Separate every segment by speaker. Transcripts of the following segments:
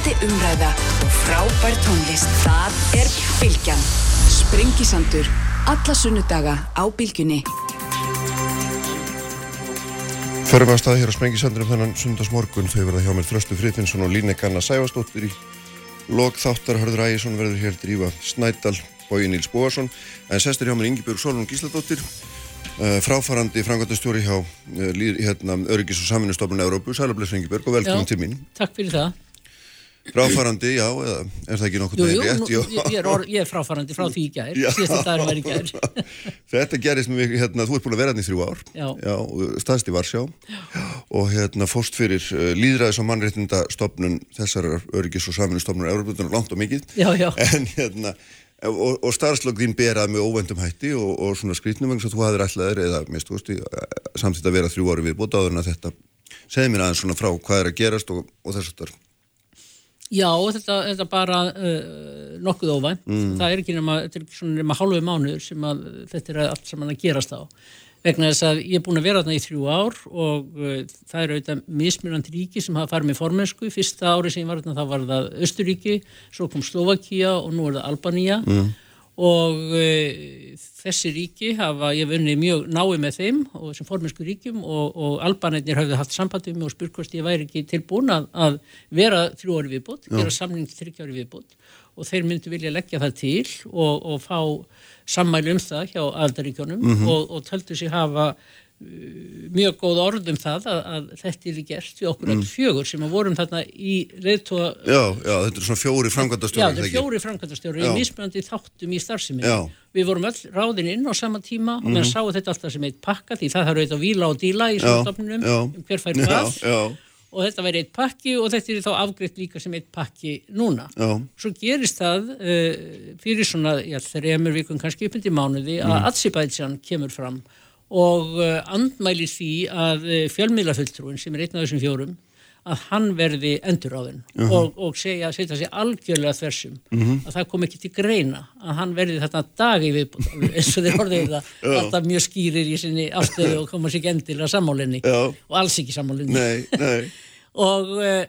Speaker 1: Spennandi umræða og frábær tónlist. Það er Bilgjan. Sprengisandur. Alla sunnudaga á Bilgjunni.
Speaker 2: Förum að staði hér á Sprengisandunum þennan sundagsmorgun. Þau verða hjá mér Þröstu Friðfinsson og Líne Ganna Sæfastóttir í lok þáttar. Hörður Ægjesson verður hér drífa Snædal, Bói Níls Bóarsson. En sestir hjá mér Ingi Björg Solon Gísladóttir, uh, fráfarandi frangandastjóri hjá uh, hérna, Öryggis og Saminustofnun Európu. Sælablessu Ingi Björg og velkomin til mín.
Speaker 3: Takk fyrir það.
Speaker 2: Fráfarandi, já, eða er það ekki nokkur
Speaker 3: Jú,
Speaker 2: með
Speaker 3: jú,
Speaker 2: rétt?
Speaker 3: nú, ég, er or, ég er fráfarandi frá því í gær,
Speaker 2: Já.
Speaker 3: síðasta dagur var í gær.
Speaker 2: Þetta gerist með, hérna, þú ert búin að vera hérna í þrjú ár,
Speaker 3: Já.
Speaker 2: staðst í Varsjá og hérna fórst fyrir uh, líðræðis og mannréttinda stopnun þessar öryggis og saminu stopnun Európa-bundunum langt og mikið
Speaker 3: Já, já.
Speaker 2: en hérna og, og starfslög þín berað með óvendum hætti og, og svona skrýtnum vegna svo þú hafðir ætlaðir eða veist, í- samþýtt að vera þrjú ári en að þetta segði mér aðeins svona frá hvað er að gerast og, og þess að
Speaker 3: Já, þetta, þetta bara uh, nokkuð óvænt.
Speaker 2: Mm.
Speaker 3: Það er ekki nema, er nema hálfu mánuður sem að þetta er allt saman að gerast á. Vegna þess að ég er búin að vera þarna í þrjú ár og uh, það eru auðvitað mismunandi ríki sem hafa farið með formensku. Fyrsta ári sem ég var þarna þá var það Östuríki, svo kom Slovakia og nú er það Albanía.
Speaker 2: Mm.
Speaker 3: Og uh, þessi ríki hafa, ég hef unnið mjög náið með þeim og sem formensku ríkjum og, og albanetnir hafði haft sambandi um og spurt hvort ég væri ekki tilbúin að, að vera þrjú ári viðbútt, gera samning til þryggja ári viðbútt og þeir myndu vilja leggja það til og, og fá sammæli um það hjá aldaríkjónum
Speaker 2: Mhm.
Speaker 3: og, og töldu sig hafa mjög góð orð um það að, að þetta er gert við okkur mm. fjögur sem að vorum þarna í leiðtóa
Speaker 2: Já, já, þetta er svona fjóri
Speaker 3: Já,
Speaker 2: framkvæmdastjóri
Speaker 3: það er fjóri framkvæmdastjóri
Speaker 2: Já.
Speaker 3: í mismunandi þáttum í starfseminni.
Speaker 2: Já.
Speaker 3: Við vorum öll ráðin inn á sama tíma og
Speaker 2: Mhm.
Speaker 3: menn sáu þetta alltaf sem eitt pakka því það þarf auðvitað að víla og díla í svona
Speaker 2: Já,
Speaker 3: stofnunum
Speaker 2: já.
Speaker 3: um hver fær
Speaker 2: Já,
Speaker 3: hvað
Speaker 2: já.
Speaker 3: og þetta væri eitt pakki og þetta er þá afgreitt líka sem eitt pakki núna.
Speaker 2: Já.
Speaker 3: Svo gerist það uh, fyrir svona, já, þreymur vikum kannski upp undir mánuði að
Speaker 2: Mm.
Speaker 3: Azerbaijan kemur fram og uh, andmæli því að uh, fjölmiðlafulltrúin sem er einn af þessum fjórum að hann verði enduráðin
Speaker 2: Mhm.
Speaker 3: og, og segja, setja sig algjörlega þversum.
Speaker 2: Mhm.
Speaker 3: að það kom ekki til greina að hann verði þetta dag í viðbútt eins og þeir orðið það. Alltaf mjög skýrir í sinni afstöðu og koma sér ekki endilega sammálinni og alls ekki sammálinni
Speaker 2: Nei, nei.
Speaker 3: Og uh,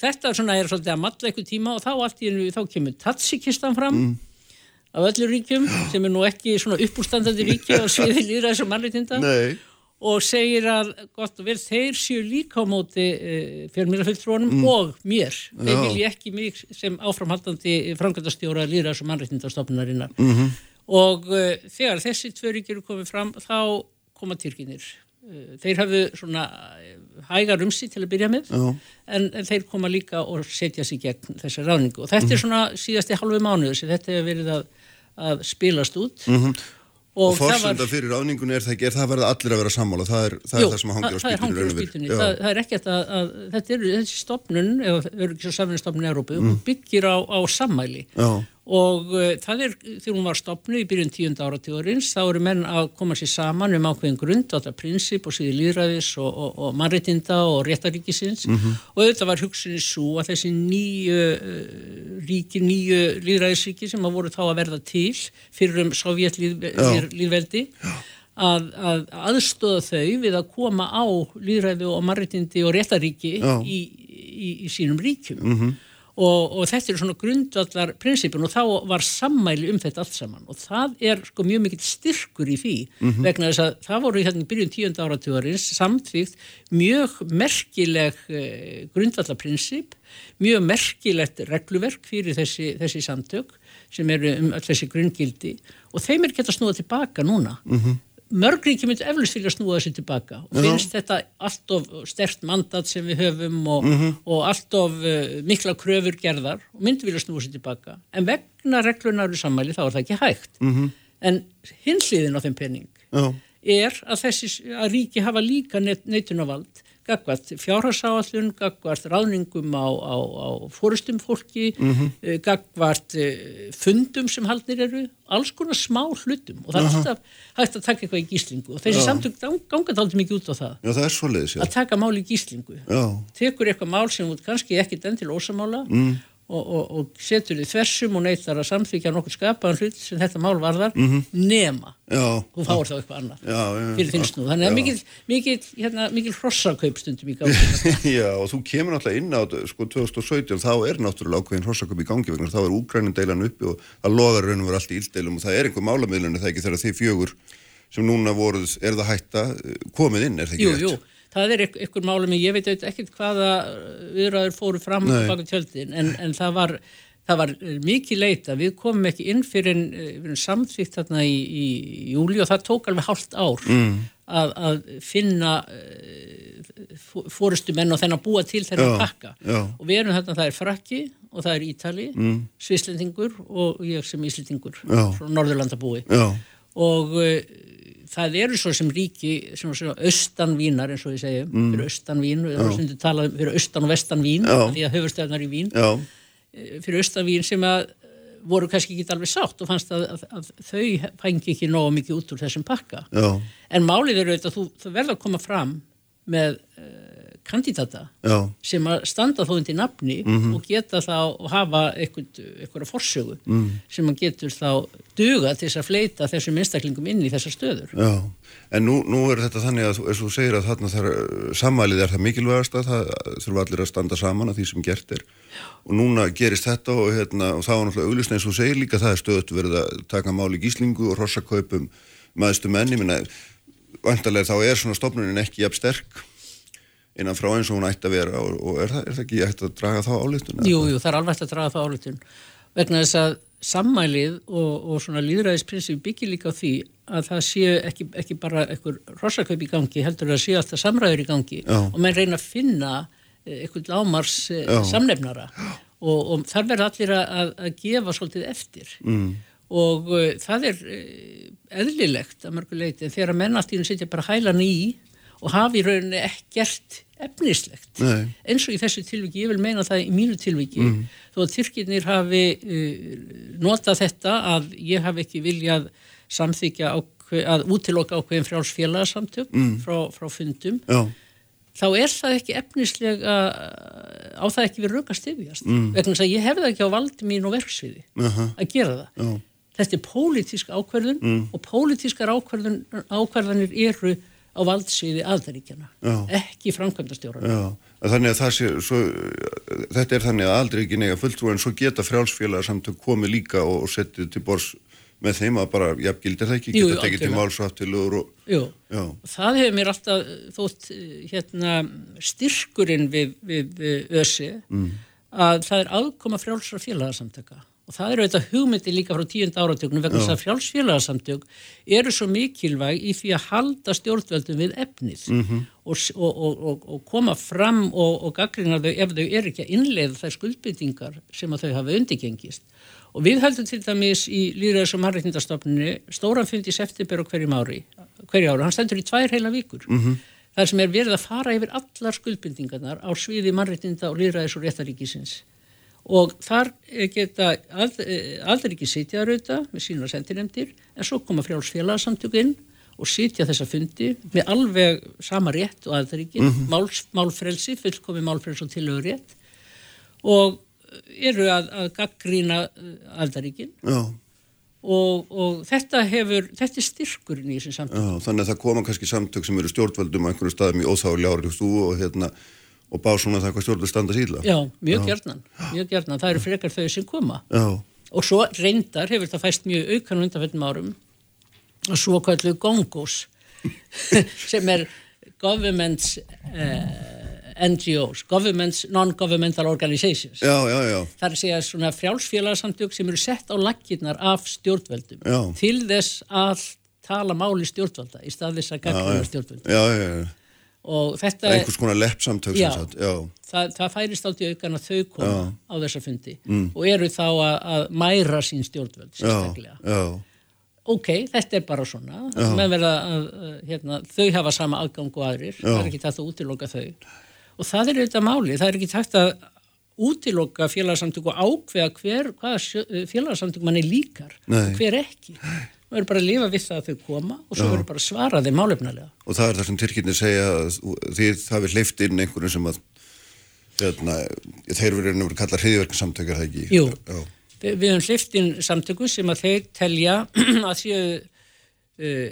Speaker 3: þetta svona er svolítið að matla eitthvað tíma og þá allt í einu þá kemur Tatsikistan fram.
Speaker 2: Mm.
Speaker 3: Af öllu ríkjum sem er nú ekki svona uppúrstandandi ríki á sviði líðræðis og mannreitinda og segir að gott og vel þeir séu líka á móti uh, fjölmjölafulltrónum
Speaker 2: Mm.
Speaker 3: og mér. Þeir vilja ekki mig sem áframhaldandi framkvæmdastjóra líðræðis og mannreitindastofnunarinnar
Speaker 2: Mhm.
Speaker 3: og uh, þegar þessi tvö ríkir eru komið fram þá koma týrkinir uh, þeir hafðu svona hægar um sig til að byrja með en, en þeir koma líka og setja sig gegn þessar ráningu og þetta er
Speaker 2: Mhm.
Speaker 3: svona síðasti halvu mánuður sem þetta hefur verið að, að spilast út
Speaker 2: Mhm. Og,
Speaker 3: og var
Speaker 2: forsenda fyrir ráningunni er það ekki, er það verða allir að vera sammála, það er það,
Speaker 3: Jú,
Speaker 2: er það sem hangir á spýtunni.
Speaker 3: Það, það er ekkert að, að þetta er þessi stopnun, eða öryggis og samvinnustofnun Európu, hún byggir á, á sammæli
Speaker 2: Mm. Já.
Speaker 3: Og uh, það er þegar hún var stopnu í byrjun tíunda áratugurins þá eru menn að koma sér saman um ákveðin grund, þetta prinsip og síði líðræðis og, og, og mannreitinda og réttaríkisins
Speaker 2: Mhm.
Speaker 3: og þetta var hugsunni svo að þessi nýju uh, ríki, nýju líðræðisríki sem að voru þá að verða til fyrir um sovjetlýðveldi að, að aðstóða þau við að koma á líðræði og mannréttindi og réttaríki í, í, í sínum ríkjum.
Speaker 2: Mhm.
Speaker 3: Og, og þetta eru svona grundvallar prinsipin og þá var sammæli um þetta allt saman og það er sko mjög mikill styrkur í því
Speaker 2: Mhm.
Speaker 3: vegna þess að það voru í hérna í byrjun tíunda áratugurins samtvíkt mjög merkileg eh, grundvallar prinsip mjög merkilegt regluverk fyrir þessi, þessi samtök sem eru um þessi grunngildi og þeim er gett að snúa tilbaka núna
Speaker 2: Mhm.
Speaker 3: mörg ríki myndi eflust vilja snúa þessi tilbaka og
Speaker 2: Já.
Speaker 3: finnst þetta allt of stert mandat sem við höfum og,
Speaker 2: Mhm.
Speaker 3: og allt of uh, mikla kröfur gerðar og myndi vilja snúa þessi tilbaka en vegna reglunar í sammæli þá er það ekki hægt
Speaker 2: Mhm.
Speaker 3: en hinsliðin á þeim penning
Speaker 2: Já.
Speaker 3: er að þessi að ríki hafa líka neitunavald gagvart fjárhagsáallun, gagvart ráðningum á, á, á fórustum fólki,
Speaker 2: Mhm.
Speaker 3: uh, gagvart uh, fundum sem haldnir eru, alls konar smá hlutum og það er alltaf hægt að taka eitthvað í gíslingu og þessi samtök gang- ganga þáttið mikið út á það
Speaker 2: Já, það er svoleiðis, já.
Speaker 3: að taka mál í gíslingu
Speaker 2: Já.
Speaker 3: tekur eitthvað mál sem út kannski ekki den til ósamála
Speaker 2: Mm.
Speaker 3: Og, og, og setur því þversum og neytar að samþykja nokkur skapaðan hlut sem þetta mál varðar nema
Speaker 2: Já,
Speaker 3: hún fáir þá eitthvað annað.
Speaker 2: Já, já,
Speaker 3: fyrir þinn
Speaker 2: já,
Speaker 3: snúð. Þannig að mikil, mikil, hérna, mikil hrossakaup stundum í gangi.
Speaker 2: Já, og þú kemur náttúrulega inn á sko 2017, þá er náttúrulega ákveðin hrossaköp í gangi vegna, þá er úgrænindeilan uppi og það logar raun og verið allt í ilddeilum og það er einhver málamiðlunni það ekki þegar þið fjögur sem núna voruð, er það hætta eh, komið inn, er það ekki
Speaker 3: Jú, jú, það er ykk- ykkur málum, ég veit auðvitað ekkert hvaða viðræður fóru fram baka tjöldin, en, en það var, það var mikið leita, við komum ekki inn fyrir við erum samþýtt þarna í, í júli og það tók alveg hálft ár mm. að, að finna fórustu menn og þennan búa til þennan pakka. og við erum þarna, það er Frakki og það er Ítali, mm. Svislendingur og ég sem Íslendingur frá Norðurlandabúi. Og uh, það eru svo sem ríki er austanvínar eins og ég segi
Speaker 2: Mm.
Speaker 3: fyrir austanvín, við erum stundum talað um fyrir austan og vestanvín, því að höfustöðnar í vín.
Speaker 2: Já,
Speaker 3: eh, fyrir austanvín sem að eh, voru kannski ekki alveg sátt og fannst að, að, að þau fengi ekki nógu mikið út úr þessum pakka.
Speaker 2: Já,
Speaker 3: en málið eru auðvitað að þú, þú verður að koma fram með uh, kandidata
Speaker 2: já,
Speaker 3: sem að standa þó undir nafni
Speaker 2: Mhm.
Speaker 3: og geta þá og hafa eitthvað forsögu
Speaker 2: Mhm.
Speaker 3: sem að getur þá duga til þess að fleita þessum einstaklingum inn í þessar stöður.
Speaker 2: já. En nú, nú er þetta þannig að, þú- eins og segir að þarna þar sammælið er það mikilvægast að það þurfa allir að standa saman að því sem gert er. Og núna gerist þetta og, hérna, og það var náttúrulega auglust eins og segir líka það er stöðut verið að taka máli gíslingu og rossakaupum maðurstu menni, minna, vantarlega þá er svona stofnunin ekki jafn sterk innan frá eins og hún ætti að vera og, og er, það, er það ekki ætti að draga þá álítuna?
Speaker 3: Jú, jú, það er alveg hægt að draga það álutun vegna þess að sammælið og, og svona líðræðisprinsip byggir líka á því að það sé ekki, ekki bara einhver rossakaup í gangi, heldur að sé alltaf samræður í gangi
Speaker 2: Já.
Speaker 3: og menn reyna að finna eh, einhvern lámars eh,
Speaker 2: Já.
Speaker 3: samnefnara og, og þar verður allir að, að- gefa svolítið eftir
Speaker 2: Mm.
Speaker 3: og uh, það er eðlilegt að mörgu leiti en þegar að menn allt í hún sitja bara hælan í og hafi rauninni ekkert efnislegt.
Speaker 2: Nei.
Speaker 3: eins og í þessu tilviki, ég vil meina það í mínu tilviki þó að Tyrkirnir hafi uh, notað þetta að ég hafi ekki viljað samþykja að útiloka ákveðin frjálsfélagsamtök frá, frá fundum
Speaker 2: Já,
Speaker 3: þá er það ekki efnislega á það ekki við röka stefjast vegna þess að ég hefði ekki á valdi mín og verksviði
Speaker 2: Aha.
Speaker 3: að gera það.
Speaker 2: Já,
Speaker 3: þetta er pólitísk ákverðun og pólitískar ákverðun, ákverðanir eru á valdsviði aðdaríkjana,
Speaker 2: Já.
Speaker 3: ekki framkvæmdastjóran.
Speaker 2: já. Að Þannig að það sé, svo, þetta er þannig að aldrei ekki nega fulltrú en svo geta frjálsfélagsamtök komið líka og, og setið til bors með þeim að bara, jafngildir það ekki,
Speaker 3: Jú,
Speaker 2: geta tekið til
Speaker 3: algjörlega.
Speaker 2: máls og
Speaker 3: Jú,
Speaker 2: já,
Speaker 3: það hefur mér alltaf þótt hérna, styrkurinn við, við, við ösi að það er aðkoma frjálsra félagsamtöka og það eru þetta hugmyndi líka frá tíund áratökunum vegna þess að frjálsfélagsamtök eru svo mikilvæg í því að halda stjórnveldum við efnið. Og, s- og, og, og, og koma fram og, og gaggrina þau ef þau eru ekki að innleiða þær skuldbyttingar sem að þau hafa undirgengist. Og við höldum til dæmis í Lýðræðis og mannreitnindastofnunni stóran fund í september og hverjum ári hverju ári, hann stendur í tvær heila vikur. Þar sem er verið að fara yfir allar skuldbyndingarnar á sviði mannréttinda og líðræðis og réttaríkisins og þar eh, geta ald, aldrei ekki sitja að rauta með sína sendinemdir en svo koma frjálsfélagsamtökinn og sitja þessa fundi með alveg sama rétt og aðdaríkin, mm Máls, málfrelsi, fullkomi málfrelsi og tilögur rétt. Og eru að, að gaggrína
Speaker 2: já,
Speaker 3: og, og þetta hefur, þetta er styrkurinn í þessum samtökum.
Speaker 2: já, þannig að það koma kannski samtök sem eru stjórnvöldum á einhverju staðum í óþáli árið og hérna, og bá svona það hvað stjórnvöld standa síðla.
Speaker 3: Já, mjög gjarnan, mjög gjarnan, það eru frekar þau sem koma.
Speaker 2: Já,
Speaker 3: Og svo reyndar hefur það fæst mjög aukan undanfjöldum árum og svo kallu gongos sem er governments uh, NGOs, governments non-governmental organizations.
Speaker 2: já, já, já,
Speaker 3: Það er að svona frjálsfélagsamtök sem eru sett á lakkirnar af stjórnvöldum
Speaker 2: Já.
Speaker 3: til þess að tala máli stjórnvalda í stað þess að
Speaker 2: já,
Speaker 3: gaggrina
Speaker 2: já, já, já, já.
Speaker 3: Og þetta
Speaker 2: einhvers konar leppsamtök
Speaker 3: Já.
Speaker 2: sem sagt, já,
Speaker 3: það, það færist átt í aukan að þau koma á þessa fundi og eru þá að, að mæra sín stjórnvöld
Speaker 2: Mm. já,
Speaker 3: sérstaklega.
Speaker 2: já,
Speaker 3: Ok, þetta er bara svona, að, hérna, þau hafa sama aðgang og aðrir, það er ekki tægt að útiloka þau. Og það er auðvitað máli, það er ekki tægt að útiloka félagsamtök og ákveða hver, hvaða félagsamtök manni líkar,
Speaker 2: Nei.
Speaker 3: hver ekki. Það verður bara að lifa við það að þau koma og svo verður bara að svara þeim málefnalega.
Speaker 2: og það er það sem Tyrkirnir segja að þú- þið hafið hleyft inn einhverjum sem að hérna, þeir verið að kalla hriðverksamtökar það ekki?
Speaker 3: Jú,
Speaker 2: Já.
Speaker 3: Vi, við höfum hliftin samtökum sem að þeir telja að séu uh,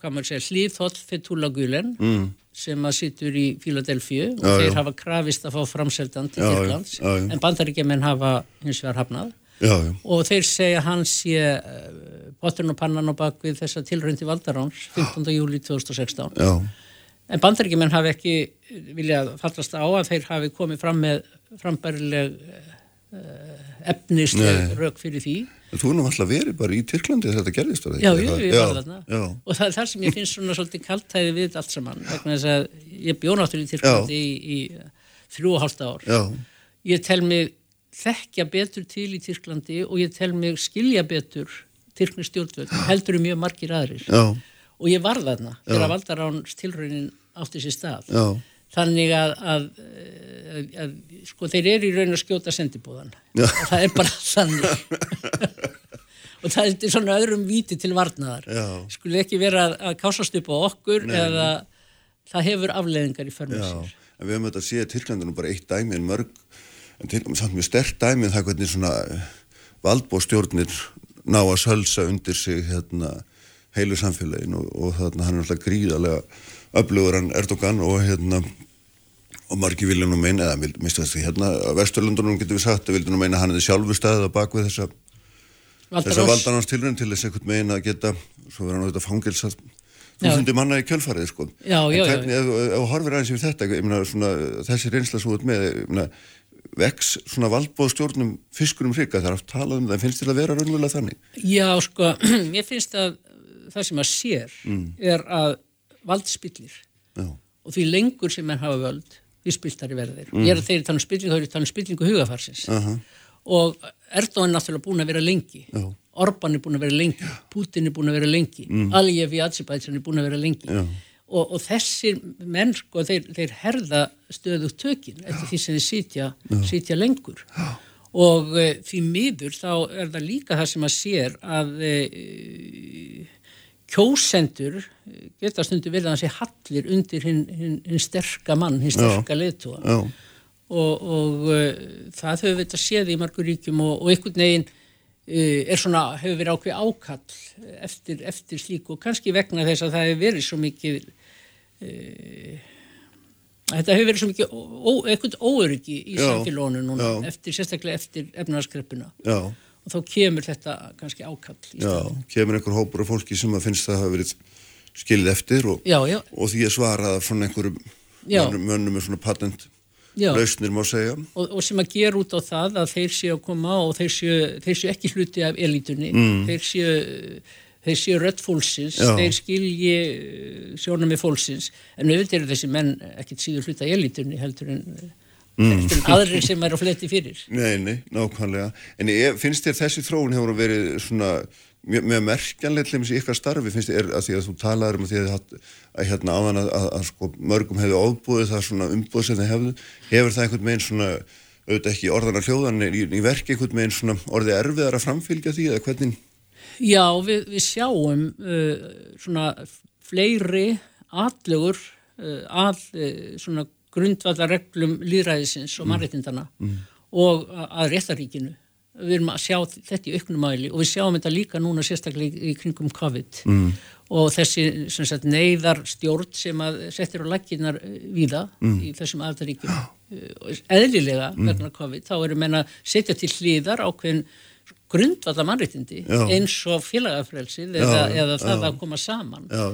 Speaker 3: hvað maður segja hlýðhóll Fethúla Gulen mm. sem að sittur í Fíladelfíu og
Speaker 2: Já,
Speaker 3: þeir
Speaker 2: já.
Speaker 3: hafa krafist að fá framseldan til
Speaker 2: já.
Speaker 3: en bandaríkjumenn hafa hins vegar hafnað
Speaker 2: Já, já,
Speaker 3: og þeir segja að hann sé uh, potturinn og pannan á bakvið þessa tilröndi valdaráns 15. júli 2016
Speaker 2: já,
Speaker 3: en bandaríkjumenn hafi ekki viljað fallast á að þeir hafi komið fram með frambærileg uh, efnisleg rauk fyrir því.
Speaker 2: Þú er nú alltaf verið bara í Tyrklandi þegar þetta gerðist,
Speaker 3: Já, ég
Speaker 2: Já,
Speaker 3: var þarna.
Speaker 2: Já,
Speaker 3: og það er það sem ég finnst svona svolítið kaltæði við allt saman vegna þess að ég bjó náttúrulega í Tyrklandi í, í þrjú og hálft ár.
Speaker 2: Já,
Speaker 3: ég tel mig þekkja betur til í Tyrklandi og ég tel mig skilja betur Tyrkni stjórnvöld heldur um mjög margir aðrir.
Speaker 2: Já,
Speaker 3: og ég var þarna þegar valdaráns tilraunin átti sér stað.
Speaker 2: Já,
Speaker 3: þannig að, að, að, að sko þeir eru í raun að skjóta og það er bara þannig. Og það er svona öðrum víti til varnaðar. Skulle ekki vera að, að kásast upp á okkur eða það hefur afleðingar í förmur
Speaker 2: já.
Speaker 3: sér.
Speaker 2: Við höfum þetta að sé að Tyrklandi nú bara eitt dæmi en mörg, en til, samt mjög stert dæmi en það hvernig svona valdbóstjórnir ná að sölsa undir sig hérna heilu samfélagin og, og þarna hann er alltaf gríðarlega öflugur hann Erdogan og hérna og margir vilja nú meina, eða vil- minnstu þessi hérna á Vesturlundunum getur við sagt, vilja nú meina að hann er sjálfu staðið á bakvið þessa þess að
Speaker 3: Valdaráns,
Speaker 2: valdanans tilrönd til þess einhvern megin að geta svo verður hann auðvitað fangilsað þúsundi manna í kjölfarið sko.
Speaker 3: Já, já,
Speaker 2: en
Speaker 3: já,
Speaker 2: hvernig, ef ef þú horfir aðeins yfir þetta ég meina, svona, þessi reynsla svo út með ég meina, vex svona valdbóð stjórnum fiskurum hrygga það er oft talað um það finnst þér að vera raunverulega þannig?
Speaker 3: Já sko mér finnst að það sem að sér er að vald spillir
Speaker 2: já,
Speaker 3: og því lengur sem menn hafa völd því spiltari verður þeir. Ég er að þeir tala um spillingu, þá er ég að tala um spillingu hugafarsins
Speaker 2: aha,
Speaker 3: og Erdogan er náttúrulega búin að vera lengi.
Speaker 2: Já.
Speaker 3: Orban er búin að vera lengi. Putin er búin að vera lengi. Mm. Aliyev í Azerbaijan er búin að vera lengi.
Speaker 2: Já.
Speaker 3: Og, og þessir menn sko þeir, þeir herða stöðugt tökin eftir því sem þeir sitja, sitja lengur. Og e, því miður þá er það líka það sem að sér að e, kjósendur eh, geta stundu verið að hann sé hallir undir hinn hin, hin sterka mann, hinn sterka leðtúa og, og uh, það höfum við þetta séð í margur ríkjum og, og einhvern veginn er svona, hefur verið ákveð ákall eftir, eftir slík og kannski vegna þess að það hefur verið svo mikið þetta hefur verið svo mikið eitthvað óöryggi í
Speaker 2: Já,
Speaker 3: samfélónu núna
Speaker 2: já.
Speaker 3: eftir, sérstaklega eftir efnarskreppuna
Speaker 2: já,
Speaker 3: og þá kemur þetta kannski ákall í
Speaker 2: já
Speaker 3: staðinn.
Speaker 2: kemur einhver hópur af fólki sem að finnst það hafa verið skilið eftir og,
Speaker 3: já, já,
Speaker 2: og því að svara svona einhverjum
Speaker 3: Já.
Speaker 2: mönnum, með svona patent
Speaker 3: já.
Speaker 2: lausnir má segja
Speaker 3: og, og sem að gera út á það að þeir séu að koma og þeir séu, þeir séu ekki hluti af elitunni, þeir séu þeir séu rödd fólksins,
Speaker 2: Já.
Speaker 3: þeir skilji sjónum með fólksins, en auðvitað eru þessi menn ekkit síður hluti af elitunni heldur en, heldur en aðrir sem er á fletti fyrir.
Speaker 2: Nei, nei, nákvæmlega. En ég, finnst þér þessi þróun hefur verið svona mjög, mjög merkjanlega til ykkar starfi, finnst þér að því að þú talaður um að því að, að, að hérna áðan að, að, að sko mörgum hefði ofbúið það svona umbúið sem þeir hefðu, hefur það einhvern veginn svona, auðvitað ekki orðana hljóðan en í, í verki einhvern veginn svona orðið erfiðar að framfylgja því eða hvernig,
Speaker 3: Já, við, við sjáum uh, svona fleiri aðlögur uh, að uh, svona grundvallarreglum líðræðisins og mannréttindana og að, að réttaríkinu. Við erum að sjá þetta í auknum mæli og við sjáum þetta líka núna sérstaklega í, í kringum COVID mm. og þessi sagt, neyðar stjórn sem að settir á lakkinar víða í þessum aðaldaríkjum. Eðlilega vegna COVID þá eru menna setja til hlýðar ákveðin grundvallar mannréttindi
Speaker 2: Já.
Speaker 3: eins og félagafrelsið eða, eða það
Speaker 2: já.
Speaker 3: að koma saman
Speaker 2: já,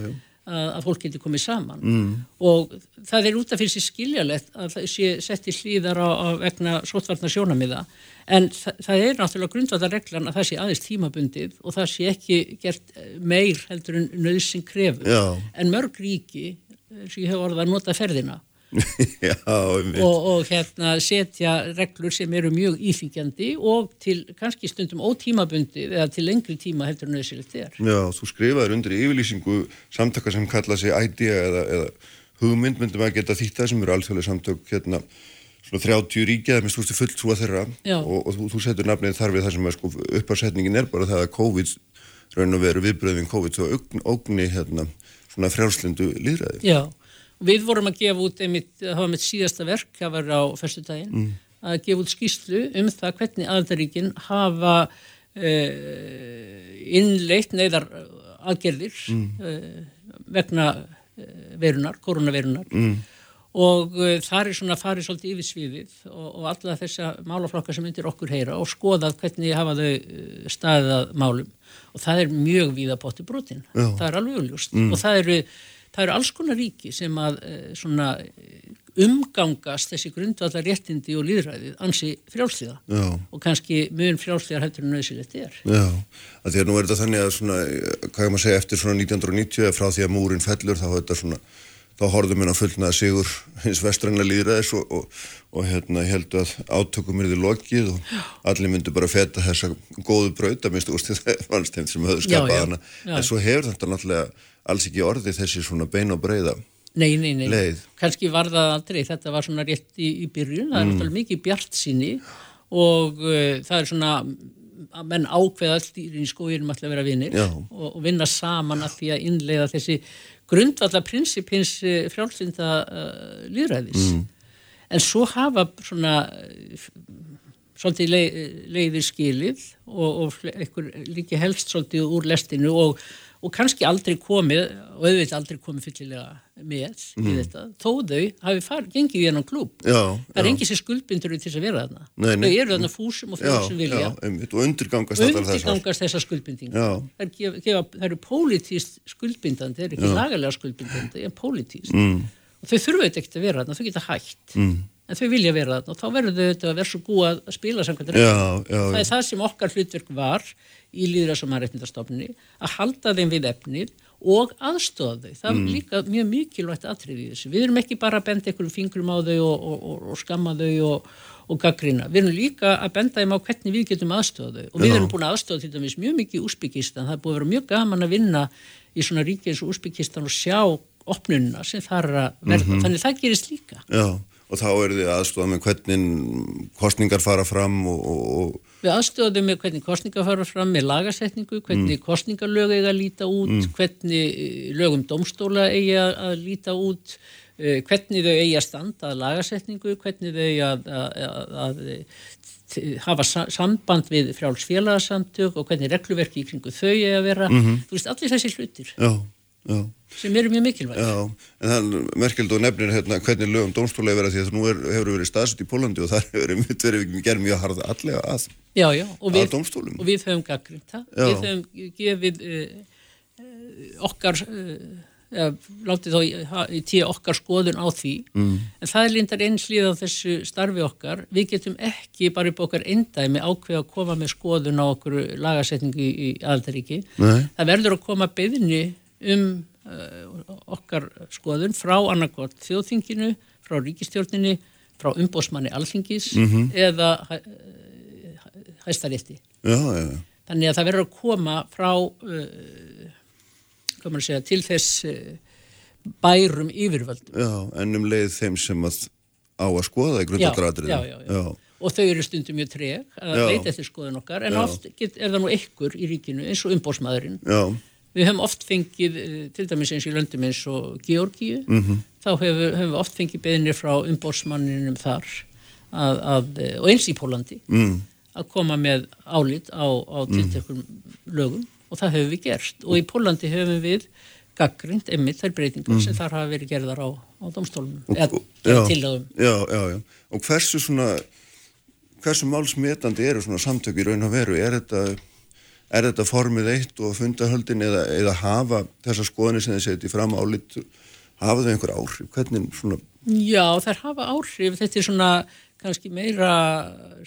Speaker 3: að, að fólk geti komið saman mm. og það er út af fyrir sér skiljalegt að það sé sett í hlýðar á, á vegna sótvarnar sjónamiða en það, það er náttúrulega grundvallar reglan að það sé aðeins tímabundið og það sé ekki gert eh, meir heldur en nöðsinn krefur en mörg ríki eins og ég hef orðað að nota ferðina
Speaker 2: já,
Speaker 3: og, og hérna setja reglur sem eru mjög íþingjandi og til kannski stundum ótímabundið eða til lengri tíma heldur nöðsilegt er.
Speaker 2: Já, þú skrifaður undir yfirlýsingu samtaka sem kalla sig idea eða, eða hugmynd myndum að geta þýtt það sem eru alþjóðlega samtök hérna svona 30 ríkja, það þú veist fulltrúa þeirra
Speaker 3: Já.
Speaker 2: og, og þú, þú setur nafnið þar við það sem að sko upparsetningin er bara það að COVID raun og veru viðbröðin COVID ógn, ógni hérna svona frjálslindu líðræði.
Speaker 3: Já, Við vorum að gefa út einmitt, það var mitt síðasta verk, það var á fyrstu daginn, mm. að gefa út skýslu um það hvernig aðaldaríkinn hafa uh, innleitt neyðar aðgerðir mm. uh, vegna verunar, koronaverunar mm. og uh, það er svona farið svolítið yfir sviðið og, og alla þessa málaflokkar sem myndir okkur heyra og skoðað hvernig hafa þau staðið að málum og það er mjög víða bótti brotin, það er alveg uljúst mm. og það eru, það eru alls konar ríki sem að svona umgangast þessi grundvallar réttindi og líðræðið ansi frjálsliða Já. og kannski mjög frjálsliðar hættur en nöðsilegt er.
Speaker 2: Já, að því að nú er þetta þannig að svona, hvað er maður að segja, eftir svona 1990 frá því að múrin fellur þá er þetta svona, þá horfðum við að fullnaða sigur hins vestræna líðræðis og, og, og hérna heldur að átökum er því lokið og já. allir myndu bara feta þessa góðu braut að minnstu úrst það fannst þeim sem höfðu skapað hana en svo hefur þetta náttúrulega alls ekki orðið þessi svona bein og breyða
Speaker 3: Nei, nei, nei, leið. kannski var það aldrei, þetta var svona rétt í, í byrjun, það er mm. náttúrulega mikið bjart síni og uh, það er svona að menn ákveða allt í skóinum alltaf vera vinnir og, og vinna saman að því að innleiða þessi grundvalla prinsip hins uh, frjálflinda uh, líðræðis. Mm. En svo hafa svona svolítið leið, leiðir skilið og, og eitthvað líki helst svolítið úr lestinu og og kannski aldrei komið og auðvitað aldrei komið fyllilega með mm. í þetta, þó þau hafi farið, gengið í hennan klúb það er engið sér skuldbindur til þess að vera þarna. Nei, nei. þau eru þarna fúsum og sem vilja. já,
Speaker 2: og undirgangast,
Speaker 3: undirgangast þessar skuldbindingar. Það, það eru pólitíst skuldbindandi, það er ekki lagalega skuldbindandi það er pólitíst mm. og þau þurfa þetta ekki að vera þarna, þau geta hægt mm. en þau vilja vera þarna og þá verður þau þetta að vera svo góð að spila samkvæmt það er það sem okkar hlutverk var í líðræðs- og mannreitnindastofnunni að halda þeim við efnið og aðstofa þau. Það er mm. líka mjög mikilvægt aðtrið í þessu. Við erum ekki bara að benda einhverjum fingrum á þau og, og, og, og skamma þau og gaggrina. Við erum líka að benda þeim á hvernig við getum aðstofa þau og við erum búin að aðstofa til dæmis mjög mikið Úsbyggistan. Það er búin að vera mjög gaman að vinna í svona ríki eins og Úsbyggistan og sjá opnununa sem er að verða. Mm -hmm. Þannig það gerist líka.
Speaker 2: Já og þá eru þið aðstofað með hvernig kostningar fara fram og, og...
Speaker 3: Við aðstofaðum með hvernig kostningar fara fram með lagasetningu, hvernig mm. kostningarlög eiga að líta út, mm. hvernig eh, lögum domstóla eiga að líta út, uh, hvernig þau eiga að standa að lagasetningu, hvernig þau eiga að, að, að, að hafa samband við frjálfsfélagsamtök og hvernig regluverki í kringu þau eiga að vera. Mm -hmm. Þú veist, allir þessi hlutir.
Speaker 2: Já. Já.
Speaker 3: Sem eru mjög mikilvægt
Speaker 2: Já, en það er merkeld og nefnir hérna, hvernig lögum dómstóla er verið því að nú er, hefur verið staðsett í Pólandi og það hefur verið gerð mjög harða allega að,
Speaker 3: já, já,
Speaker 2: að
Speaker 3: við, og við höfum gaggrind það. Við höfum gefið uh, okkar uh, látið þá í, tíu okkar skoðun á því. Mm. en það er lindar einslið á þessu starfi okkar. Við getum ekki bara upp okkar endæmi ákveð að koma með skoðun á okkur lagasetningu í, í Aldaríki það verður að koma beðinni um okkar skoðun frá annarkort þjóðþinginu, frá ríkistjórninu, frá umbósmanni alþingis mm -hmm. eða uh, hæstarétti.
Speaker 2: Já, já.
Speaker 3: Þannig að það verður að koma frá, uh, segja, til þess bærum yfirvöld.
Speaker 2: Já, en um leið þeim sem að á að skoða í grundagratriði.
Speaker 3: Já, já, já, já. Og þau eru stundum mjög treg að leita eftir skoðun okkar, en oft get, er það nú ykkur í ríkinu eins og umbósmaðurinn. Já Við höfum oft fengið, eh, til dæmis eins í löndum eins og Georgíu, mm -hmm. þá höfum við oft fengið beðinir frá umbórsmanninum þar að, að, eh, og eins í Pólandi mm. að koma með álit á, á tiltekum lögum og það höfum við gert og í Pólandi höfum við gaggrind, emmitt, þær breytingar mm. sem þar hafa verið gerðar á, á domstólunum eða tilögum.
Speaker 2: Já, já, já. Og hversu svona, hversu málsmetandi eru svona samtök í raun og veru? Er þetta er þetta formið eitt og fundahöldin eða, eða hafa þessa skoðinni sem þið setið fram álit hafa þau einhver áhrif? Hvernig svona?
Speaker 3: Já, þær hafa áhrif þetta er svona kannski meira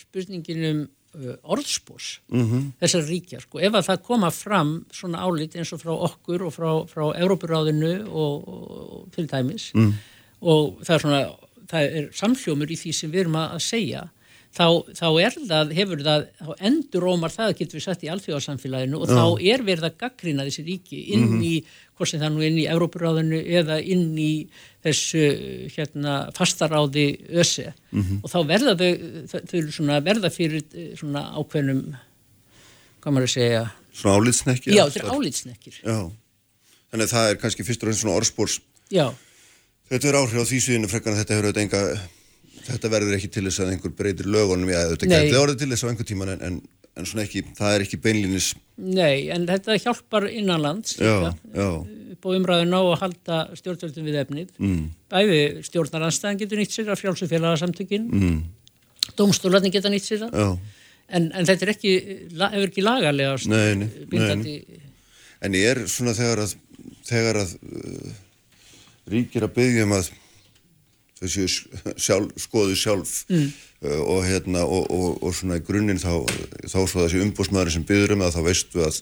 Speaker 3: spurningin um uh, orðspós mm -hmm. þessar ríkjar sko. ef að það koma fram svona álit eins og frá okkur og frá, frá Európaráðinu og, og til dæmis mm. og það er svona það er samhljómur í því sem við erum að segja þá, þá er það, hefur það, þá endur ómar það, getur við sagt í alþjóðarsamfélaginu og Já. þá er verið að gaggrina þessi ríki inn í, mm -hmm. hvort sem það nú inn í Európaráðinu eða inn í þessu hérna fastaráði öse mm -hmm. og þá verða þau, þau eru svona verða fyrir svona ákveðnum, hvað maður að segja
Speaker 2: Svona álitsnekkir?
Speaker 3: Já, þetta er álitsnekkir
Speaker 2: Já, þannig að það er kannski fyrst og reynst svona orðspórs
Speaker 3: Já
Speaker 2: Þetta er áhrif á því sviðinu frekkan að þetta hefur auðvitað enga, þetta verður ekki til þess að einhver breytir lögunum, já þetta gæti orðið til þess á einhver tíman en, en, en svona ekki, það er ekki beinlínis,
Speaker 3: Nei, en þetta hjálpar innanlands líka, upp á umræðuna og halda stjórnvöldum við efnið. Mm. Bæði stjórnaranstæðan getur nýtt sér að frjálsufélagasamtökin, mm. dómstólarnir geta nýtt sér að, en, en þetta er ekki, hefur ekki lagalega
Speaker 2: nei,
Speaker 3: bindandi.
Speaker 2: en ég er svona þegar að, þegar að uh, ríkir að byggja um að þau séu sjálf, skoðu sjálf mm. uh, og hérna og, og, og svona í grunninn þá, þá svo þessi umbúsmaður sem byggður um það þá veistu að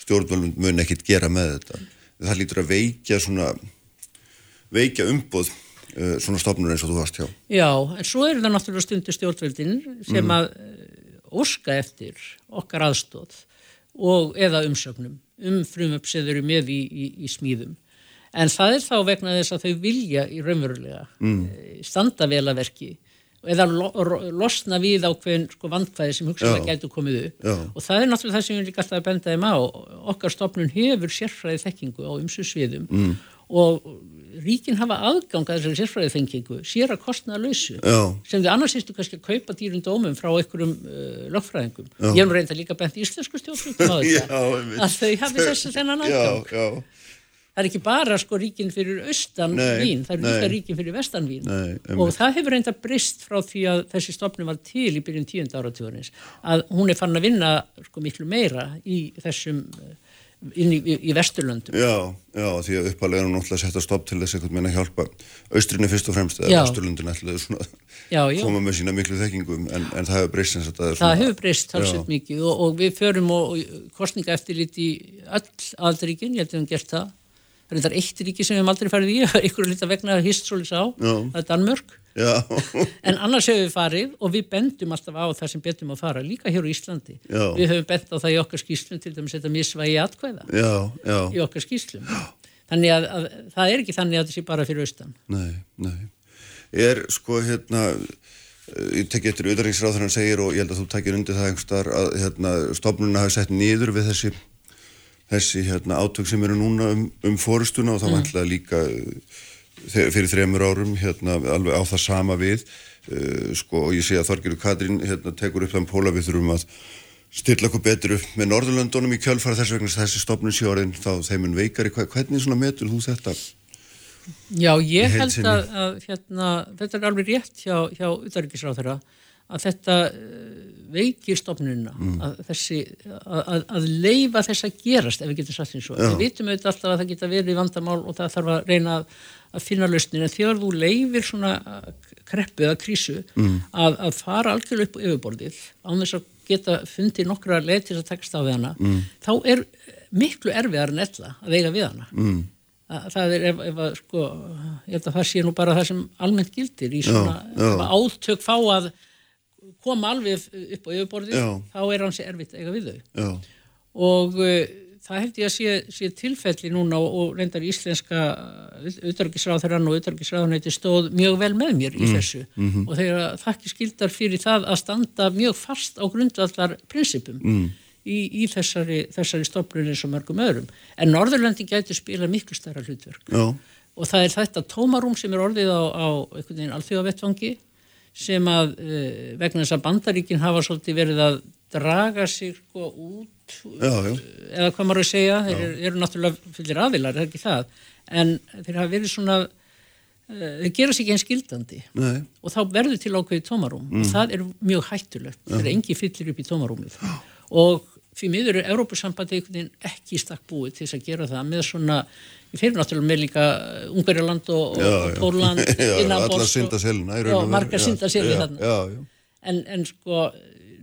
Speaker 2: stjórnvöldum mun ekkit gera með þetta. Það lítur að veikja svona veikja umbúð uh, svona stofnur eins og þú varst hjá.
Speaker 3: Já, en svo eru það náttúrulega stundir stjórnvöldin sem að eh, óska eftir okkar aðstóð og eða umsögnum um frumöp sem þau eru með í, í, í smíðum. En það er þá vegna þess að þau vilja í raunverulega mm. standa vel að verki eða losna við ákveðin sko, vandkvæði sem hugsaðlega
Speaker 2: Já.
Speaker 3: gætu komið upp
Speaker 2: Já.
Speaker 3: og það er náttúrulega það sem við líka alltaf að benda þeim á okkar stofnun hefur sérfræði þekkingu á ymsu sviðum mm. og ríkin hafa aðgang að þessari sérfræði þekkingu sér að kostnaða lausu
Speaker 2: Já.
Speaker 3: sem þið annars sýstu kannski að kaupa dýrum dómum frá einhverjum uh, lögfræðingum ég hef nú reynda líka bent íslensku
Speaker 2: einmitt.
Speaker 3: að þau hafi þessu þennan
Speaker 2: Já,
Speaker 3: aðgang
Speaker 2: já,
Speaker 3: það er ekki bara sko ríkin fyrir austan
Speaker 2: Nei,
Speaker 3: vín, það eru líka ríkin fyrir vestan vín
Speaker 2: Nei, einmitt.
Speaker 3: og það hefur reynda brist frá því að þessi stofnum var til í byrjun tíunda áratugurins að hún er fann að vinna sko miklu meira í þessum uh, inn í, í, í vesturlöndum
Speaker 2: Já, já, því að uppalega er hún náttúrulega að setja stopp til þess einhvern veginn að hjálpa austrinni fyrst og fremst, eða Vesturlundin ætlaði svona
Speaker 3: Já, já.
Speaker 2: koma með sína miklu þekkingum, en, en það hefur breyst eins og það er
Speaker 3: Það
Speaker 2: svona
Speaker 3: hefur breyst talsveit mikið og, og við förum og, og kostninga eftirlit í öll aðaldaríkin, ég held að við höfum gert það. Það er þetta eitt ríki sem við höfum aldrei farið í, einhverju lita vegna hist svolítið á,
Speaker 2: Já.
Speaker 3: það er Danmörk. En annars hefur við farið og við bendum alltaf á það sem betum að fara, líka hér á Íslandi.
Speaker 2: Já.
Speaker 3: Við höfum bent á það í okkar skýslum, til dæmis þetta misvægi atkvæða
Speaker 2: já, já,
Speaker 3: í okkar skýslum. Þannig að, að það er ekki þannig að þetta sé bara fyrir austan.
Speaker 2: nei, nei. Er sko hérna, ég tekki eftir auðvitaðringsráður hann segir og ég held að þú tekir undir það að hérna, stofnununa hafi sett niður við þessi, þessi hérna, átök sem eru núna um, um fórustuna og það mm. vantlega líka eh, fyrir þremur árum hérna, alveg á það sama við uh, sko, og ég sé að Þorgiru Katrín hérna, tekur upp þann póla við þurfum að stilla okkur betur upp með Norðurlöndunum í kjölfara þess vegna þessi stofnun sé orðin þá þeimun veikari, hvernig svona metur þú þetta?
Speaker 3: Já, ég held að, að hérna, þetta er alveg rétt hjá, hjá utarrikisráþara að þetta uh, veikir stofnunina að, þessi, að, að- leifa þess að gerast ef við getum satt eins og. Við vitum auðvitað alltaf að það geta verið vandamál og það þarf að reyna að, að finna lausnin en þegar þú leifir svona uh, kreppu eða krísu að, að fara algjörlega upp á yfirborðið án þess að geta fundið nokkra leið til þess að takast á við hana þá er miklu erfiðar en ella að eiga við hana mm. það er ef, ef að sko ég held að það sé nú bara það sem almennt gildir í svona
Speaker 2: já.
Speaker 3: að átök fá að koma alveg upp á yfirborðið þá er hans erfitt eiga við þau.
Speaker 2: Já,
Speaker 3: og uh, það held ég að sé, sé tilfelli núna og, og reyndar íslenska auðargisráðurann og auðargisráðunæti stóð mjög vel með mér í þessu. Og þegar þakki skildar fyrir það að standa mjög fast á grundvallar prinsipum í, í þessari, þessari eins og mörgum öðrum. En Norðurlandi gæti spila miklu stærra hlutverk.
Speaker 2: Já,
Speaker 3: og það er þetta tómarúm sem er orðið á, á alþjóðavettvangi sem að uh, vegna þess að bandaríkin hafa svolítið verið að draga sig sko út
Speaker 2: já, já,
Speaker 3: eða hvað maður að segja, þeir eru, náttúrulega fyllir aðilar, það er ekki það? En þeir hafa verið svona uh, þeir gera sig ekki eins gildandi.
Speaker 2: Nei,
Speaker 3: og þá verður til ákveði tómarúm. Og það er mjög hættulegt. Þegar engi fyllir upp í tómarúmið. Og því miður er veginn ekki í stakk búið til þess að gera það með svona, við fyrir náttúrulega með líka Ungarjaland og,
Speaker 2: já,
Speaker 3: og Pólland
Speaker 2: allar
Speaker 3: og- já,
Speaker 2: raun og
Speaker 3: margar
Speaker 2: já,
Speaker 3: syndaselir
Speaker 2: já,
Speaker 3: þarna.
Speaker 2: Já, já,
Speaker 3: en, en sko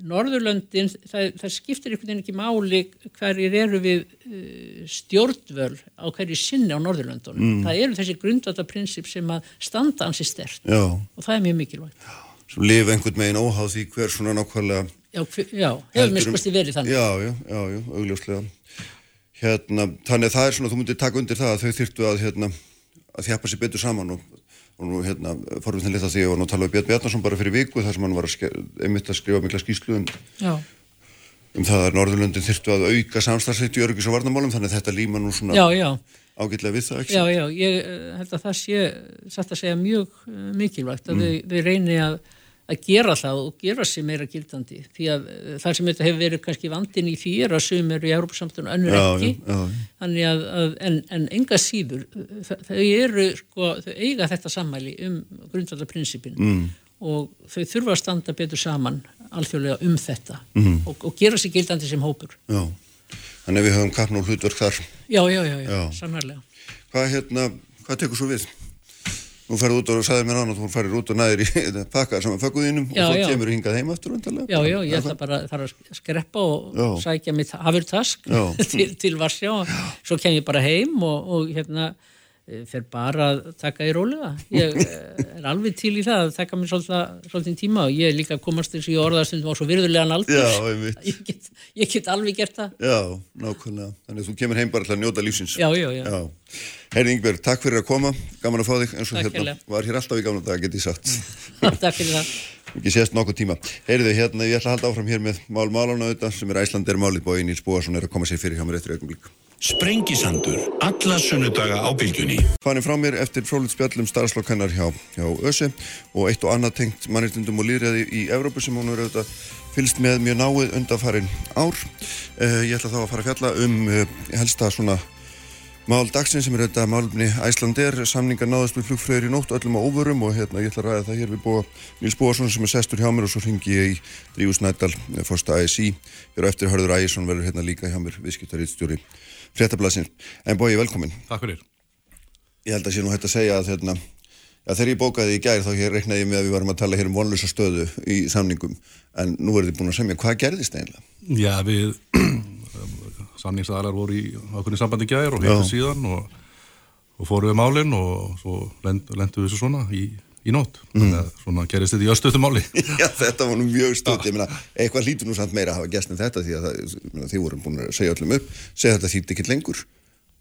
Speaker 3: Norðurlöndin, það, það skiptir einhvern veginn ekki máli hverjir eru við uh, stjórnvöl á hverju sinni á Norðurlöndunum.
Speaker 2: Mm.
Speaker 3: Það eru þessi grundvöldaprinsip sem að standa ansi stert
Speaker 2: já,
Speaker 3: og það er mjög mikilvægt.
Speaker 2: sem lifa einhvern megin óháð því hver svona nákvæmlega
Speaker 3: Já, já hefur mér
Speaker 2: um-
Speaker 3: skoðst verið þannig.
Speaker 2: Já, já, já, já, augljóslega Hérna, þannig að það er svona, þú myndir taka undir það að þau þyrftu að, hérna, að þjapa sér betur saman og, og nú, hérna, forvitin lita því og nú tala við Björn Bjarnason bara fyrir viku þar sem hann var að einmitt að skrifa mikla skýslu um, um það að Norðurlöndin þyrtu að auka samstagsleitt í örgis og varnamálum þannig að þetta líma nú svona
Speaker 3: Já, já,
Speaker 2: ágætlega við það ekki?
Speaker 3: já, já, ég eh, held að það sé, satt að segja, mjög eh, mikilvægt að við, við reyni að, að gera það og gera sér meira gildandi því að eh, það sem þetta hefur verið kannski vandin í því er að sum eru í Európa-samtunum önnur
Speaker 2: Já,
Speaker 3: ekki
Speaker 2: já, já.
Speaker 3: að, að en, en enga síður þau eru, sko, þau eiga þetta sammæli um grundvallarprinsipin mm. og þau þurfa að standa betur saman alþjóðlega um þetta mm. og, og gera sér gildandi sem hópur
Speaker 2: Já, þannig að við höfum kapn og hlutverk þar.
Speaker 3: já, já, Já. sannarlega
Speaker 2: Hvað hérna, hvað tekur svo við? Nú ferðu út og sagði mér annað, þú farir út og næðir í pakka saman fögguðinum og þú
Speaker 3: já.
Speaker 2: kemur hingað heim aftur undarlega.
Speaker 3: Já, já, ég ætla bara þarf að skreppa og
Speaker 2: Já.
Speaker 3: sækja mitt hafurtask til, til Varsjá og svo kem ég bara heim og, og hérna fer bara að taka í rólega. Ég eh, er alveg til í það að taka mér svolítið, svolítið tíma og ég er líka að komast eins og ég orðastundum á svo virðulegan aldur.
Speaker 2: Já, einmitt.
Speaker 3: Ég get, ég get alveg gert það.
Speaker 2: Já, nákvæmlega. Þannig að þú kemur heim bara til að njóta lífsins.
Speaker 3: Já, já, já.
Speaker 2: Já. Herri Ingberg, takk fyrir að koma, gaman að fá þig eins og
Speaker 3: Takk
Speaker 2: hérna,
Speaker 3: hérlega.
Speaker 2: var hér alltaf í gamla dag, get ég sagt.
Speaker 3: Takk fyrir það.
Speaker 2: Ekki sést nokkuð tíma. Heyriði, hérna, ég ætla að halda áfram hér með mál málana auðvitað er er.
Speaker 4: Sprengisandur, alla sunnudaga á bylgjunni.
Speaker 2: Fann frá mér eftir frólitt spjallum starfslokkennar hjá, hjá ÖSE og eitt og annað tengt mannréttindum og líðræði í Evrópu sem hún verið auðvitað fylgst með mjög náið undanfarin ár. Uh, ég ætla þá að fara að fjalla um uh, helsta svona mál dagsinn sem er auðvitað málumni Æslandir, samningar náðast við flugfröður í nótt öllum á óvörum og hérna ég ætla að ræða það hér við búa Níls Bóasson sem er sestur hjá mér og svo ringi ég í Drífus Næddal, fórsta ASI, hér á eftir Hörður Ægjesson verður hérna líka hjá mér, viðskiptarítstjóri fréttablasins. En bói, velkomin.
Speaker 5: Takk fyrir.
Speaker 2: Ég held að sé nú hægt að segja að hérna, já, þegar ég bókaði í gær þá reiknaði ég með að við varum að tala hér um vonlösa stöðu í samningum en nú er þið búin að semja hvað gerðist eiginlega?
Speaker 5: Já, við samningsaðalar voru í ákveðni sambandi gær og hefðu síðan og, og fóru við málinn og svo lend, lendu við þessu svona í, í nótt. Að svona gerist þetta í östuðtu máli.
Speaker 2: Já, þetta var nú mjög stöð, ég meina, eitthvað hlýtur nú samt meira að hafa gæst en þetta því að þið vorum búin að segja öllum upp, segja þetta þýtti ekki lengur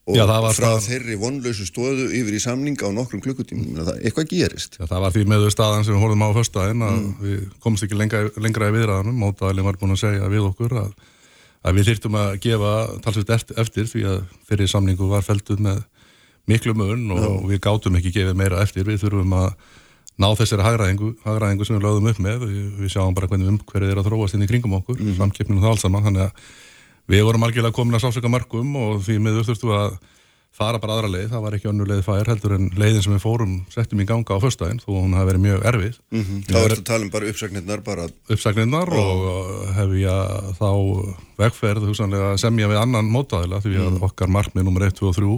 Speaker 2: og
Speaker 5: Já,
Speaker 2: frá
Speaker 5: það-
Speaker 2: þeirri vonlösu stöðu yfir í samninga á nokkrum klukkutímum, eitthvað gerist.
Speaker 5: Já, það var því meðu staðan sem við horfum á föstudaginn að við komumst ekki lengra, lengra í viðræðanum. Mótaðalinn var búin að segja við okkur að, að við þyrftum að gefa talsveit eftir, því að fyrir samningu var felduð með miklu mun og við gátum ekki gefið meira eftir. Við þurfum að ná þessari hagræðingu, hagræðingu sem við lögðum upp með. Við, sjáum bara hvernig umhverfið er að þróast inn í kringum okkur, mm. samkeppninu og það alls saman. Þannig að við vorum algjörlega komin að sásöka markum og því miður þurftum við að fara bara aðra leið, það var ekki önnur leið fær heldur en leiðin sem við fórum settum í ganga á föstudaginn þó að hún hafi verið mjög erfið.
Speaker 2: Mm Þá ertu að tala um bara uppsagnirnar, bara,
Speaker 5: uppsagnirnar og hef ég þá vegferð hugsanlega að semja við annan mótaðila því að okkar markmið nummer 1, 2 og 3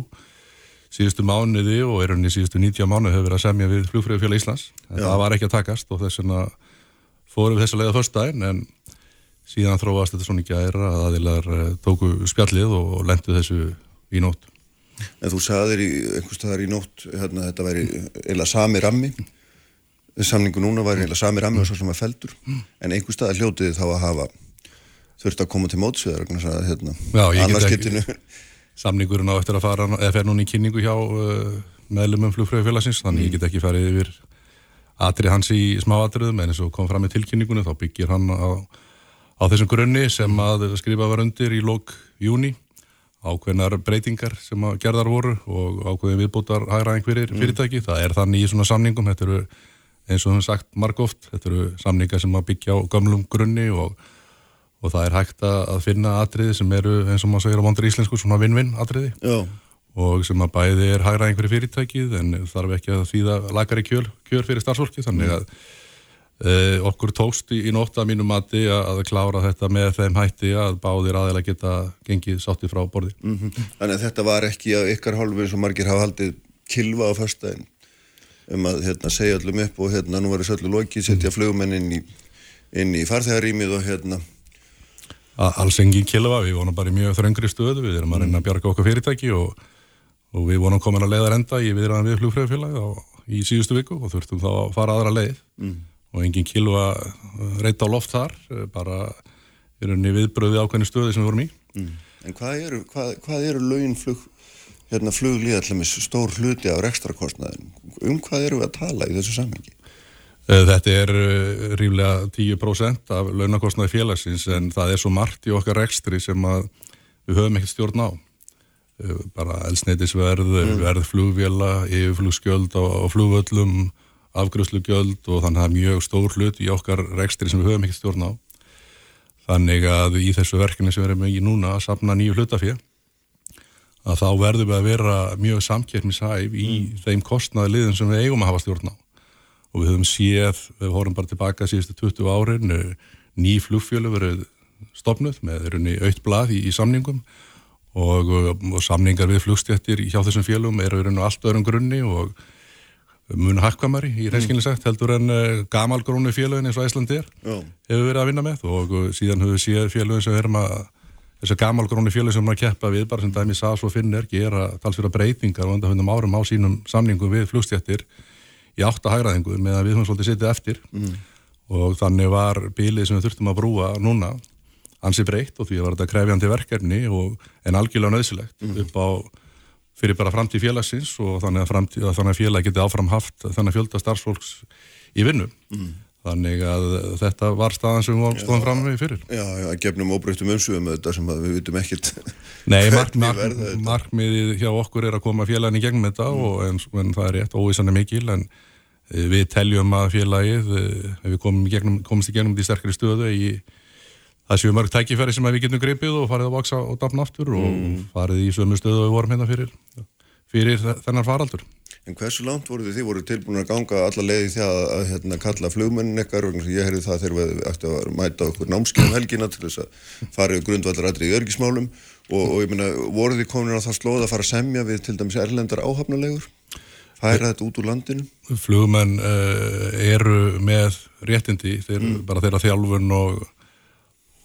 Speaker 5: síðustu mánuði og er í síðustu 90 mánuði hefur verið að semja við flugfröðufjöla Íslands. En það var ekki að takast og þess vegna fórum við þessa leið á föstudaginn en síðan þróast þetta svona ekki að er að aðilar eh, tóku spjallið og lendu þessu í nótt.
Speaker 2: En þú sagðir í einhvers staðar í nótt, hérna, þetta væri eila sami rammi, samningu núna væri eila sami rammi og svo sem var feldur, en einhvers staðar hljótið þá að hafa þurft að koma til mótsviðar, hérna,
Speaker 5: Já, samningurinn á eftir að fara eða fer núna í kynningu hjá uh, meðlumum flugfröðufélagsins, þannig ég get ekki farið yfir atrið hans í smáatriðum en eins og kom fram í tilkynningunni þá byggir hann á, á þessum grunni sem að skrifa var undir í lók júni ákveðnar breytingar sem að gerðar voru og ákveðin viðbútar hægraðing fyrir fyrirtæki, það er þannig í svona samningum þetta eru eins og við höfum sagt margóft, þetta eru samningar sem að byggja á gamlum grunni og og það er hægt að finna atriði sem eru eins og maður segir á vondur íslensku svona vinn-vinn atriði
Speaker 2: já,
Speaker 5: og sem að bæði er hægra einhverju fyrirtækið en þarf ekki að þýða lagari kjör, kjör fyrir starfsfólki þannig að uh, okkur tókst í, í nótt að mínu mati að, að klára þetta með þeim hætti að báðir aðeila geta gengið sátti frá borði.
Speaker 2: Mhm. Þannig að þetta var ekki að ykkar hálfu eins og margir hafa haldið kilva á föstudaginn um að hérna, segja öllum upp og hérna nú verður
Speaker 5: Alls engin kilva, við vonum bara í mjög þröngri stöðu, við erum að reyna að bjarga okkur fyrirtæki og, og við vonum komin að leiða enda í viðræðan við flugfræðufélagi í síðustu viku og þurftum þá að fara aðra leið og engin kilva reyta á loft þar, eh, bara í rauninni viðbröði ákveðni stöði sem við vorum í.
Speaker 2: en hvað eru, hvað, hvað eru laun flug hérna fluglíðallumis stór hluti af rekstrakostnaðin um hvað eru við að tala í þessu samhengi?
Speaker 5: Eh, Þetta er eh, ríflega 10% af launakostnaði félagsins en það er svo margt í okkar rekstri sem við höfum ekkert stjórn á. Eh, Bara elsneitisverð, verð flugvjela, yfirflugskjöld á, á flugvöllum, afgröðslugjöld og þannig að það er mjög stór hlut í okkar rekstri sem við höfum ekkert stjórn á. Þannig að í þessu verkefni sem við erum í núna að sapna nýju hlutafér að þá verðum við að vera mjög samkeppnishæf í þeim kostnaði liðin sem við eigum að hafa stjórn á og við höfum séð, við vorum bara tilbaka síðustu 20 árin, eh, ný flugfjölu verið stopnuð með aukt blað í, í samningum. Og, og samningar við flugstjættir hjá þessum fjölum eru runni allt öðrum grunni og munu hakkvamari í reynskilin sagt heldur en uh, gamalgrónu félögin eins og Æsland er
Speaker 2: Já.
Speaker 5: hefur verið að vinna með. Og uh, síðan höfum við séð félögin sem við erum að þessar gamalgrónu félögin sem að keppa við bara sem dæmi SAS og Finnir gera talsverða breytingar og undanfjöndum árum á sínum samningum við flugstjættir í átta hægraðingu meðan við höfum svolítið setið eftir. Og þannig var bílið sem við þurftum að brúa núna ansi breytt og því var þetta krefjandi verkefni og en algjörlega nöðsilegt upp á fyrir bara framtíð félagsins og þannig að, framtíð, að þannig að félag geti áfram haft þannig að fjölda starfsfólks í vinnu. Þannig að þetta var staðan sem við stóðum fram með fyrir.
Speaker 2: Já, að gefnum óbreyttum umsögum með þetta sem við vitum ekkert
Speaker 5: Nei, mark, mark, markmiðið hjá okkur er að koma félagin í gegnum þetta og en, en það er rétt óvísan er mikil en við teljum að félagið eh, ef við komum í gegnum, komumst í gegnum því sterkari stöðu í það séu mörg tækifæri sem að við getum greipið og farið að vaksa og dafna aftur og farið í sömu stöðu og við vorum hérna fyrir, fyrir þe- þennan faraldur.
Speaker 2: En hversu langt voru þið? Þið voru tilbúin að ganga alla leiði því að, að hérna, kalla flugmennin ekkar og ég heyrði það þegar við ættu að mæta okkur námskeiðum helgina til þess að fara yfir grundvallarættri í örgismálum og, og ég meina, voru þið komin á það slóð að fara að semja við til dæmis erlendar áhafnalegur? Færa þetta út úr landinu?
Speaker 5: Flugmenn uh, eru með réttindi, þeir, bara þeirra þjálfun og,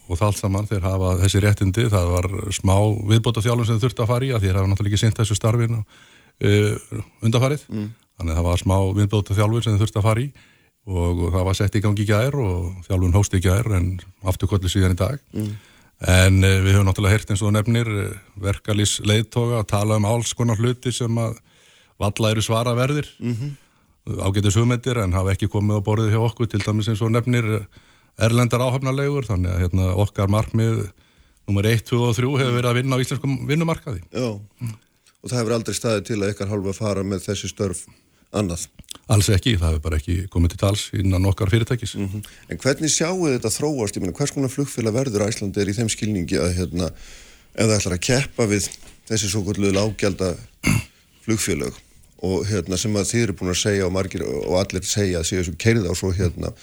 Speaker 5: og það allt saman, þeir hafa þessi réttindi, það var smá viðbóta þjálfun sem þurfti að fara í að þeir hafa náttúrulega ekki sint þessu starfin uh, undarfarið, þannig að það var smá viðbóta þjálfun sem þurfti að fara í og, það var sett í gangi í gær og þjálfun hóst í gær en afturkolli síðan í dag. En uh, við höfum náttúrulega heyrt eins og nefnir verkalýs leiðtoga að tala um alls konar hluti sem að valla eru svara verðir ágætis hugmyndir en hafa ekki komið á borðið hjá okkur til dæmis eins og nefnir erlendar áhafnarlegur þannig að hérna, okkar markmið nummer 1, 2 og 3 hefur verið að vinna á íslenskum vinnumarkaði.
Speaker 2: Já. Og það hefur aldrei staðið til að ykkar hálfa fara með þessi störf annað.
Speaker 5: Alls ekki, það hefur bara ekki komið til tals innan okkar fyrirtækis.
Speaker 2: En hvernig sjáu þetta þróast? Ég meina, hvers konar flugfélag verður Æslandi er í þeim skilningi að hérna, ef það ætlar að keppa við þessi svo kvölduðu lággelda flugfélag og hérna sem að þið eru búin að segja og margir og allir segja að séu sem keirða og svo hérna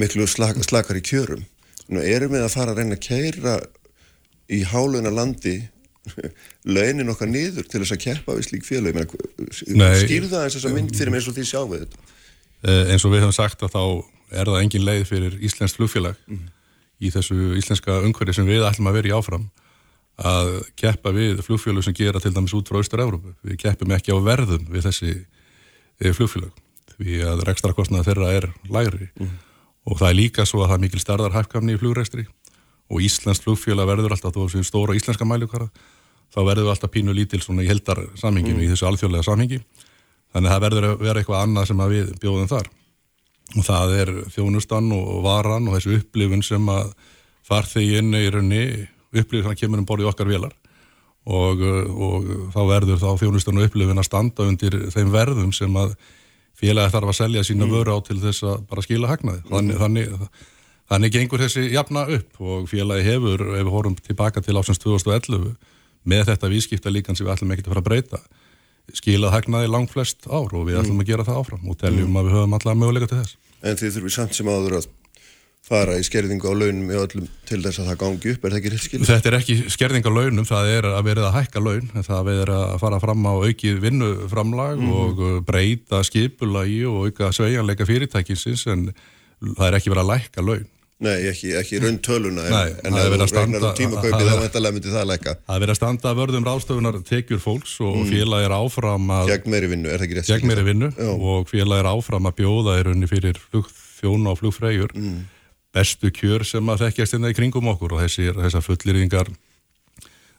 Speaker 2: miklu slak, slakar í kjörum. Nú, erum við að fara að reyna að keira í háluna landi launin okkar niður til þess að keppa við slík félag.
Speaker 5: Nei.
Speaker 2: Skýrða eins þess að mynd fyrir mig eins og því sjáum við þetta.
Speaker 5: Eh, eins og við höfum sagt að þá er það engin leið fyrir íslenskt flugfélag í þessu íslenska umhverfi sem við ætlum að vera í áfram að keppa við flugfélag sem gera til dæmis út frá Austur-Európu. Við keppum ekki á verðum við þessi eh, flugfélag því að rekstrakostnaða þeirra er lægri. Og það er líka svo að það er mikil starðarhæfkamni í flugrekstri og íslenskt flugfélag verður alltaf þó sem stóra íslenska mæljukara þá verður við alltaf pínu lítil svona í heldar samhenginu í þessu alþjóðlega samhengi. Þannig að það verður að vera eitthvað annað sem að við bjóðum þar. Og það er þjónustan og varan og þessu upplifun sem að farþeginn í raunni upplifun þannig að kemur um borðið okkar velar og, og þá verður þá þjónustan og upplifun að standa undir þeim verðum sem að félagi þarf að selja sína vöru á til þess að bara skila hagnaði. Þannig, þannig, þannig gengur þessi jafna upp og félagi hefur, ef við horfum tilbaka til ásins 2011 með þetta vískipta líkan sem við ætlum ekki að fara að breyta skilað hagnaði langflest ár og við ætlum að gera það áfram og teljum að við höfum allavega möguleika til þess.
Speaker 2: En þið þurfum samt sem áður að fara í skerðingu á launum í öllum til þess að það gangi upp, er það ekki rétt skil?
Speaker 5: Þetta er ekki skerðing á launum, það er að verið að hækka laun, það er að fara fram á aukið vinnuframlag og uh, breyta skipulagi og auka sveigjanleika fyrirtækinsins en það er ekki verið að lækka laun.
Speaker 2: Nei, ekki, ekki raun töluna,
Speaker 5: Nei,
Speaker 2: en, en
Speaker 5: verið
Speaker 2: þú
Speaker 5: að standa-
Speaker 2: regnar um tímakaupið
Speaker 5: að-
Speaker 2: þá vantarlega myndi það lækka
Speaker 5: Það er verið að standa að vörðum ráðstöfunar tekjur fólks og mm. félag er áfram að
Speaker 2: gegn meiri vinnu, er það ekki rétt
Speaker 5: gegn meiri vinnu og félag er áfram að bjóða í rauninni fyrir flugþjóna og flugfreyjur
Speaker 2: Mm.
Speaker 5: Bestu kjör sem að þekkjast inn í kringum okkur og þessi, þessar fullýringar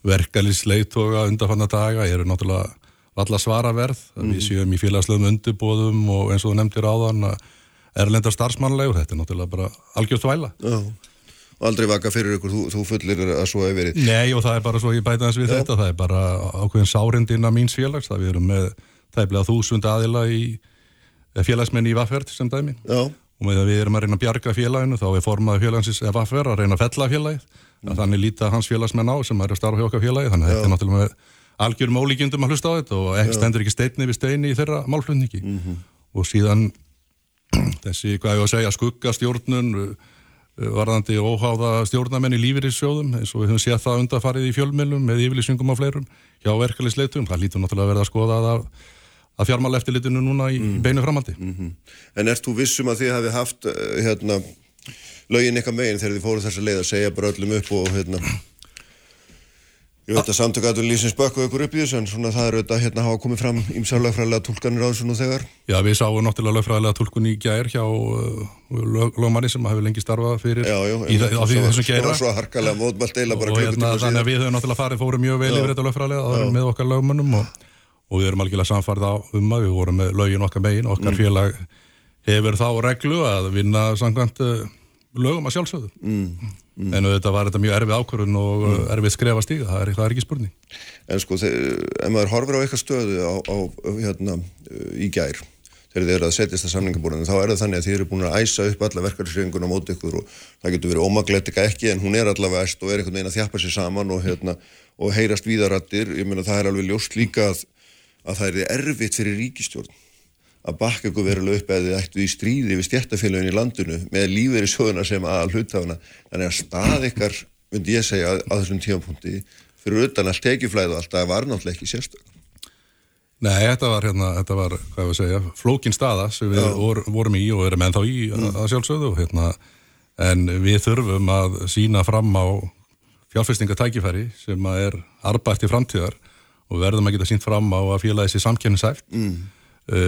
Speaker 5: verkalisleitoga undanfanna daga eru náttúrulega valla svara verð
Speaker 2: Mm.
Speaker 5: við séum í félagslegum undirbóðum og eins og þú nefndir áðan að erlenda starfsmannlegur, þetta er náttúrulega bara algjörð þvæla.
Speaker 2: Og aldrei vaka fyrir ykkur, þú, þú fullir að svo hefur verið.
Speaker 5: Nei, og það er bara svo, ég bæta þess við
Speaker 2: Já.
Speaker 5: þetta, það er bara ákveðin sárindina míns félags, það við erum með tæplega þúsund aðila í eh, félagsmenn í Vafferð sem dæmi
Speaker 2: Já,
Speaker 5: og með að við erum að reyna að bjarga félaginu þá er formaði félagsins Vafferð að reyna að fella félagið, mm. þannig líta hans félagsmenn á sem er að starfa hjá okkar félagi, þannig að þetta er náttúrulega algjörum ólíkjundum að hlusta á þetta og ekki stendur ekki steinni við steini í þeirra málflutningi. Og síðan þessi, hvað ég var að segja, skuggastjórnun uh, varðandi óháða stjórnamenn í lífeyrissjóðum eins og við höfum séð það undarfarið í fjölmjölum með yfirlýsingum á fleirum hjá verkefliðsleitum, það lítur náttúrulega að verða að skoða að, að fjármála eftirlitinu núna í mm. beinu framaldi.
Speaker 2: en ert þú vissum að þið hafi haft eh, hérna, lögin eitthvað megin þegar þið fóru þessa leið að segja bara öllum upp og hérna Ég veit að samtök að lýsins bökku ykkur upp í þessu en svona það er auðvitað hérna hafa komið fram ímsálagfræðilega tólkanir á þessu nú þegar.
Speaker 5: Já, við sáum náttúrulega lögfræðilega tólkun í gær hjá uh, lög, lögmanni sem hefur lengi starfað fyrir
Speaker 2: Já, já,
Speaker 5: í, á því þessum
Speaker 2: svo,
Speaker 5: gæra
Speaker 2: svo harkalega mótmælt eila bara
Speaker 5: og hérna,
Speaker 2: klukkutíma
Speaker 5: þannig að
Speaker 2: síðan.
Speaker 5: við höfum náttúrulega farið fórum mjög vel yfir þetta lögfræðilega og, við erum algjörlega samfarið á um að við vorum með lögin okkar megin, okkar félag hefur þá reglu að vinna samkvæmt uh, lögum að sjálfsögðu. Mm. en þetta var þetta mjög erfið ákvörðun og mm. erfið skrefa stíga, það er, það er ekki spurning.
Speaker 2: En sko, ef maður horfir á eitthvað stöðu á, á hérna, í gær, þegar þið eru að setjast að samningaborðinu, þá er það þannig að þið eru búin að æsa upp alla verkarsreifinguna mót ykkur og það getur verið ómagletika ekki en hún er allavega æst og er einhvern veginn að þjappa sér saman og, hérna, og heyrast víðarattir, ég meina það er alveg ljóst líka að, að það er erfitt fyrir ríkistjórn að bakka ykkur verulega upp eða ættu í stríði við stjættafélagin í landinu með lífeyri sjóðuna sem að hlutafuna þannig að stað ykkar, myndi ég segja að, að þessum tímapunkti fyrir utan allt tekjuflæð og allt það var náttúrulega ekki sérstök.
Speaker 5: Nei, þetta var hérna, þetta var, hvað að segja flókin staða sem við vor, vorum í og erum ennþá í að, að sjálfsögðu hérna, en við þurfum að sína fram á fjárfestingatækifæri sem að er arbætt í framtíðar og verðum að geta sínt fram á að félagi sér samkennisæft mm.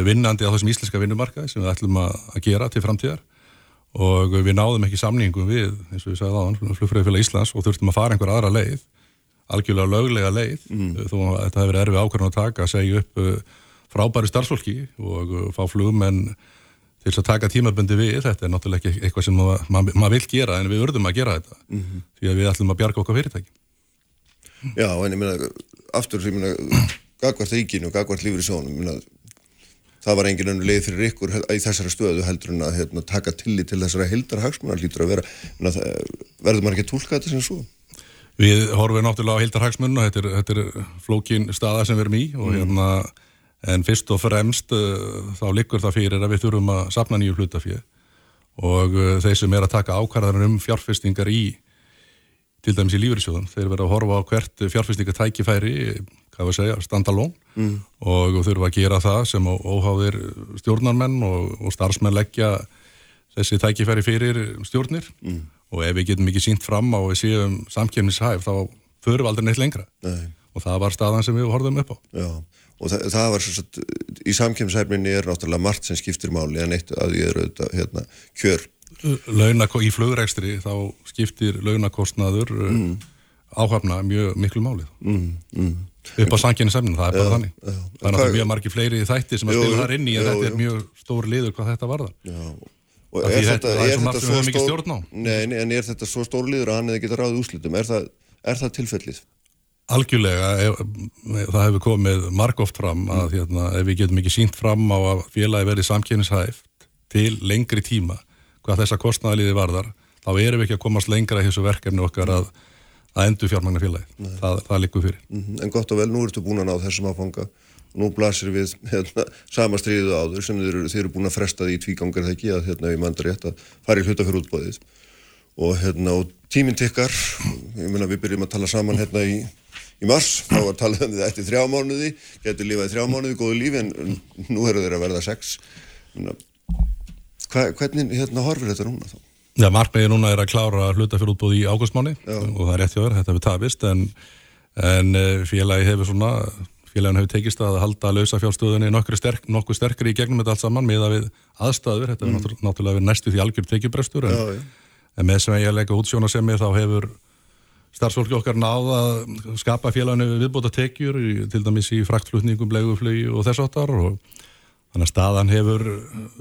Speaker 5: vinnandi á þessum íslenska vinnumarkaði sem við ætlum að, að gera til framtíðar og við náðum ekki samningum við, eins og við sagði aðan, flugfræðifélag Íslands og þurftum að fara einhver aðra leið algjörlega löglega leið mm. þó að þetta hefur erfið ákvörðan að taka segja upp uh, frábæri starfsfólki og fá flugmenn til að taka tímabundi við, þetta er náttúrulega ekki eitthvað sem maður ma ma vil gera en við urðum að gera þetta
Speaker 2: Mhm.
Speaker 5: því að við ætlum að bjarga okkar fyrirtæki
Speaker 2: Já, en ég meina, aftur, ég meina, gagvart ríkinu og gagvart lífur í sjónum, meina, það var engin önnu leið fyrir ykkur í þessara stöðu heldur en að hérna, taka tillit til þessara hildarhagsmunar lítur að vera, meina, það, verður maður ekki að tólka þetta sem svo?
Speaker 5: Við horfum náttúrulega á hildarhagsmunna, þetta er, þetta er flókin staða sem við erum í og hérna, en fyrst og fremst uh, þá liggur það fyrir að við þurfum að sapna nýju hlutafið og uh, þeir sem er að taka ákvarðanir um fjárfestingar í til dæmis í lífeyrissjóðum, þeir verða að horfa á hvert fjárfestingatækifæri, hvað við segja, standalón mm. og þurfa að gera það sem óháðir stjórnarmenn og, og starfsmenn leggja þessi tækifæri fyrir stjórnir mm. og ef við getum ekki sínt fram á séum samkjöfnishæf þá förum við aldrei neitt lengra
Speaker 2: Nei.
Speaker 5: og það var staðan sem við horfum upp á.
Speaker 2: Já, og það, það var svo satt, í samkemshæfninni er náttúrulega margt sem skiptir máli en eitt að ég er auðvitað, hérna, kjör.
Speaker 5: Launako, í flugrekstri þá skiptir launakostnaður mm. áhafna mjög miklu málið.
Speaker 2: Mm, mm.
Speaker 5: Upp á samkjöfnisefnin, það er bara þannig.
Speaker 2: já.
Speaker 5: Það er náttúrulega
Speaker 2: Hvað-
Speaker 5: mjög margi fleiri þætti sem að spila þar inn í en þetta er mjög stór liður hvað þetta varðar.
Speaker 2: Já, og er þetta,
Speaker 5: þetta- það er
Speaker 2: er þetta
Speaker 5: sem við
Speaker 2: svo stór. Nei, nei, en er þetta svo stór liður að hann hefði geta ráðið úslitum er það, er það tilfellið?
Speaker 5: Algjörlega, ef, það hefur komið margóft fram að hérna, ef við getum ekki sínt fram á að félagi verði samkynishæft til lengri tíma hvað þessa kostnæðaliði varðar þá erum við ekki að komast lengra í þessu verkefni okkar að, að endur fjármagna félagi það, það likur fyrir.
Speaker 2: Mhm, En gott og vel, nú ertu búin að ná þessum áfanga. Nú blasir við hérna, sama stríðu áður sem eru, þið eru búin að fresta því tvígangar það ekki að hérna, ég mandar rétt að fara í hluta fyrir útbóðið og, hérna, og tíminn tikkar. Ég meina við byrjum að tala saman hérna í, í mars, þá var talað um þetta eftir þrjá mánuði, getur lífað í þrjá mánuði góðu lífi en nú eru þeir að verða sex hva, hvernig hérna horfir þetta núna þá?
Speaker 5: Já, markmiði núna er að klára hluta fyrir útbúð í águstmáni og það er rétt hjá þér, þetta hefur tafist en, en eh, félagi hefur svona félagin hefur tekist að halda lausa fjárstuðunni nokkuð sterk, sterkri í gegnum þetta allt saman með að við aðstæður, þetta mm. náttúrulega verið næstu því algjör tekjubrestur en,
Speaker 2: Já, já.
Speaker 5: en með sem ég leika útsjónasemi þá hefur starfsfólki okkar náð að skapa félaginu viðbóta tekjur til dæmis í fraktflutningum, leguflugi og þess áttar og, Þannig að staðan hefur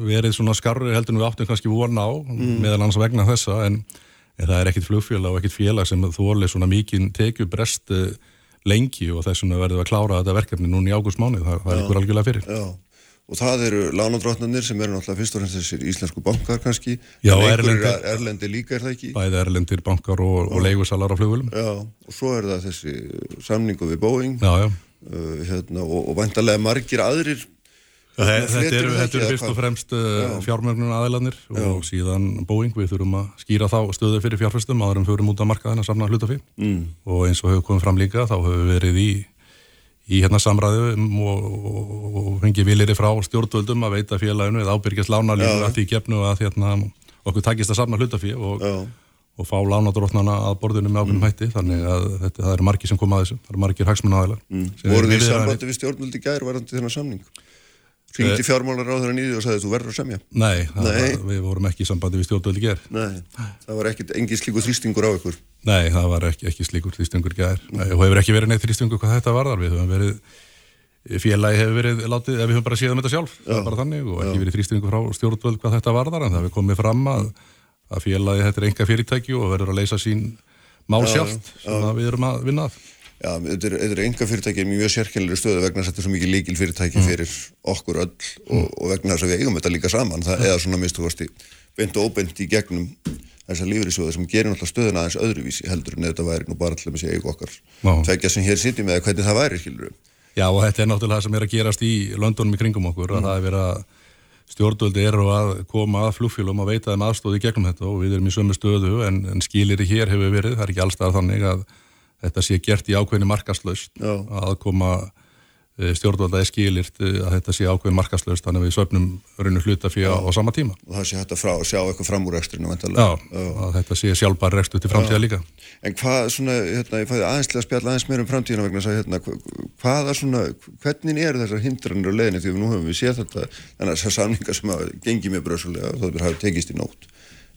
Speaker 5: verið svona skarri heldur en við áttum kannski von á meðal annars vegna þessa en, en það er ekkit flugfélag og ekkit félag sem þóli svona mikið tekjubrest eh, lengi og þess vegna verðum við að klára þetta verkefni núna í ágústmáni, það, það er ykkur algjörlega fyrir.
Speaker 2: Já, og það eru lánadrótnarnir sem eru náttúrulega fyrst og fremst þessir íslensku bankar kannski,
Speaker 5: Já,
Speaker 2: en einhverjir
Speaker 5: erlendir-
Speaker 2: erlendi líka er það ekki?
Speaker 5: Bæði erlendir bankar og, og leigusalar á flugvölum.
Speaker 2: Já, og svo er það þessi samningu við Boeing
Speaker 5: Já, já.
Speaker 2: uh, hérna, og, og vantarlega margir aðrir
Speaker 5: Þetta, eru,
Speaker 2: eða
Speaker 5: fyrst og fremst uh, fjármögnun aðilanir og síðan Boeing, við þurfum að skýra þá stöðu fyrir fjárfæstum förum út á markaðina að samna hlutafí mm. og eins og hefur komið fram líka þá hefur við verið í, í hérna samræðu um og, og, og fengið viliri frá stjórnvöldum að veita félaginu eða ábyrgjast lánalínu að því gefnu að hérna, okkur takist að samna hlutafí og, og fá lánadrótnana að borðinu með ákveðnum hætti. Þannig að þetta, það eru margir sem koma að þessu, það eru margir hagsmunna aðilar mm.
Speaker 2: voru þið í sambandi við stjórnvöldi gær varandi þennan samning ringdi uh, fjármálar á þeirra nýði og sagði þú verður að semja.
Speaker 5: Nei,
Speaker 2: Nei.
Speaker 5: Var, við vorum ekki í sambandi við stjórnvöldi ger
Speaker 2: Nei, það var ekkit engi slíku þrýstingur á ykkur.
Speaker 5: Nei, það var ekki, ekki slíkur þrýstungur gæðir og hefur ekki verið neitt þrýstungur hvað þetta varðar. Við höfum verið, félagi hefur verið látið, við höfum bara séð um þetta sjálf. Er bara þannig og ekki verið þrýstungur frá stjórnvöld hvað þetta varðar en það hefur komið fram að, að félagi þetta er enga fyrirtæki og verður að leysa sín mál sjálft sem við erum að vinna að
Speaker 2: Já, þetta er, þetta er enga fyrirtæki mjög sérkennilega stöðu vegna þess að þetta er svo mikið líkil fyrirtæki fyrir okkur öll og, og vegna þess að við eigum þetta líka saman. Það, eða svona mistu fórst í beint og óbeint í gegnum þessar lífriðsjóða sem gerir náttúrulega stöðuna aðeins öðruvísi heldur en þetta væri nú bara allir með sig eigu okkar. Tvekja sem hér sitjum eða hvernig það væri, skilur
Speaker 5: Já og þetta er náttúrulega það sem er að gerast í Londonum í kringum okkur að það er verið að stjórnvöldi eru að koma að flugfélum að veita þeim aðstóði gegnum þetta og við erum í sömu stöðu en, en skilir í hér hefur verið, það er ekki allstað þannig að þetta sé gert í ákveðinu markaslaust
Speaker 2: Já.
Speaker 5: að koma stjórnvalda er skilirt eh, að þetta sé ákveðin markaslaust þannig að við söpnum rauninu hluta fyrir á, sama tíma.
Speaker 2: Og það sé hægt að frá, sjá eitthvað fram úr ekstrinu
Speaker 5: Já, að þetta sé sjálfbar rekstu til framtíða líka.
Speaker 2: En hvað svona, hérna, ég fæði aðeinslega að spjalla aðeins meira um framtíðina vegna að hérna, hva- hvaða svona, hvernig eru þessar hindranir á leiðinni? Því að nú höfum við séð þetta þannig að þessar samningar sem hafa gengið mjög bröðsulega þó að við hafa tekist í nótt.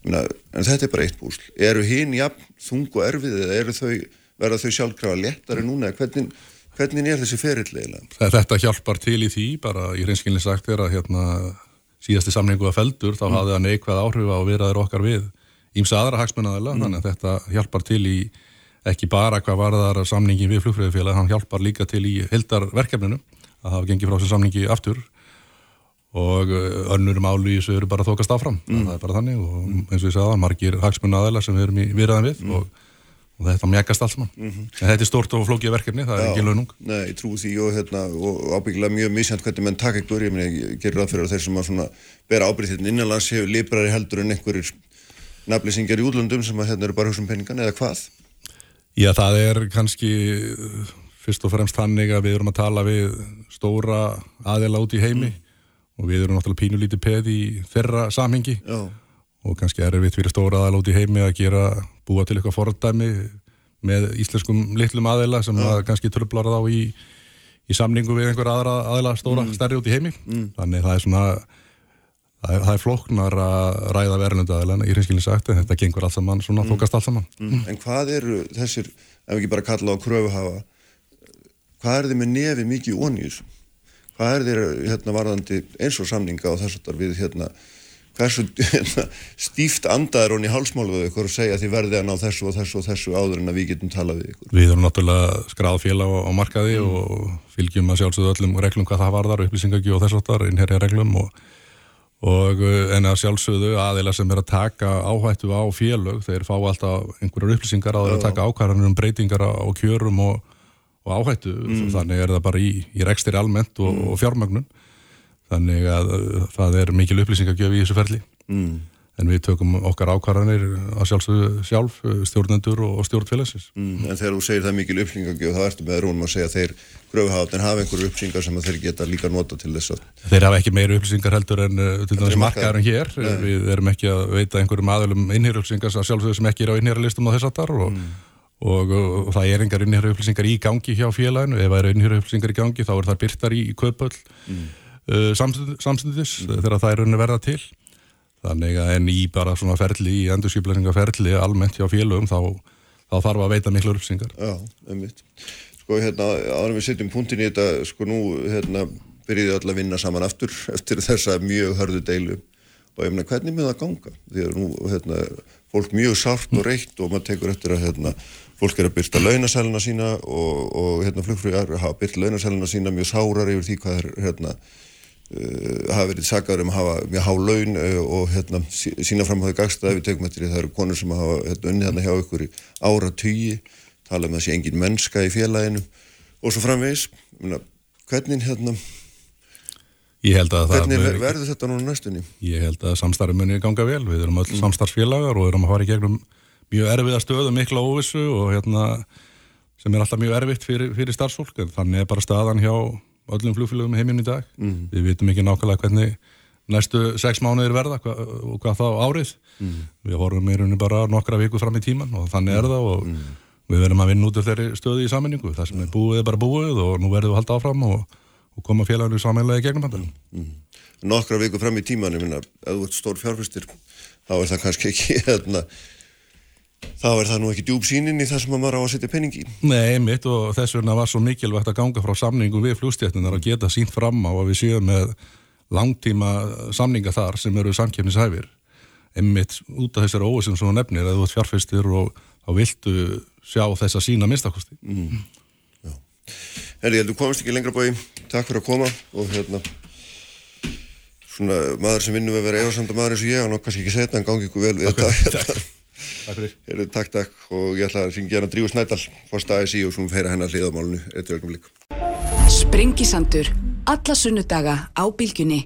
Speaker 2: En þetta er bara eitt búsl eru hinn jafn, þung og erfið eða eru þau, verða þau sjálfkrafa léttari núna, hvernig, hvernig er þessi ferill eiginlega?
Speaker 5: Þetta hjálpar til í því, bara í hreinskilni sagt er að hérna, síðasti samningu að feldur, þá hafði það neikvæð áhrif á viðraður okkar við ímsa aðra hagsmunnaðila, þannig að þetta hjálpar til í ekki bara hvað varðar samningin við flugfröðufélag, hann hjálpar líka til í hildarverkefninu að hafa gengið frá þessu samningi aftur. Og uh, önnur málu í þessu eru bara þokast áfram, það er bara þannig og eins og ég sagði, margir hagsmunnaðila sem við erum í viðraðan við og, og þetta mjagast allt saman. En þetta er stort og flókið verkefni, það er ekki launung.
Speaker 2: Nei, ég trúi því og, hérna, og ábyggilega mjög misjant hvernig menn taka ykkur, ég, meni, ég gerir það fyrir þeir sem að bera ábyrgð hérna innanlands hefur librari heldur en einhverjir naflýsingar í útlöndum sem að hérna eru bara hugsa um peningan eða hvað?
Speaker 5: Já, það er kannski uh, fyrst og fremst þannig að við erum að tala við stóra aðila út í heimi og við erum náttúrulega pínulítið peð í þeirra samhengi
Speaker 2: Já,
Speaker 5: og kannski er við fyrir stóra aðila út í heimi að gera, búa til eitthvað fordæmi með íslenskum litlum aðila sem að kannski tröflar þá í, í samningu við einhver aðra aðila stóra stærri út í heimi. Þannig það er svona það er, það er flóknar að ræða verðlunda aðila í hreinskilin sagt en þetta gengur allt saman svona þokast allt saman.
Speaker 2: En hvað eru þessir, ef ekki bara kalla á kröfuhafa, hvað er þið með nefi mikið þessu? Hvað er þið hérna varðandi eins og samninga og þess að við hérna, hversu stíft andaður honni í hálsmálu við ykkur og segja að þið verðið að ná þessu og þessu og þessu áður en að við getum talað við ykkur?
Speaker 5: Við erum náttúrulega skráð félag á, á markaði og fylgjum að sjálfsögðu öllum reglum hvað það varðar, upplýsingagi og þess áttar, innherja reglum og, og uh, en að sjálfsögðu aðeila sem er að taka áhættu á félög, þeir fá alltaf einhverjar upplýsingar á þeir að taka ákvarðanir um breytingar á, á kjörum og, og áhættu, þannig er það bara í, í þannig að uh, það er mikil upplýsingagjöf í þessu ferli.
Speaker 2: Mm.
Speaker 5: en við tökum okkar ákvarðanir að sjálfsögðu sjálf, uh, stjórnendur og, og stjórnfélagsins
Speaker 2: Mm, en þegar þú segir það mikil upplýsingagjöf þá ertu með rúnum að segja að þeir kröfuhafðin hafa einhverju upplýsingar sem þeir geta líka nota til þess að
Speaker 5: Þeir hafa ekki meiri upplýsingar heldur en uh, til dæmis
Speaker 2: í
Speaker 5: markaðurinn hér. Við erum ekki að veita einhverjum aðlum innhýrupplýsingar að sjálfsögðu sem ekki er á innhýralistum á þess aftar og, og, og það er engar innhýrupplýsingar í gangi hjá félaginu. Ef það eru innhýrupplýsingar í gangi þá er það byrtar í, í kaupöll uh, samstund, samstundis þegar það er unni verða til. Þannig að en í bara svona ferli, í endurskiplæringaferli almennt hjá félagum þá, þá þarf að veita miklu upplýsingar.
Speaker 2: Já, einmitt. Sko, hérna, áður við setjum punktin í þetta, sko, nú, hérna, byrjuði öll að vinna saman aftur eftir þessa mjög hörðu deilu og ég meina hvernig með það ganga því að nú hérna, fólk mjög sárt og reitt og maður tekur eftir að hérna, fólk er að byrta launasæluna sína og, og hérna, flugfrýjar hafa byrta launasæluna sína mjög sárar yfir því hvað er hérna, hafa verið sagaður um að hafa mjög há laun uh, og hérna, sí- sína fram á því gagsta ef við tekum eftir því það eru konur sem hafa hérna, unnið hérna hjá ykkur í ára tugi tala um að sé engin mennska í félaginu og svo framvegis meina, hvernig hérna hvernig ver, verður þetta núna næstunni?
Speaker 5: Ég held að samstarfi muni ganga vel, við erum öll samstarfsfélagar og erum að fara í gegnum mjög erfiða stöðu, mikla óvissu og hérna sem er alltaf mjög erfitt fyrir, fyrir starfsfólk þannig er bara staðan hjá öllum flugfélögum í heiminn í dag. Við vitum ekki nákvæmlega hvernig næstu sex mánuðir verða hva, og hvað þá árið. Við horfum rauninni bara nokkra viku fram í tíman og þannig er það og við verðum að vinna út af þeirri stöðu í sammenningu. Það sem er búið er bara búið og nú verðum við að halda áfram og, og koma félaginu samanlega í gegnum þetta.
Speaker 2: nokkra viku fram í tíman, ég minna, ef þú ert stór fjárfyrstir, þá er það kannski ekki, hérna, þá er það nú ekki djúb sínin í það sem að maður á að setja penning í.
Speaker 5: Nei, mitt og þess vegna var svo mikilvægt að ganga frá samningu við flugstjættunar og geta sínt fram á að við séum með langtíma samninga þar sem eru samkefnishæfir. Einmitt út af þessari óvisum sem þú nefnir, að þú ert fjárfæstir og þá viltu sjá þess að sína minnstakosti.
Speaker 2: Herri, ég held þú komast ekki lengra bói, takk fyrir að koma og hérna, svona maður sem vinnur við að vera efasamda maður eins og ég, hann okkar kannski ekki þetta, en gangi ykkur vel við þetta.
Speaker 5: Takk
Speaker 2: takk, takk, og ég ætla að syngja hérna Drífu Snædal, fórst ASI og svona feyra hennar hliðamálunu, eitt öllum líka.
Speaker 1: Sprengisandur. Alla sunnudaga á bylgjunni.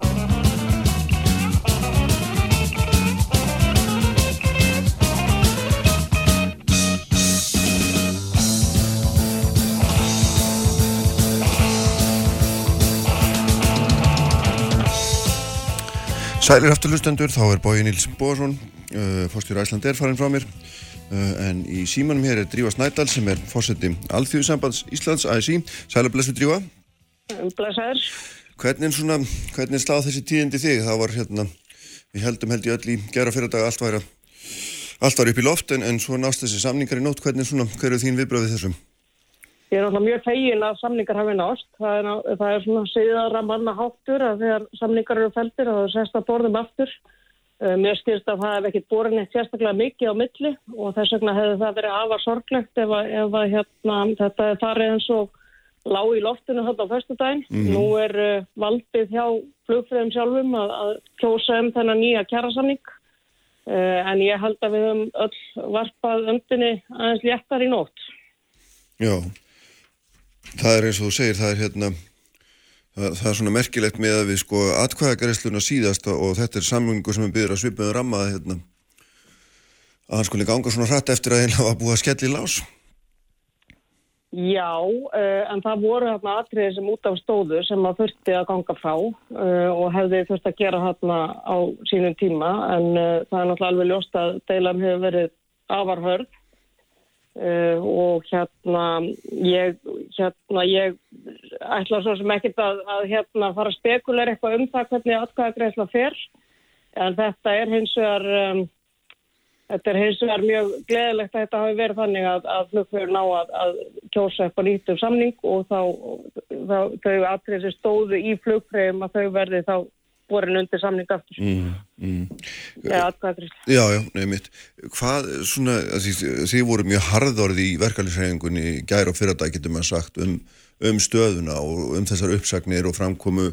Speaker 2: Sælir afturlustendur, þá er Bói Níls Bóðarsson, uh, fórstjóri Æsland er farin frá mér, uh, en í símanum hér er Drífa Snædal sem er fórseti Alþjóðsambands Íslands, ASI. Sælir blessu Drífa.
Speaker 6: Blessaður.
Speaker 2: Hvernig, svona, hvernig sláð þessi tíðindi þig? Það var hérna, við heldum held ég öll í gera fyrir dag allt var, allt var upp í loft en, en svo nást þessi samningar í nótt. Hvernig svona, hver er þín viðbröð við þessum?
Speaker 6: Ég er náttúrulega mjög fegin að samningar hafi nást. Það er, það er svona segðara manna háttur að þegar samningar eru feldir að það sérst að borðum aftur. Uh, Mér skilst að það hef ekkert borin eitt sérstaklega mikið á milli og þess vegna hefði það verið afar sorglegt ef, að, ef að, hérna, þetta er farið eins og lág í loftinu þetta á föstudaginn. Nú er uh, valdið hjá flugfröðum sjálfum að, að kjósa um þennan nýja kjærasamning. Uh, en ég held að við höfum öll varpað öndinni aðeins léttar í nótt.
Speaker 2: Já, það er eins og þú segir, það er hérna, það, það er svona merkilegt með að við sko atkvæðagareisluna síðast og, þetta er samlingu sem er byggður að svipaðum ramma að hérna, að hann skulle ganga svona hratt eftir að einlega var búið að skella í lás.
Speaker 6: Já, uh, en það voru hérna atriðir sem út af stóðu sem að þurfti að ganga frá uh, og hefði þurft að gera hérna á sínum tíma en uh, það er náttúrulega alveg ljóst að deilan hefur verið afarhörð uh, og hérna ég, hérna ég ætla svo sem ekkert að, að hérna fara að spekuleira eitthvað um það hvernig atkvæðagreisla fer. En þetta er hins vegar um, Þetta er hins vegar mjög gleðilegt að þetta hafi verið þannig að, að flugfjörur ná að, að kjósa eitthvað nýtt um samning og þá, þá þau atrið sem stóðu í flugfröðum að þau verði þá borin undir samning aftur.
Speaker 2: Mm, mm.
Speaker 6: Eða atkvæðagreisla.
Speaker 2: Já, já, nefnitt. Hvað svona, þið, voru mjög harðorði í verkefnisræðingunni gæra og fyrradag getur maður sagt um, um stöðuna og um þessar uppsagnir og framkomu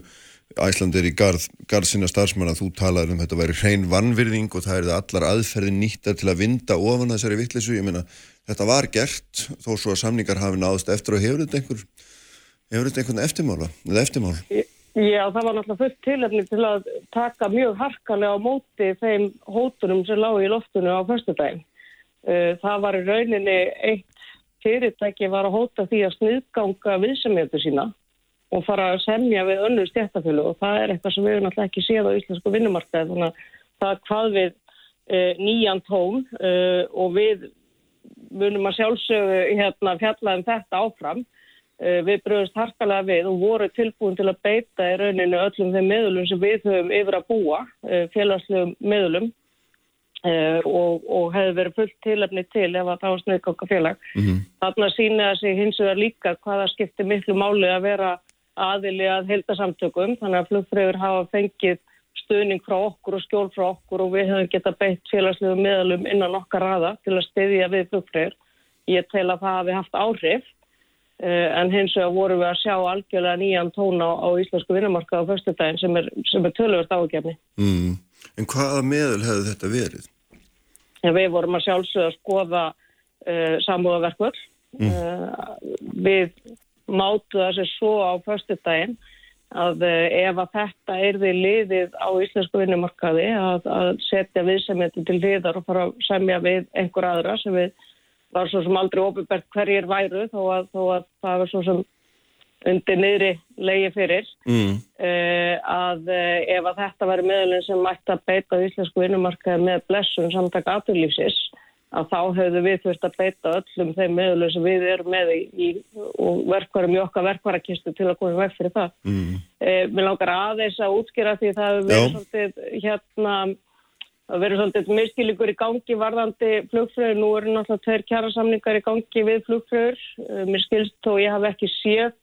Speaker 2: Æslandir í garð, garð sinna starfsmanna þú talaður um þetta væri hrein vannvirðing og það er það allar aðferðin nýttar til að vinda ofan þessari vittlisu, ég meina þetta var gert þó svo að samningar hafi náðust eftir og hefur þetta einhver hefur þetta einhvern eftirmála, eða eftirmál
Speaker 6: Já, það var náttúrulega fullt tilefni til að taka mjög harkalega á móti þeim hótunum sem lágu í loftinu á föstudaginn. Uh, Það var í rauninni eitt fyrirtæki var að hóta því að sniðganga viðsemjötu sína og fara að semja við önnur stjættafjölu og það er eitthvað sem við alltaf ekki séð á íslensku vinnumarkaði þannig að það hvað við uh, nýjan tón uh, og við munum að sjálfsögðu hérna fjalla um þetta áfram. Uh, við bröðumst harkalega við og voru tilbúin til að beita í rauninu öllum þeim meðlum sem við höfum yfir að búa, uh, félagslegum meðlum uh, og, og hefði verið fullt tilefni til ef að það var sniðganga félag.
Speaker 2: mm -hmm.
Speaker 6: Þarna sína sig hins vegar líka hvaða skiptir miklu máli að vera aðili að heldasamtökum þannig að flugfröður hafa fengið stuðning frá okkur og skjól frá okkur og við hefum geta beitt félagslegu meðalum innan okkar raða til að styðja við flugfröður. Ég tel að það hafi haft áhrif en hins vegar vorum við að sjá algjörlega nýjan tóna á, á íslensku vinnumarka á förstu daginn sem er, er tölvört ágefni.
Speaker 2: Mm. En hvaða meðal hefði þetta verið?
Speaker 6: Ja, við vorum að sjálfsögða að skoða uh, samúðaverkvöld. Mm. Uh, við mátu þessi svo á förstu daginn að ef að þetta erði liðið á íslensku vinnumarkaði að, að setja viðsemjandi til liðar og fara að semja við einhver aðra sem við var svo sem aldrei ofinbært hverjir væru þó að, þó að það var svo sem undir niðri leiði fyrir mm. uh, að uh, ef að þetta væri meðalinn sem mætti að beita íslensku vinnumarkaði með blessun samtaka aturlífsis að þá hefðu við þurft að beita öllum þeim meðalinn sem við erum með í, í, og verkvarum í okkar verkvarakistu til að koma vekk fyrir það. Mm. Uh, mér langar aðeins að útskýra því það hefur verið svolítið hérna Það verður svolítið miskilíkur í gangi varðandi flugfröður. Nú eru náttúrulega tveir kjærasamningar í gangi við flugfröður. Mér skilst og ég hafi ekki séð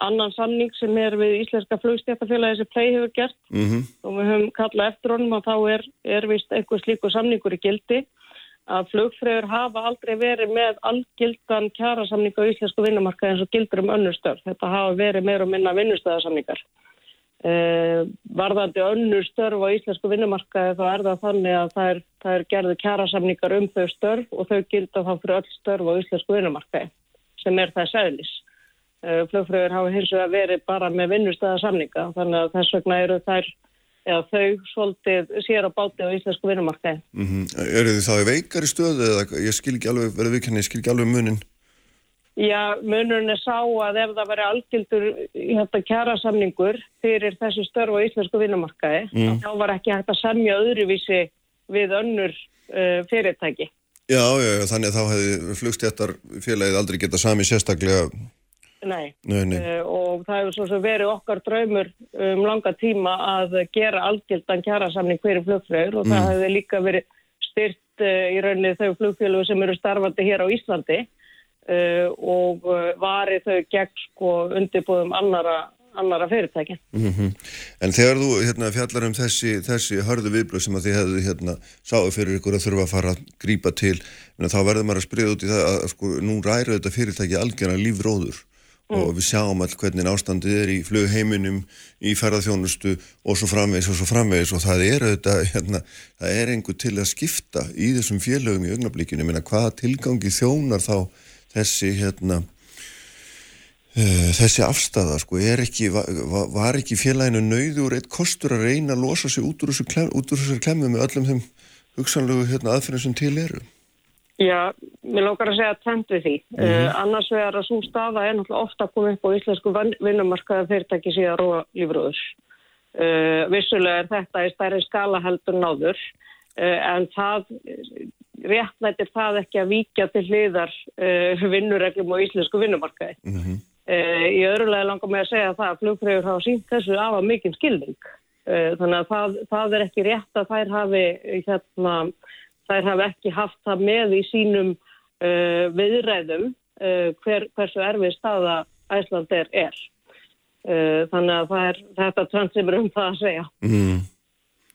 Speaker 6: annan samning sem er við Íslenska flugstjæftafélagi sem plei hefur gert mm -hmm. og við höfum kallað eftir honum og þá er, er vist einhver slíku samningur í gildi að flugfröður hafa aldrei verið með algildan kjærasamning á Íslensku vinnumarka eins og gildur um önnustöð. Þetta hafa verið meir og minna vinnustöðasamningar. Eh, varðandi önnur störf á íslensku vinnumarkaði þá er það þannig að það er, það er gerðu kjærasamningar um þau störf og þau gilda þá fyrir öll störf á íslensku vinnumarkaði sem er það seglis. Eh, flugfröður hafa hins vegar verið bara með vinnustæðasamninga þannig að þess vegna eru þær eða þau svolítið sér á báti á íslensku vinnumarkaði.
Speaker 2: Mm -hmm. Eru þið þá veikari stöðu eða ég skil ekki alveg, verður viðkenni, ég skil ekki alveg munin?
Speaker 6: Já, munurinn er sá að ef það veri algjöldur hérna, kjærasamningur fyrir þessu störf á íslensku vinnumarkaði, mm. þá var ekki hægt að semja öðruvísi við önnur uh, fyrirtæki.
Speaker 2: Já, já, þannig að þá hefði flugstjættar félagið aldrei getað sami sérstaklega.
Speaker 6: Nei, nei, nei. Uh, og það hefur svo sem verið okkar draumur um langa tíma að gera algjöldan kjærasamning fyrir flugfröður og mm. það hefði líka verið styrt uh, í rauninni þau flugfélögu sem eru starfandi hér á Íslandi og uh, varið þau gegn sko undirbúðum annara, annara fyrirtæki. Mm -hmm.
Speaker 2: En þegar þú hérna, fjallar um þessi, þessi hörðu viðblöð sem að þið hefðu hérna, sáðu fyrir ykkur að þurfa að fara að grípa til, þá verður maður að spriða út í það að sko, nú ræður þetta fyrirtæki algjörna lífróður mm. og við sjáum all hvernig ástandið er í flugheiminum, í ferðarþjónustu og svo framvegis og svo framvegis og það er auðvitað, hérna, það er einhver til að skipta í þessum félögum í augnablíkinu, minna hvaða tilgangi þjónar þá þessi hérna uh, þessi afstæða sko ekki, var, ekki félaginu nauður eitt kostur að reyna að losa sig út úr þessu, klem, út úr þessu klemmu með öllum þeim hugsanlegu hérna, aðferðin sem til eru
Speaker 6: Já, mér lókar að segja tent við því. Mm -hmm. uh, annars vegar að svo staða er náttúrulega ofta að koma upp á íslensku vinnumarkaða fyrirtæki síðan róa lífröður. Uh, vissulega er þetta í stærri skala heldur náður uh, en það réttlættir það ekki að víkja til hliðar uh, vinnureglum og íslensku vinnumarkaði. Mm -hmm. uh, í öðrulega langar mig að segja það að flugfröður hafa sínt þessu af að mikinn skilning. Uh, þannig að það, það er ekki rétt að þær hafi, hérna, þær hafi ekki haft það með í sínum viðræðum hver, hversu erfið staða Æsland er. þannig að það er þetta er um það að segja. Mm.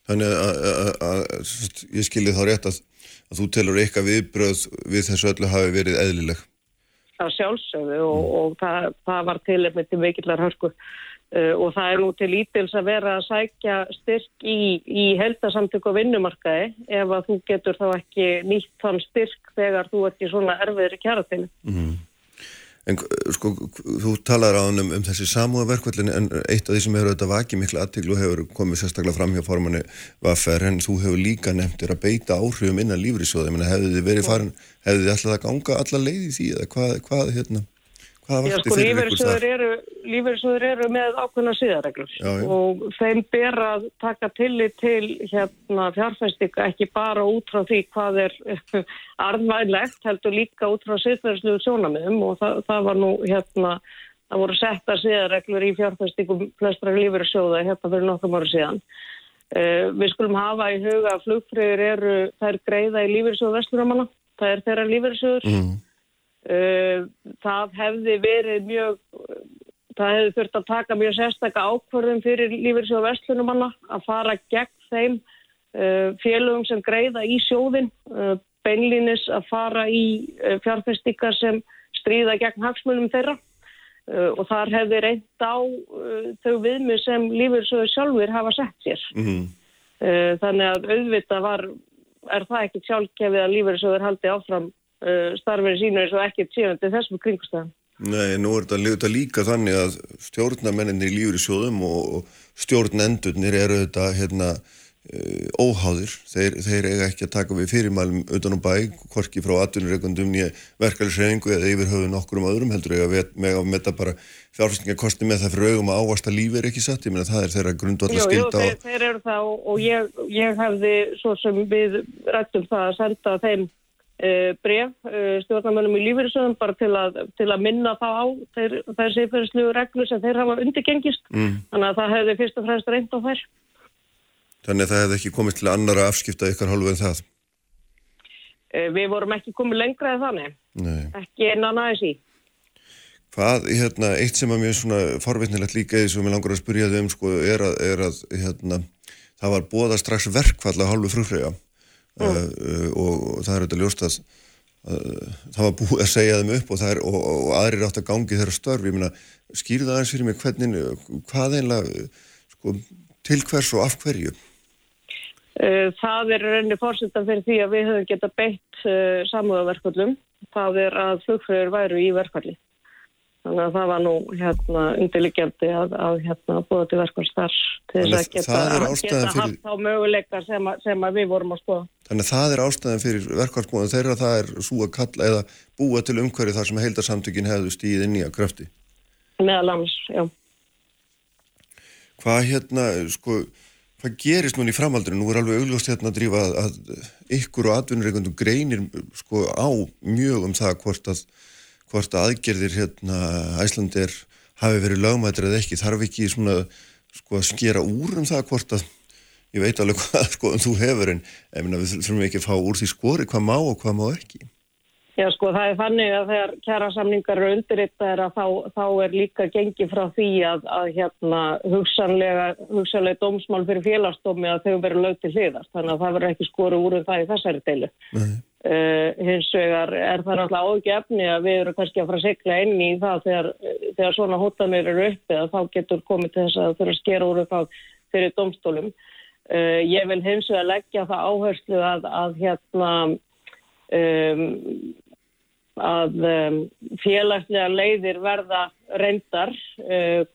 Speaker 2: Þannig að, að, að, að ég skilji þá rétt að að þú telur eitthvað viðbröð við þessu öllu hafi verið eðlileg?
Speaker 6: Það sjálfsögðu og, mm. og það, það var til með til veikillar hörsku uh, og það er nú til ítils að vera að sækja styrk í, í heldasamtök og vinnumarkaði ef að þú getur þá ekki nýtt þann styrk þegar þú ert í svona erfiðri kjæratinu. Mm.
Speaker 2: En sko, þú talar á hann um, um þessi samúðaverkvallin en eitt af því sem hefur auðvitað vakið miklu aðtíklu hefur komið sérstaklega fram hjá formanni Vaffer en þú hefur líka nefndir að beita áhrifum innan lífrisóða, hefðu þið verið farin, hefðu þið alltaf að ganga alla leið í því eða hvað, hvað hérna?
Speaker 6: Hvaða vakti sko, fyrir ykkur þar? Eru, lífeyrisöður eru með ákveðna síðarreglur já, já. og þeim ber að taka tillit til hérna, fjárfæstika ekki bara út frá því hvað er arðvænlegt, heldur líka út frá síðverðsluðu sjónamiðum og það, það var nú hérna, það voru setta síðarreglur í fjárfæstikum flestra lífeyrisöða hérna fyrir nokkrum ára síðan. Uh, við skulum hafa í huga að flugfröður eru, það er greiða í lífeyrisöðu vestlunamanna, það er þeirra lífeyrisöður. Mm. Eh, það hefði verið mjög það hefði þurft að taka mjög sérstakka ákvörðum fyrir lífyrsjóð vestlunumanna að fara gegn þeim uh, félögum sem greiða í sjóðin, uh, beinlínis að fara í fjárfestikar sem stríða gegn hagsmunum þeirra og þar hefði reynd á þau viðmið sem lífyrsjóðu sjálfur hafa sett sér.
Speaker 2: Mhm.
Speaker 6: Uh, þannig að auðvitað var, er það ekkit sjálfkefið að lífyrsjóður haldi áfram starfið sínu eins og ekkit síðan til þessum kringstæðum.
Speaker 2: Nei, nú er þetta, líka þannig að stjórnamenninir í lífur í sjóðum og, stjórnendurnir eru þetta hérna uh, óháðir. Þeir, þeir eiga ekki að taka við fyrirmælum utan á bæ, hvorki frá atvinnureikundum nýja verkefælisreiningu eða yfir höfun okkur um öðrum heldur eiga með að metta bara fjárfæstingakosti með það fyrir augum að ávasta lífi er ekki satt. Ég meina það er þeirra grundvallar
Speaker 6: Jú, jú,
Speaker 2: skilda
Speaker 6: þeir, þeir eru það og, ég, ég hefði svo sem við rættum það að senda þeim bref uh, stjórnarmönnum í lífyrirsöðum bara til að, til að minna það á þeir, þær seiferðslu reglur sem þeir hafa undirgengist
Speaker 2: Mm.
Speaker 6: þannig að það hefði fyrst og fremst reynd á þær.
Speaker 2: Þannig að það hefði ekki komist til annara afskipta ykkar hálfu en það.
Speaker 6: Uh, við vorum ekki komið lengra eða þannig,
Speaker 2: Nei.
Speaker 6: ekki innan aðeins í.
Speaker 2: Hvað, hérna, eitt sem að mér svona forvitnilegt líka þessu og mér langar að spyrja þau um sko er að, er að hérna, það var bóða strax verkfall á hálfu frugfrega uh, uh, og það er þetta ljóst að uh, það var búið að segja þeim upp og, er, og, og aðrir átt að gangi þeirra störf, ég meina, skýrðu það aðeins fyrir mig hvernig, hvað einlega, sko, til hvers og af hverju?
Speaker 6: Uh, það er rauninni fórsettan fyrir því að við höfum geta beitt samúðaverkvallum. Það er að flugfröður væru í verkvalli. Þannig að það var nú hérna undirliggjandi að, að hérna búa til verkvallstarf til þess
Speaker 2: að
Speaker 6: geta, geta
Speaker 2: fyrir-
Speaker 6: haft þá möguleika sem, sem að við vorum að skoða.
Speaker 2: Þannig að það er ástæðan fyrir verkfallsbúin þeirra það er svo að kalla eða búa til umhverju þar sem heildarsamtökin hefðu stíð inn í að kröfti.
Speaker 6: Meðal annars, já.
Speaker 2: Hvað hérna, sko, hvað gerist núna í framhaldinu? Nú er alveg augljóst hérna að drífa að, að ykkur og atvinnureikundum greinir sko á mjög um það hvort að, hvort að aðgerðir hérna Æslandir hafi verið lögmættir eða ekki. Þarf ekki svona sko að skera úr um það hvort að ég veit alveg hvað sko þú hefur en meina við þurfum ekki að fá úr því skori hvað má og hvað má ekki.
Speaker 6: Já, sko, það er þannig að þegar kjæra samningar eru undirrittaðir að þá, þá er líka gengið frá því að, að hérna hugsanlega, hugsanlega dómsmál fyrir félagsdómi að þau verður lög til hliðast. Þannig að það verður ekki skoru úr um það í þessari deilu.
Speaker 2: Nei.
Speaker 6: Uh, hins vegar er það náttúrulega ágefni að við erum kannski að fara að segla inn í það þegar, þegar svona hótanir eru uppi að þá getur komið til þess að þurfa að skera úr um það fyrir domstólum. Uh, ég vil hins vegar leggja það áherslu að, að hérna um, að um, félagslega leiðir verða reyndar uh,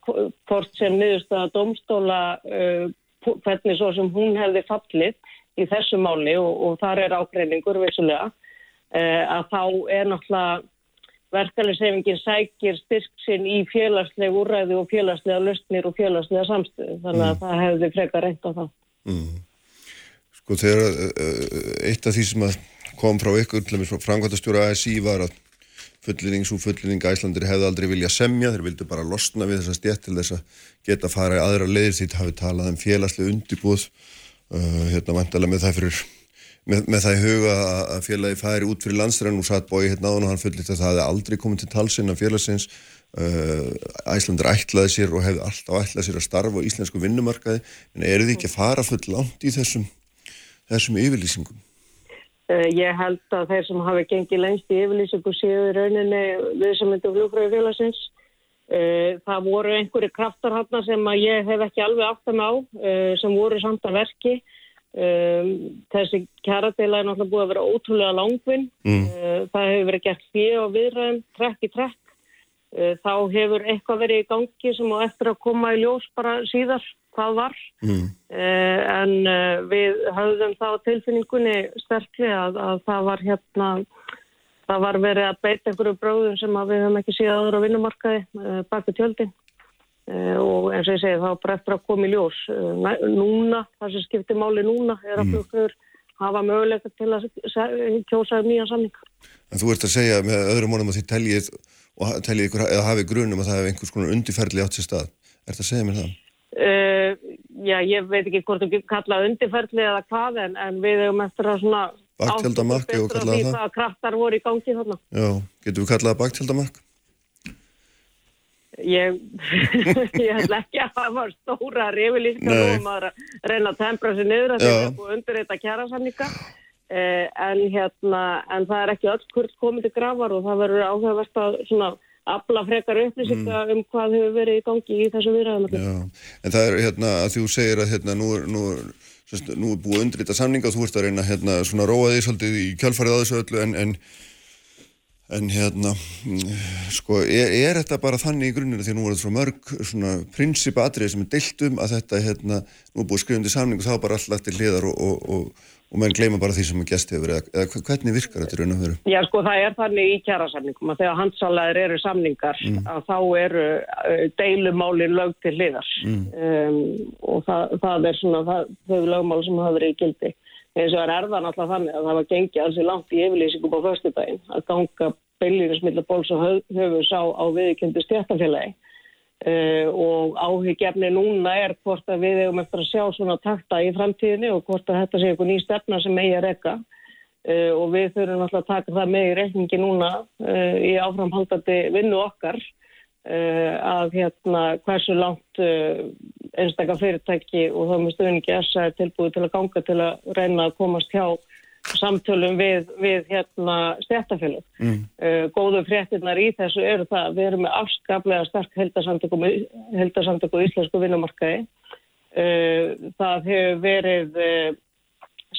Speaker 6: hvort sem niðurstaða domstóla uh, hvernig svo sem hún hefði fallið í þessu máli og, og þar er ágreiningur vissulega að þá er náttúrulega verkefnisefingin sækir styrk sinn í félagslega úræði og félagslega lustnir og félagslega samstöðu þannig að það hefði frekar reynd á það.
Speaker 2: Sko þegar uh, eitt af því sem að kom frá ykkur, frá framkvæmtastjóra ASI var að fullinning, svo fullinning æslandir hefði aldrei vilja semja, þeir vildu bara losna við þessa stjætt til þess að geta fara í aðra leiðir. Því hafi talað um félagslega undirbúð uh, hérna vantalega með það fyrir með, með það í huga að að félagi færi út fyrir landstræðan og satt bói hérna áðan og hann fullit að það hefði aldrei komið til talsinn af félagsins uh, æslandir ætlaði sér og hefði alltaf ætlaði sér að starfa á íslensku vinnumarkaði en eru þið ekki að fara full langt í þessum þessum yfirlýsingum?
Speaker 6: Uh, ég held að þeir sem hafi gengið lengst í yfirlýsingu séu í rauninni við sem myndu flugfröðu félagsins. Uh, það voru einhverju kraftar hann sem að ég hef ekki alveg aftam á sem voru samt að verki. Um, þessi kjaradeila er náttúrulega búið að vera ótrúlega langvinn.
Speaker 2: Mm.
Speaker 6: Það hefur verið gert fyrir og viðræðum trekk í trekk. Uh, þá hefur eitthvað verið í gangi sem á eftir að koma í ljós bara síðar hvað var.
Speaker 2: Mm.
Speaker 6: Uh, en uh, við höfðum það á tilfinningunni sterkli að, að það var hérna það var verið að beita einhverju bróðum sem við höfum ekki síðan áður á vinnumarkaði baki tjöldin og eins og ég segi var bara eftir að koma í ljós núna, það sem skiptir máli núna er að flugfröður hafa möguleika til að kjósa um nýjan samning
Speaker 2: En þú ert að segja með öðrum honum að þið teljið og teljið ykkur eða hafið grunum að það hefði einhvers konar undirferðli átt sér stað. Er það að segja mér það?
Speaker 6: Uh, já, ég veit ekki hvort þú kalla undirferðli eða hvað en, en við hefum eftir að svona okkur betur á
Speaker 2: kallaði það.
Speaker 6: hvaða kraftar voru í gangi þarna.
Speaker 2: Já, getur við kallað það bakteldamark?
Speaker 6: ég, ég ætla ekki að hafa stóra reyfilíska
Speaker 2: Nei.
Speaker 6: og maður að reyna að tempra sér niður að því
Speaker 2: Já.
Speaker 6: að búið undir þetta eh, en hérna en það er ekki öll hvort komið til grafar og það verður áhugavert að svona afla frekar upplýsinga um hvað hefur verið í gangi í þessu viðræðum.
Speaker 2: En það er hérna að þú segir að hérna nú er, nú er, sérst, nú er búið undir þetta samninga þú ert að reyna hérna svona róa því svolítið í kjálfarið á þessu öllu en, en, en hérna mm, sko, er, er þetta bara þannig í grunnina því að nú þetta svo mörg svona prinsipatrið sem er deilt um að þetta hérna, nú búið skrifandi samning og þá bara allt lagt til hliðar og, og, og, og menn gleyma bara því sem að gest hefur eða, eða hvernig virkar þetta raun og veru?
Speaker 6: Já, sko, það er þannig í kjærasamningum að þegar handsalæðir eru samningar að þá eru uh, deilumálin lög til hliðar um, og það, það er svona það, þau lögmál sem hafa verið í gildi. Eins og er erðan alltaf þannig að það var gengið alls í langt í yfirlýsingum á föstudaginn að ganga beilinus millir bóls og höf- höfus á, viðkjöndi stjættafélagi. Uh, og áhyggjefni núna er hvort að við eigum eftir að sjá svona takta í framtíðinni og hvort að þetta sé eitthvað ný stefna sem eigi að rekka uh, og við þurfum alltaf að taka það með í reikningi núna uh, í áframhaldandi vinnu okkar að hérna hversu langt einstakar fyrirtæki og þá með stuðningi er tilbúið til að ganga til að reyna að komast hjá samtölum við, við hérna stjættafélög. Mm. Uh, góðu fréttinnar í þessu eru það að við erum með afskaplega sterk heldarsamtöku í íslensku vinnumarkaði. Uh, það hefur verið uh,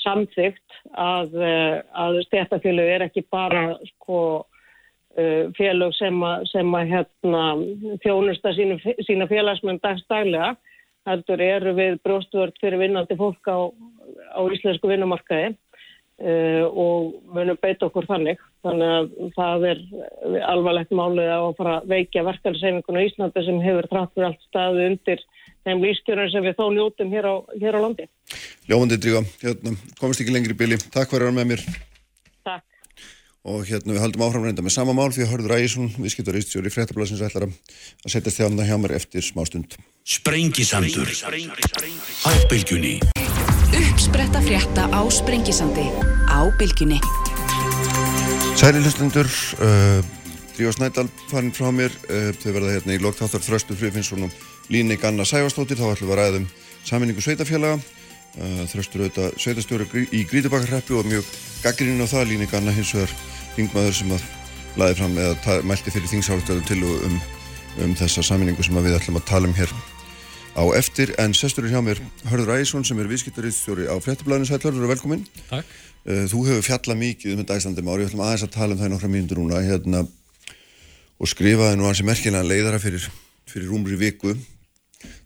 Speaker 6: samþygt að, að stjættafélög er ekki bara sko uh, félög sem að, sem að hérna, þjónusta sínu, sína félagsmenn dagstælega heldur eru við brjóstvörd fyrir vinnandi fólk á, á íslensku vinnumarkaði uh, og munum beita okkur þannig. Þannig að það er alvarlegt málið að fara að veikja verkefniseininguna í Íslandi sem hefur trátt fyrir allt staðu undir þeim lífskjörnum sem við þó njótum hér á, hér á landi.
Speaker 2: Ljómandi Dríga, hérna, komist ekki lengri í bili, takk fyrir að vera með mér.
Speaker 6: Takk.
Speaker 2: og hérna við haldum áfram reynda með sama mál því að Hörður Ægjesson, viðskiptur ístjóri í fréttablasins ætlar að setja þjána hjá mér eftir smá stund.
Speaker 4: Sprengisandur bylgjunni
Speaker 1: Uppspretta frétta á Sprengisandi á Bilginni.
Speaker 2: Sæli hlustundur, uh, Drífa Snædal farin frá mér, uh, þau verða hérna í lokþáttar Þröstu Friðfinnsson og Líni Ganna Sæfastóttir, þá ætlum við að ræða um saminningu sveitafélaga, uh, Þröstur auðvitað sveitastjóri grí- í Grítubakarreppi og mjög gaggrinn á það, Líni Ganna hins vegar þingmaður sem að laði fram eða mælti fyrir þingsáltöðu til um, um þessa saminningu sem við ætlum að tala um hér á eftir, en sestur er hjá mér Hörður Ægjesson sem er viðskiptarriðstjóri á fréttablaðinu Sæll Hörður, velkomin.
Speaker 7: Takk.
Speaker 2: Uh, Þú hefur fjallað mikið um þetta Íslandi mári, við ætlum aðeins að tala um það í nokkra mínútur núna hérna, og skrifaði nú hansi merkilega leiðara fyrir, fyrir rúmri viku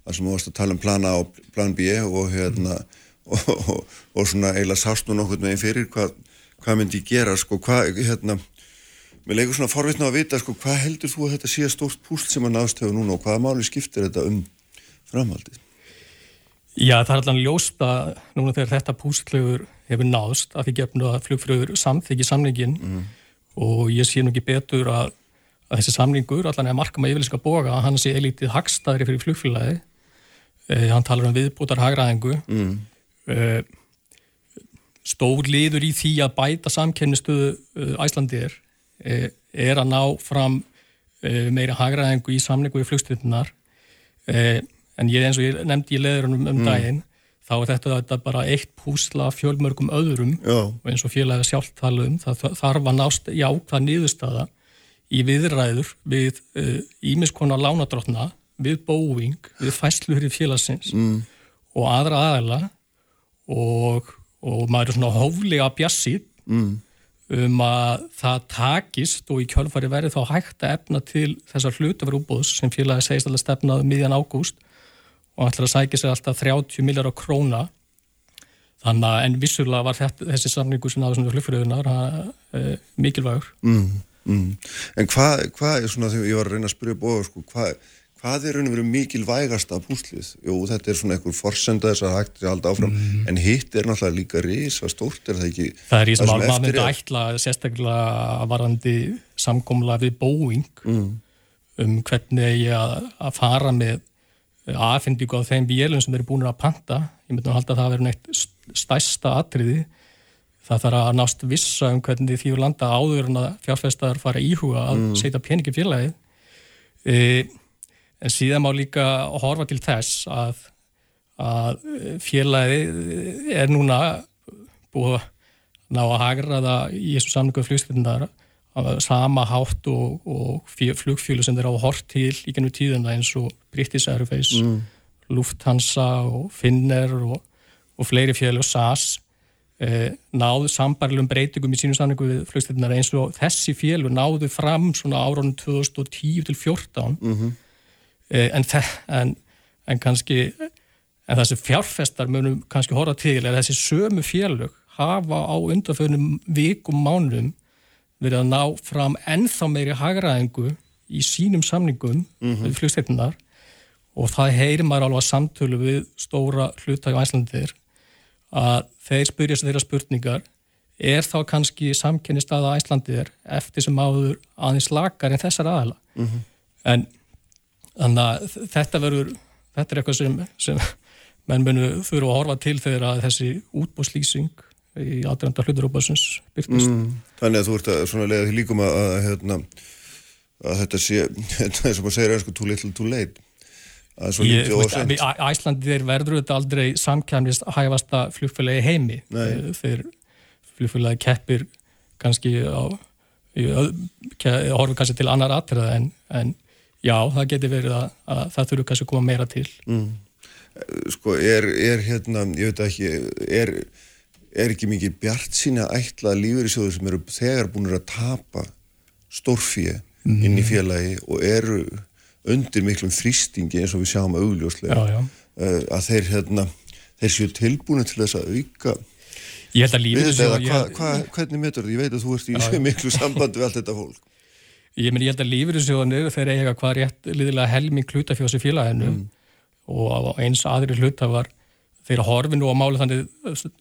Speaker 2: þar sem þú varst að tala um plana og plan B og hérna og, og, og svona eiginlega sást nú nokkur meginn fyrir hvað, hvað myndi ég gera sko, hvað, hérna Mér leikur svona forvitna að vita, sko, hvað heldur þú að þetta sé stórt púst sem að náðst hefur núna og hvaða máli skiptir þetta um framhaldið?
Speaker 7: Já, það er allan ljóst að núna þegar þetta pústlögur hefur náðst að því gefnu að flugfröður samþykji samningin og ég sé nú ekki betur að, að þessi samningur, allan er markama yfirlýsinga boga, hann sé elítið hagstæðri fyrir flugfélagi eh, hann talar um viðbútar hagræðingu mm. eh, stór liður í því að bæta samkennistuðu eh, Æslandir eh, er að ná fram eh, meira hagræðingu í samningu í flugstyrtunar eh, en ég eins og ég nefndi í leðurunum um daginn þá er þetta, þetta bara eitt púsla fjölmörgum öðrum
Speaker 2: Já.
Speaker 7: og eins og félagið sjálft tala um það þarf að nást jákvæð niðurstaða í viðræður við ímiskona uh, lánadrottna við Boeing, við fæsluhri félagsins mm. og aðra aðela og, og maður er svona hóflega bjassið mm. um að það takist og í kjölfari verið þá hægt að efna til þessar hlutaverúbúðs sem félagi segist alltaf stefnaði miðjan ágúst og ætlar að sækja sér alltaf 30 miljar á króna þannig að en vissulega var þetta, þessi samningu sem náður svona hlutfyrirðunar uh, mikilvægur
Speaker 2: Mm, mm. En hvað, hvað er svona þegar ég var að reyna að spyrja bóða, sko, hvað, hvað er raun og verið mikilvægasta púslið? Jú, þetta er svona einhver forsenda þess að hægt er halda áfram, en hitt er náttúrulega líka risa stórt, er það ekki?
Speaker 7: Það er í sem maður myndi ætla sérstaklega varandi samkomla við Boeing
Speaker 2: Mm.
Speaker 7: um hvernig ég að fara með aðfendingu á þeim vélum sem eru búin að panta. Ég myndi að halda að það verður neitt stærsta atriði. Það þarf að nást vissa um hvernig því við landa áður en að fjárfæstar fara íhuga að setja peningi félagið. E, en síðan má líka horfa til þess að, að félagi er núna búið að ná að hagraða í þessu samlingu flugstættunar sama hátt og, og flugfjölu sem þeir á að hort til í gennum tíðuna eins og British Airways, mm. Lufthansa og Finner og, og fleiri fjölu og SAS eh, náðu sambarlegum breytingum í sínum samlingu við flugstættunar eins og þessi fjölu náðu fram svona áraunum 2010 til 14 mm -hmm. eh, en, en, en kannski en þessi fjárfestar munum kannski horfa til er þessi sömu fjölug hafa á undanfönum vikum mánum verið að ná fram ennþá meiri hagraðingu í sínum samningum mm -hmm. við flugstættunar og það heyrir maður alveg að samtölu við stóra hlutæg á æslandir að þeir spyrja sér þeirra spurningar er þá kannski samkennist aða æslandir eftir sem áður aðeins lakar en þessar aðala mm -hmm. en þannig að þetta verður þetta er eitthvað sem, sem menn munu þurfa að horfa til þegar þessi útbúslýsing í aðranda hluturópasins byrtist. Mm,
Speaker 2: þannig að þú ert að svona leiða því líkum að, að, hérna, að þetta sé, þetta er sem að segja einsku too little too late.
Speaker 7: Æslandir verður þetta aldrei samkjæmist að hæfasta flugfélagi heimi Nei. þegar flugfélagi keppir kannski á horfum kannski til annar aðtrað en, en já, það getur verið að, að það þurfu kannski að koma meira til mm.
Speaker 2: Sko, er, er hérna, ég veit ekki, er er ekki mikið bjart sína ætlað lífeyrisjóður sem eru þegar búin að tapa stórfíu mm. inn í félagi og eru undir miklum þrýstingi eins og við sjáum augljóslega já, já. Uh, að þeir, hérna, þeir séu tilbúinu til þess að auka
Speaker 7: Ég held að lífeyrisjóður
Speaker 2: hva, hva, Hvernig metur þetta? Ég veit að þú ert í já, miklu sambandi við allt þetta fólk
Speaker 7: Ég, meni, ég held að lífeyrisjóðunir þeir eiga hvað rétt liðilega helming hlutafjóðs í félaginu mm. og eins aðri hlutafar þeir að horfi nú á máli þannig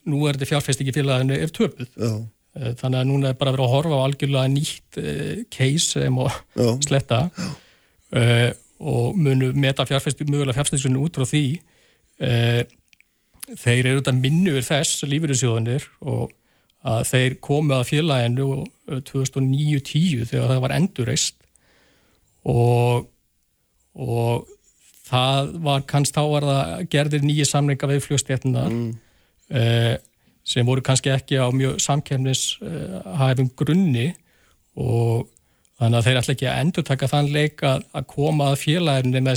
Speaker 7: nú er þetta fjárfestingi félaginu ef töpuð. Já. Eh, þannig að núna er bara verið að horfa á algjörlega nýtt uh, case sem að sletta. Uh, og munu meta fjárfestingi mögulega fjárfestingi út frá því. Uh, þeir eru þetta minnu við þess lífyrirsjóðanir og að þeir komu að félaginu 2009-10 þegar það var endurreist. Og og það var kannski þá var það gerðir nýju samlinga við fljóðstéttunar mm. uh, sem voru kannski ekki á mjög samkemnishæfum uh, grunni og þannig að þeir ætla ekki að endur taka þann leik að, að koma að félaginu nema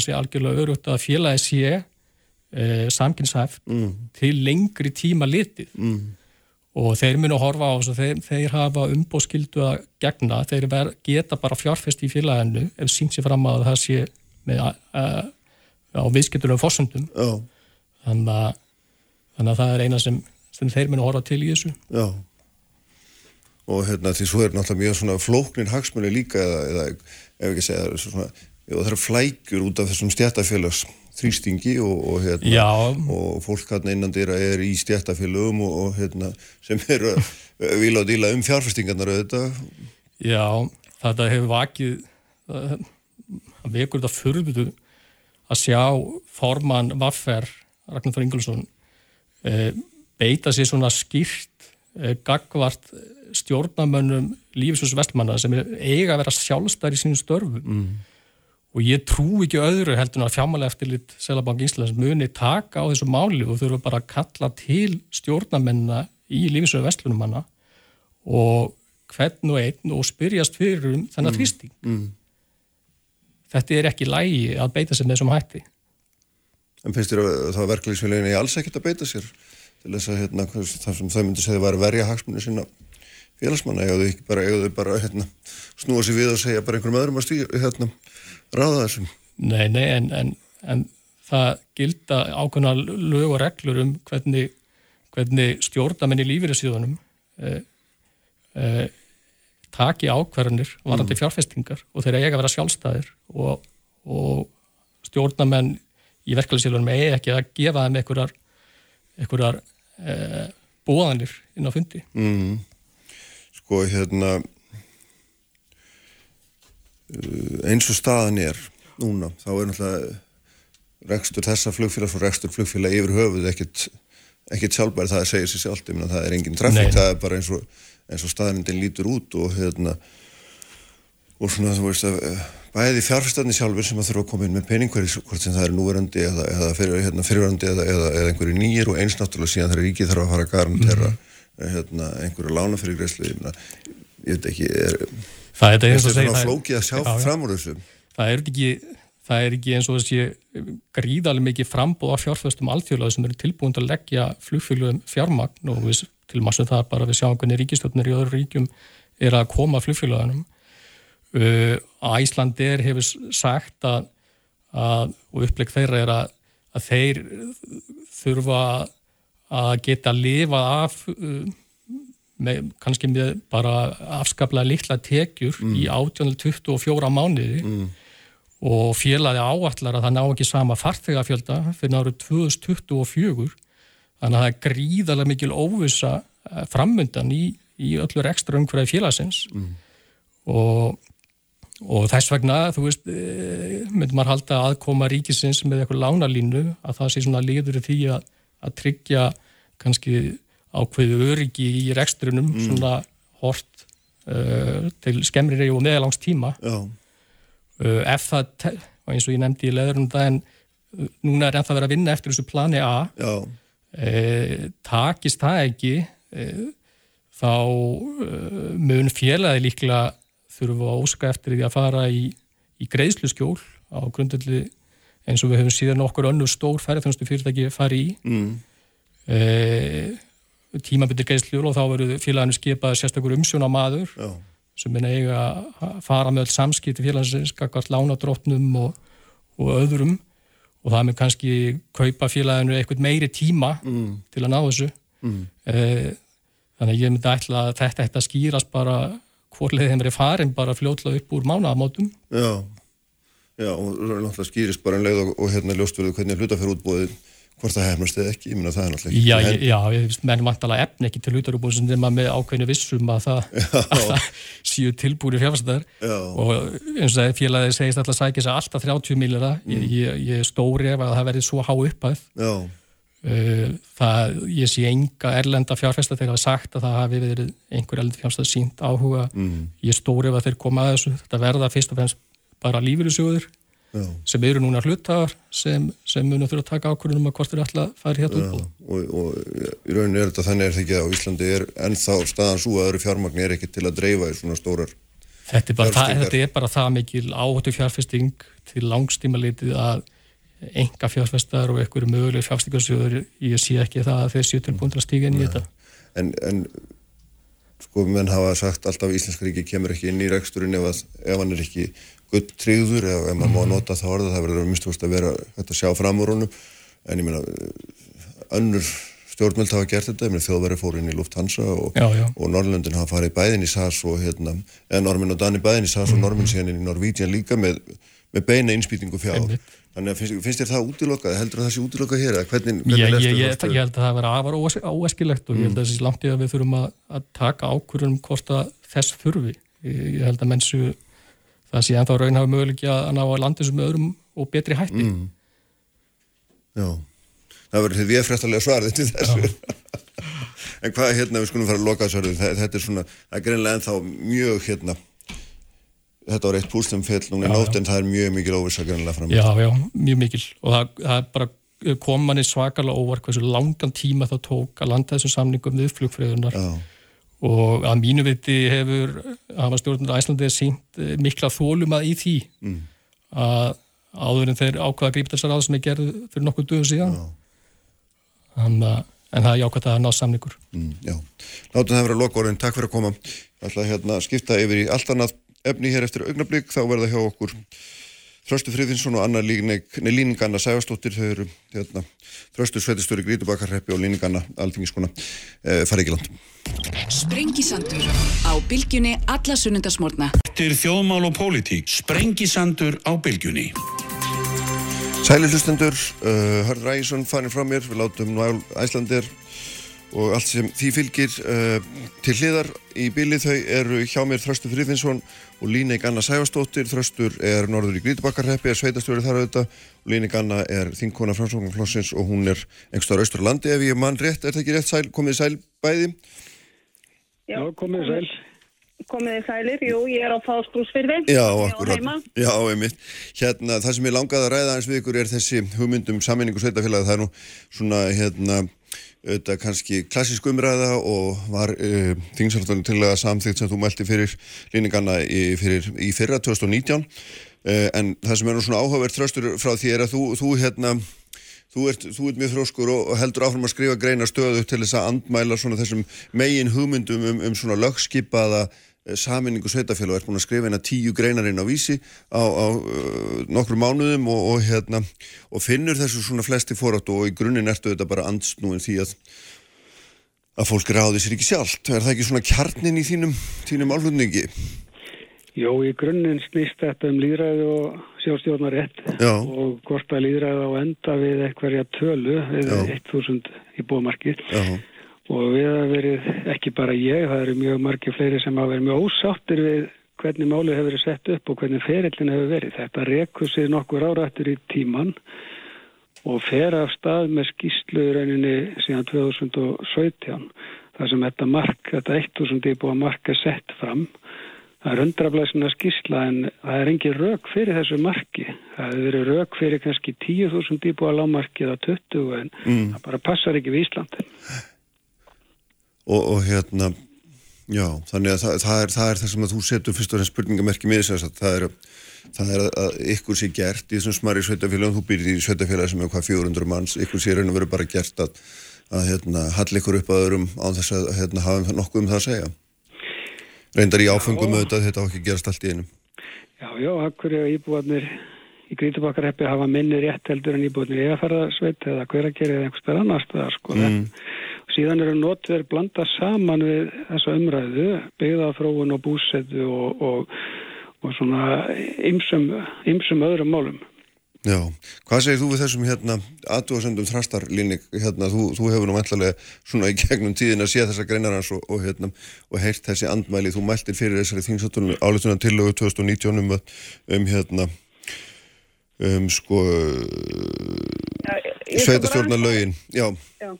Speaker 7: þessi, algjörlega örugt að félagi sé uh, samkynshæft mm. til lengri tíma litið mm. og þeir munu að horfa á þess að þeir, þeir hafa umbóðskildu að gegna, þeir ver, geta bara fjárfest í félaginu ef sínt sér fram að það sé með uh, á viðskiptulegum fórsöndum þannig að, þannig að það er eina sem, sem þeir minn að horfa til í þessu.
Speaker 2: Já. Og hérna því svo er náttúrulega mjög svona flóknir hagsmunni líka eða, eða ef ekki segja svona, já, það eru flækjur út af þessum stjættafélags þrýstingi og, og, hérna, og fólk hann innan dýra er í stjættafélagum og, og hérna, sem eru vil á díla um fjárfestingarnar auðvitað.
Speaker 7: Já, þetta hefur vakið að vekur þetta fyrrbutu að sjá forman Vaffer, Ragnar Þór Ingilsson e, beita sér svona skýrt e, gagvart stjórnamönnum lífisins vestmanna sem eiga að vera sjálfstæri í sínum störfum mm. og ég trú ekki öðru heldur að fjármálega eftirlit Selabank Íslands muni taka á þessu máli og þurfa bara að kalla til stjórnamennina í lífisins vestlunumanna og hvern og einn og spyrjast fyrir um þennan mm. þrýsting mm þetta er ekki lægi að beita sér með þessum hætti.
Speaker 2: En finnst þér að það verkefliðsfélagin er alls ekkert að beita sér til þess að hérna, það sem þau myndi segja var verja hagsmunni sína félagsmanna eða þau bara, bara hérna, snúa sér við og segja bara einhverjum öðrum að stýra, hérna, ráða þessum.
Speaker 7: Nei, nei, en, en, en það gilda ákveðna lög og reglur um hvernig, hvernig stjórnamenn í lífeyriðsíðunum eh, eh, taki ákvarðanir varandi mm. fjárfestingar og þeir eiga að vera sjálfstæðir og, og stjórnamenn í verkefælisílunum eigi ekki að gefa þeim einhverjar, einhverjar e, bóðanir inn á fundi. Mm.
Speaker 2: Sko hérna eh, eins og staðan er núna, þá er náttúrulega rekstur þessa flugfélags og rekstur flugfélag yfir höfuð ekkert, ekkert sjálfbæri það segir sér sjálf, ég meina það er engin trafík, það er bara eins og eins og staðnindin lítur út og hérna og svona þú veist að eh, bæði fjárfæstandi sjálfur sem að þurfa að koma inn með peningverði hvort sem það er núverandi eða, eða fyrir, hérna, fyrirverandi eða, eða, eða einhverju nýjir og eins náttúrulega síðan þegar ríkið þarf að fara að garantera mm -hmm. hérna, einhverju lána fyrir greiðslu ég, ég veit ekki er,
Speaker 7: það er
Speaker 2: þetta svona flókið að sjá já, fram úr þessu?
Speaker 7: Það er ekki það er ekki eins og þessi gríðarlega mikið frambóð af fjárfæstum alþjóðlega sem eru tilbúin til að leggja flugfélugum fjármagn og við, til maður sem það bara við sjáum hvernig ríkistöldnir í öðru ríkjum er að koma flugfélagunum uh, Æslandir hefur sagt að, að og uppleg þeirra er að, að þeir þurfa að geta að lifa af uh, með, kannski með bara afskaplega litla tekjur mm. í 18-24 mánuði mm. og félagi áallar að það ná ekki sama farþegafjölda fyrir árið 2024 þannig að það er gríðarlega mikil óvisa eh, framundan í, í öllur ekstra umhverjaði félagsins. Mm. og og þess vegna, þú veist, e, myndur maður halda aðkoma ríkisins með eitthvað lánalínu að það sé svona liður því að, að tryggja kannski ákveðu öryggi í rekstrunum mm. svona hort uh, til skemmri reyju og meðalangs tíma. Uh, ef það, eins og ég nefndi í leðurum daginn, núna er ennþá verið að vinna eftir þessu plani A uh, takist það ekki þá mun félagi líklega þurfum að óska eftir því að fara í, í greiðslu skjól á grundalli eins og við höfum síðan okkur önnu stór ferðarþjónustu fyrirtæki fari í mm. e, tímabittir greiðslur og þá verður félaginu skipað sérstakur umsjóna maður Já. sem er eiga að fara með öll samskipti félagsins, skakast lánadrótnum og, og öðrum og það með kannski kaupa félaginu eitthvað meiri tíma mm. til að ná þessu mm. e, þannig að ég myndi ætla að þetta, þetta skýrast bara hvorlega þeim er farin bara fljóðla upp úr mánaðamótum
Speaker 2: Já, já og náttúrulega skýrist bara en leið og, og hérna ljóstverðu hvernig hlutafjörútbóðið hvort það hefnast eða ekki, ég minna það er náttúrulega
Speaker 7: ekki Já, já, ég veist, menn vantala efn ekki til er maður með ákveðinu vissum að það, að það síu tilbúri fjárfæstar og eins og félagið segist alltaf að sækja sér alltaf 30 millara, mm. ég, ég stóri ef að það verði svo há uppæð Já. Eh, það, ég sé enga erlenda fjárfesta þegar það er sagt að það hafi verið einhver erlenda fjárfesta sínt áhuga. Mm. ég stóri ef að þeir koma að þessu. Þetta verða fyrst og fremst bara lífyrirsjóður sem eru núna hlutar sem, sem munum fyrir að taka ákvörðunum að hvort þeir ætla að fara hérna upp
Speaker 2: og, og í rauninu er þetta þannig er það ekki að Íslandi er ennþá staðan svo að öðru fjármagn er ekki til að dreifa í svona stórar
Speaker 7: þetta er bara, það, þetta er bara það mikil áhættu fjárfesting til langstíma litið að enga fjárfestar og einhverju möguleg fjárfestingarsjóður ég sé ekki það að þeir séu til að stíka inn í þetta.
Speaker 2: En, en sko menn hafa sagt alltaf Íslenska ríki kemur ekki inn í reksturinn ef, ef hann er ekki eða ef maður mm. má nota það orða það verður að mistúst að vera þetta sjá fram úr honum en ég meina önnur stjórnmjöld hafa gert þetta, þjóðverði fór inn í Lufthansa og, og Norrlöndin hafa farið bæðin í SAS og hérna, eða Normin og Dani bæðin í SAS mm. og Normin síðan inn í Norvíðjan líka með, með beina innspýtingu fjár Einmitt. Þannig að finnst, finnst þér það útilokkað? Heldur það sé útilokkað hér? Hvernig, hvernig
Speaker 7: ég, ég, ég, ég held að það verði afar óeskilegt og mm. ég held að þessi langt í að við þurfum að, að taka ákvörðunum hvort að þess þurfi. Ég held að mennsu það sé ennþá raun hafa möguleiki að ná að landa þessum öðrum og betri hætti. Mm.
Speaker 2: Já, það verður því við fréttalega svarðið til þessu. en hvað hérna við skulum fara að loka þessu? Þetta er svona, það er greinlega ennþá mjög hérna þetta var eitt pústum fell núna í nótt en það er mjög mikil óvissagrannlega fram
Speaker 7: Já, já, mjög mikil og það, það er bara kom manni svakalega óvark hversu langan tíma það tók að landa þessum samningum við flugfröðunar og að mínu viti hefur hafa stjórnur Æslandið sínt eh, mikla þólumað í því mm. að áður en þeir ákvaða að grípa þessar áður sem er gerð fyrir nokkuð döðu síðan. En, en það er jákvæmt að ná samningur.
Speaker 2: Mm, Já, látum það vera lokkórun, takk fyrir að koma. Alltaf hérna skipta yfir í allt annað efni hér eftir augnablík þá verða hjá okkur Þröstu Friðinsson og Anna Líninganna Sæfastóttir, þau eru hérna, Þröstu Sveitistöri Grítubakarreppi og Líninganna Alþingiskona e, farið ekki land.
Speaker 1: Sprengisandur á bylgjunni alla sunnundasmórna.
Speaker 4: Þetta er þjóðmál og pólitík. Sprengisandur á bylgjunni.
Speaker 2: Sæli hlustendur, uh, Hörður Ægjesson farin frá mér, við látum nú æslandir og allt sem því fylgir uh, til hliðar í bíli þau eru hjá mér Þröstur Friðinsson og Líneik Anna Sæfastóttir Þröstur er norður í Grítubakkarheppi er sveitastjóri þar auðvitað og Líneik Anna er þinkona framsóknarflossins og hún er einhverstaður austur landi ef ég mann rétt, er það ekki rétt sæl, komið sæl bæði?
Speaker 8: Já, komið sæl
Speaker 9: komið þið sælir, jú, ég er á fáskúsfyrði.
Speaker 2: Já, akkurat. Já, einmitt. Hérna, það sem ég langaði að ræða eins við ykkur er þessi hugmyndum sammenningu sveitafélagi. Það er nú svona, hérna, auðvitað kannski klassísk umræða og var uh, þingsaltan til að samþygt sem þú mælti fyrir líninganna í, í fyrra 2019. Uh, en það sem er nú svona áhugavert þröstur frá því er að þú, þú hérna, Þú ert, þú ert mjög þróskur og heldur áfram að skrifa greina stöðu til þess að andmæla svona þessum megin hugmyndum um, um svona lögskipaða Eh, saminningu sveitafélag og er búin að skrifa eina tíu greinarinn á vísi á, á uh, nokkru mánuðum og, og, hérna, og finnur þessu svona flesti fórátt og í grunninn ertu þetta bara andsnúin því að að fólk ráði sér ekki sjálft. Er það ekki svona kjarnin í þínum, þínum álflutningi?
Speaker 8: Jó, í grunninn snýst þetta um líðræði og sjálfstjórnarétt og hvort að líðræði á enda við eitthverja tölu við 1000 í bómarkið. Já og við hafa verið, ekki bara ég, það eru mjög margi fleiri sem hafa verið mjög ósáttir við hvernig málið hefur verið sett upp og hvernig ferillin hefur verið. Þetta rekur sér nokkur árættur í tíman og fer af stað með skýsluðuræninni síðan 2017 þar sem þetta mark, þetta 1000 íbúa mark er sett fram. Það er undrablæsina skýsla en það er engin rauk fyrir þessu marki. Það hefur verið rauk fyrir kannski 10.000 íbúa lágmarki eða 20 en mm. það bara passar ekki við Íslandin
Speaker 2: og, og hérna já, þannig að það, það, er, það er það sem að þú setur fyrst og fremst spurningamerki með þess að það er, það er að ykkur sé gert í þessum smari sveitafélagum, þú byrjir í sveitafélag sem er hvað 400 manns, ykkur sé raun og verið bara gert að, að hérna, hall ykkur upp að öðrum á þess að hérna, hafa nokkuð um það að segja. Reyndar í áfengum auðvitað þetta á ekki gerast allt í einum
Speaker 8: Já, já, akkur er íbúanir í Grítubakarheppi hafa minni rétt heldur en íbúanir í eðaferðarsveit eða hver að gera eða einhverstað annars það sko mm síðan eru notverð blanda saman við þessa umræðu, byggðafróun og búsetu og, og, og svona ymsum, öðrum málum.
Speaker 2: Já, hvað segir þú við þessum hérna aðdóðsendum þrastarlíni, hérna þú, þú hefur nú meðlega svona í gegnum tíðin að sé þessa greinarans og, og hérna og heyrt þessi andmæli, þú mæltir fyrir þessari þingsáttunum áleitunan tillögu 2019 um, um hérna um sko sveitastjórnar lögin, já.
Speaker 9: Já,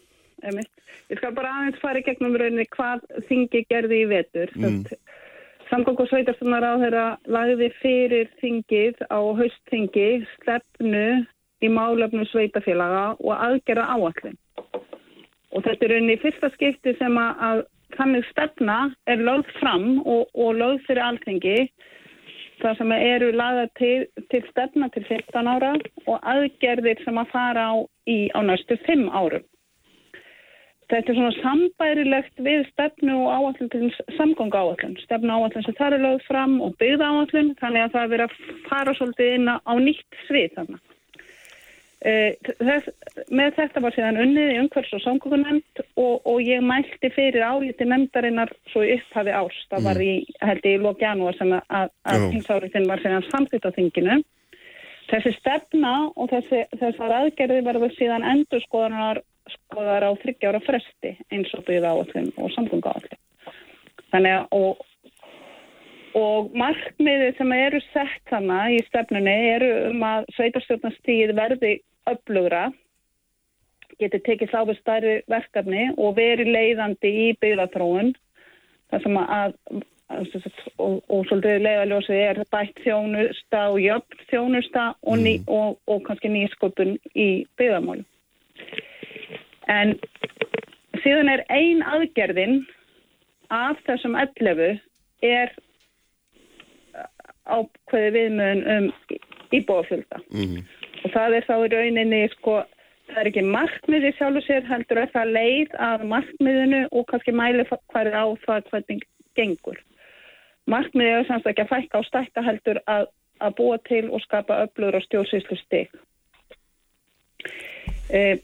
Speaker 9: emitt. Ég skal bara aðeins fara í gegnum rauninni hvað þingi gerði í vetur. Mm. Samgóð og sveitarstunar á þeirra lagði fyrir þingið á haustþingi stefnu í málefnu sveitafélaga og aðgerða áallin. Og þetta er rauninni fyrsta skipti sem að, að þannig stefna er lögð fram og, og lögð fyrir alltingi þar sem eru lagða til, til stefna til 15 ára og aðgerðir sem að fara á í á næstu 5 árum. Þetta er svona sambærilegt við stefnu og áallin til samgónga áallin. Stefnu áallin sem það er lögð fram og byggða áallin þannig að það er verið að fara svolítið inn á nýtt svið þannig. E, þess, með þetta var síðan unnið í umhverfs- og samgóngunemnd og, og ég mælti fyrir áliti nefndarinnar svo upphafi árs. Það var í, held ég, í lók janúar sem að, að þingsáriðin var síðan samtitt á þinginu. Þessi stefna og þessi, þessar aðgerði verður síðan endurskoðanar skoðar á þryggjára fresti eins og byggða áallum og samgöngu áallum. Þannig að og, og markmiði sem eru sett hana í stefnunni eru um að sveitarstjórnastíð verði upplugra, geti tekið þá við stærri verkefni og veri leiðandi í byggðatróun þar sem að og, og svolítið leiðaljósið er bætt þjónusta og jöfn þjónusta og, ný, mm. og, og kannski nýskopun í byggðamálum. En síðan er ein aðgerðin af þessum 11 er ákveði viðmöðun um íbúafölda. Mm -hmm. Og það er þá í rauninni, sko, það er ekki markmiði sjálf og sér heldur að það leið að markmiðinu og kannski mæli hvað er á það hvernig gengur. Markmiði er semst ekki að fækka á stækka heldur að, að búa til og skapa öflugur og stjórnsýslu stygg. E,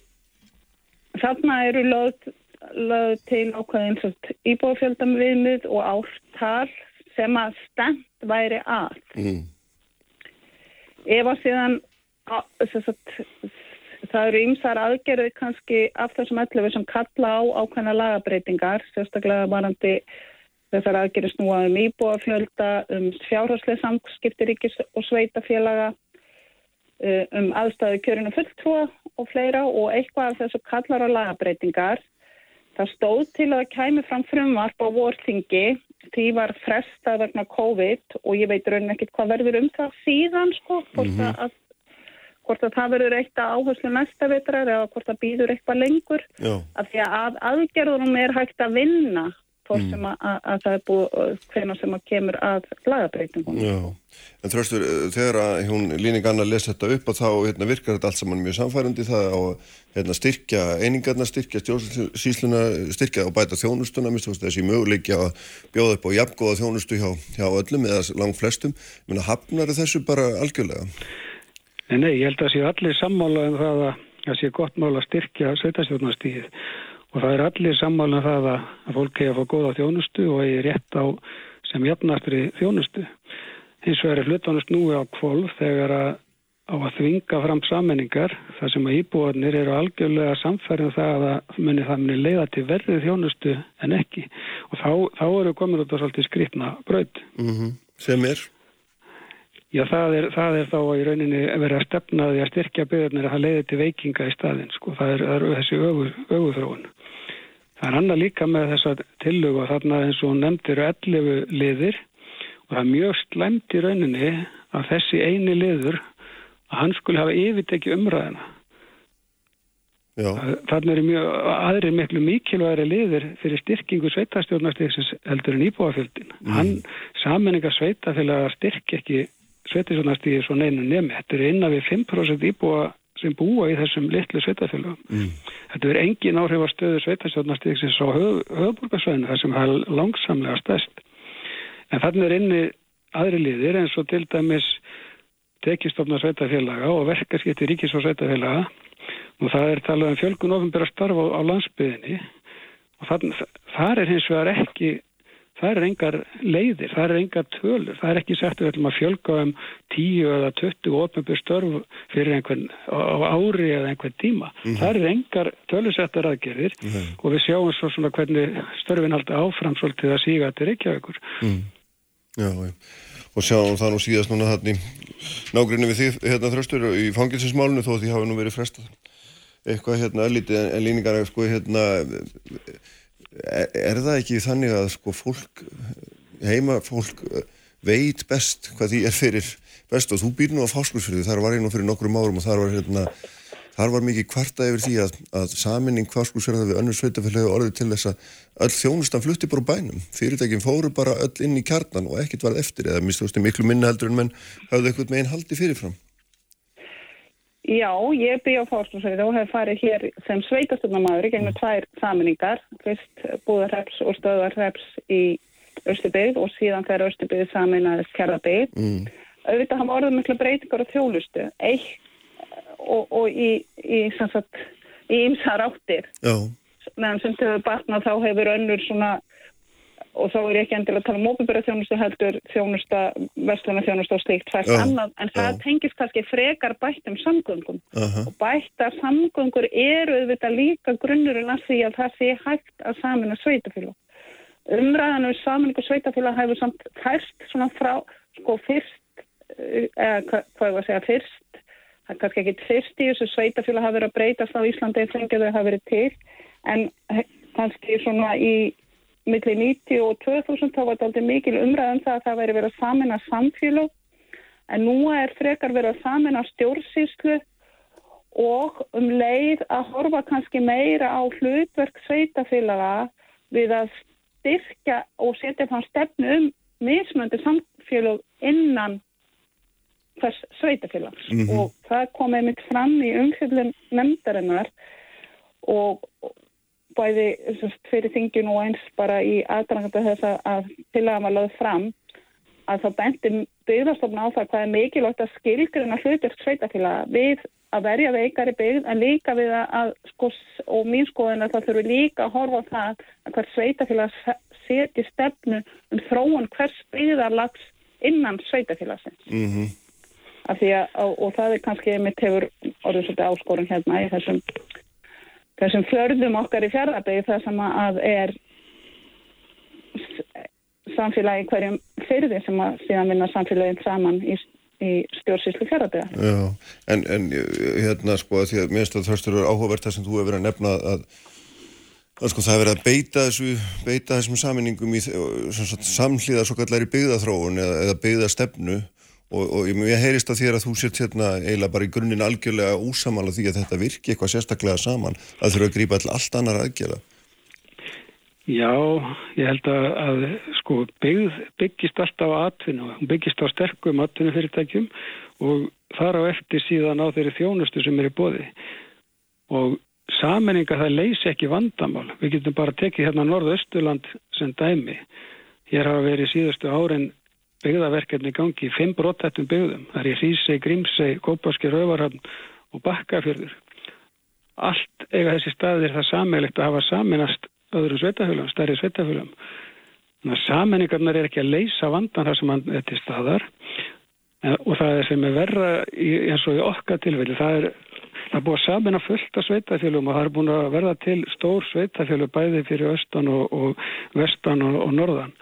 Speaker 9: Þarna eru lögð, lögð til ákveðins íbúafjöldam viðmið og ártal sem að stend væri að. Mm. Ef að síðan að, sagt, það eru ymsar aðgerði kannski af þessum ellefi sem kalla á ákveðna lagabreitingar, sérstaklega varandi þessar aðgerði snúa um íbúafjölda, um fjárháslega samskipti ríkis og sveitafélaga, um aðstæðu kjörinu fulltrúa og fleira og eitthvað af þessu kallar á lagabreitingar. Það stóð til að það kæmi fram frumvarp á vorþingi því var fresta vegna COVID og ég veit raunin ekkert hvað verður um það síðan sko, hvort, mm -hmm. að, hvort að það verður eitthvað áherslu næsta vetrar eða hvort það býður eitthvað lengur Já. af því að aðgerðunum er hægt að vinna hvort mm. sem að, að það er búið hvena sem að kemur að lagabreitingum.
Speaker 2: Já, en þröstur, eh, þegar að hún líning annar lesa þetta upp og þá hérna, virkar þetta allt saman mjög samfærandi það á hérna, styrkja einingarna, styrkja stjórnsísluna, styrkja og bæta þjónustuna, minnst þessi möguleikja að bjóða upp á jafngóða þjónustu hjá, hjá öllum eða langt flestum, menna hafnar þessu bara algjörlega?
Speaker 8: Nei, ég held að sé allir sammála en um það að það sé gott mál að styrkja sveitastjórnastíðið og það er allir sammálan um það að fólk hefur að fá góða þjónustu og hefur rétt á sem jafnastri þjónustu. Hins vegar er hlutanust núi á kvolv þegar að á að þvinga fram sammenningar þar sem að íbúarnir eru algjörlega samfærið um það að muni það muni leiða til verðið þjónustu en ekki og þá, þá eru komin út á svolítið skrifna bröð.
Speaker 2: Mm -hmm. Sem er?
Speaker 8: Já, það er, það er þá í rauninni verið að stefna því að styrkja byggjarnir að það leiði til veikinga í staðin, sko, það er, er þessi öguþróun. Það er annað líka með þessa tillög og þarna eins og nefndir 11 liðir og það er mjög slemt í rauninni að þessi eini liður að hann skulle hafa yfirtekki umræðina. Þannig er mjög aðri miklu mikilværi liður fyrir styrkingu sveitastjórnarstyrksins heldur en íbúafjöldin. Mm. Hann samanninga sveitafélagar styrk ekki sveitisjónastíði svo neinu nemi. Þetta er innan við 5% íbúa sem búa í þessum litlu sveitafélagum. Mm. Þetta er engin áhrif á stöðu sem svo höf, höfburgarsvæðinu þar sem það er langsamlega stærst. En þannig er inni aðri liðir eins og til dæmis tekistofna sveitafélaga og verkarskipti ríkis og sveitafélaga og það er talað um fjölgun ofinbæra starfa á, á landsbyðinni og þann, þar er hins vegar ekki það er engar leiðir, það er engar tölur, það er ekki sett að við ætlum að fjölga um 10 eða 20 ofnbjörn störf fyrir einhvern ári eða einhvern tíma. Mm -hmm. Það er engar tölusettar aðgerðir mm -hmm. og við sjáum svo svona hvernig störfin haldi áfram svolítið að síga til Reykjavíkur. Mm.
Speaker 2: Já, já, og sjáum það nú síðast núna þarna í nágrunni við því hérna þröstur í fangilsinsmálunu þó því hafa nú verið frestað eitthvað hérna öllítið en, en líningar sko hérna er, er það ekki þannig að sko fólk, heima fólk uh, veit best hvað því er fyrir best og þú býr nú á fáskursfyrðu, þar var ég nú fyrir nokkrum árum og þar var hérna, þar var mikið kvarta yfir því að, að saminning fáskursfyrða við önnur sveitafélagi orðið til þess að öll þjónustan flutti bara bænum, fyrirtækinn fóru bara öll inn í kjarnan og ekkert varð eftir eða minnst miklu minna heldur en menn hafði eitthvað með einn haldi fyrirfram.
Speaker 9: Já, ég byrja á fórstofsveitu og hef farið hér sem sveitastöfnamaður í gegnum tvær saminningar, fyrst búðarreps og stöðarreps í Östubið og síðan þegar Östubið saminaðist Kjærabið. Mm. Auðvitað hafa orðið miklu breytingar á þjólustu, eitt og, og í, í, í ymsar áttir. Já. Meðan sem þau batna þá hefur önnur svona og þá er ég ekki endilega að tala um mópubæra þjónustu heldur þjónusta, vestluna þjónusta og stíkt fæst annað, en það tengist kannski frekar bættum samgöngum. Uh -huh. og bættar samgöngur eru auðvitað líka grunnurinn að því að það sé hægt að samina sveitafélag umræðan um saminningu sveitafélag hefur samt færst svona frá sko fyrst eh, eða hvað ég var að segja fyrst það er kannski ekki fyrst í þessu sveitafélag hafa verið að breytast á Íslandi fengið þau hafa verið til en kannski svona í millir 90 og 2000 þá var þetta aldrei mikil umræðan um það að það væri verið að samina samfélag en nú er frekar verið að samina stjórnsýslu og um leið að horfa kannski meira á hlutverk sveitafélaga við að styrkja og setja fann stefnu um mismöndi samfélag innan hvers sveitafélags mm -hmm. og það komið mitt fram í umfjöldun nefndarinnar og bæði fyrir þingin og eins bara í aðdranganda þess að tilaga maður lögð fram að það bendir byggðarstofna á það hvað er mikilvægt að skilgruna hlutverk sveitafélaga við að verja veikari byggð en líka við að sko og mín skoðin að það þurfi líka að horfa á það að hver sveitafélaga seti stefnu um þróun hvers byggðarlags innan sveitafélagsins mm -hmm. að að, og, og það er kannski mitt hefur orðið svolítið áskorun hérna í þessum þessum fjörðum okkar í fjörðarbygg þar sem að er samfélagi hverjum fyrði sem að síðan vinna samfélagin saman í, í stjórnsýslu fjörðarbygg
Speaker 2: en, en hérna sko að því að minnst að þarstur eru áhugavert það sem þú hefur verið að nefna að Það er sko það verið að beita þessu, beita þessum saminningum í samhliða svo kallar í byggðathróun eða, eða byggðastefnu og, og ég heyrist að þér að þú sért hérna eiginlega bara í grunninn algjörlega úsamála því að þetta virki eitthvað sérstaklega saman að þurfa að grípa allt annar aðgjala.
Speaker 8: Já, ég held að, að sko byggð, byggist alltaf á atvinnu, byggist á sterkum atvinnufyrirtækjum og þar á eftir síðan á þeirri þjónustu sem er í bóði og Saminninga það leysi ekki vandamál. Við getum bara tekið hérna Norðausturland sem dæmi. Hér hafa verið síðustu árin byggðaverkefni gangi í fimm brottættum byggðum. Það er í Hrísei, Grímsei, Kópaski, Rauvarhamn og Bakkafjörður. Allt eiga þessi staðir það sammeilegt að hafa saminast öðrum sveitafölum, stærri sveitafölum. Þannig að saminningarnar er ekki að leysa vandan það sem hann er staðar og það er sem er verra í, eins og í okkar tilfelli. Það er Það er búið að samina fullt af sveitafélum og það er búin að verða til stór sveitafélag bæði fyrir austan og, og vestan og, og norðan.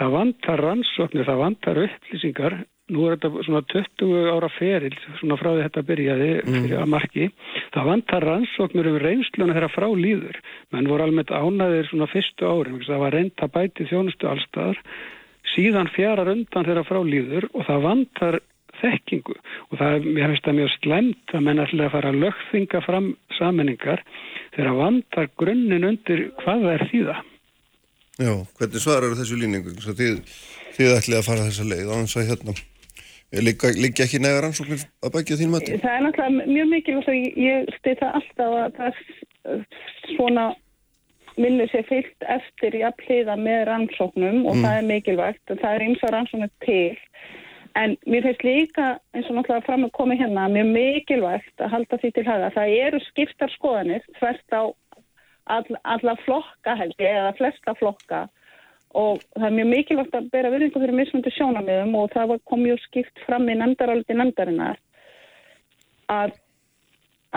Speaker 8: Það vantar rannsóknir, það vantar upplýsingar. Nú er þetta svona 20 ára feril, svona frá því þetta byrjaði mm. fyrir að marki. Það vantar rannsóknir um reynsluna þeirra frá líður. Menn voru almennt ánaðir svona fyrstu árin. Það var reynd að bæti þjónustu allstaðar. Síðan fjarar undan þeirra frá líður og það vantar þekkingu og það er, mér finnst það mjög slemt að menn ætla að fara að lögþinga fram saminningar þegar vantar grunninn undir hvað það er þýða.
Speaker 2: Já, hvernig svarar þessu líningu? Þið, þið ætla að fara þessa leið á hans að hérna Liggi ekki negar ansóknir að bækja þín mati?
Speaker 9: Það er náttúrulega mjög mikilvægt og ég stið það alltaf að það svona minni sér fyllt eftir í að pliða með rannsóknum og mm. það er mikilvægt og það er eins og rannsóknir til En mér finnst líka eins og náttúrulega fram að koma hérna mjög mikilvægt að halda því til haga. Það eru skiptar skoðanir þvert á all, alla flokka held ég eða flesta flokka. Og það er mjög mikilvægt að bera virðingu fyrir mismundu sjónamiðum og það kom mjög skipt fram í nefndaráliti nefndarinnar að,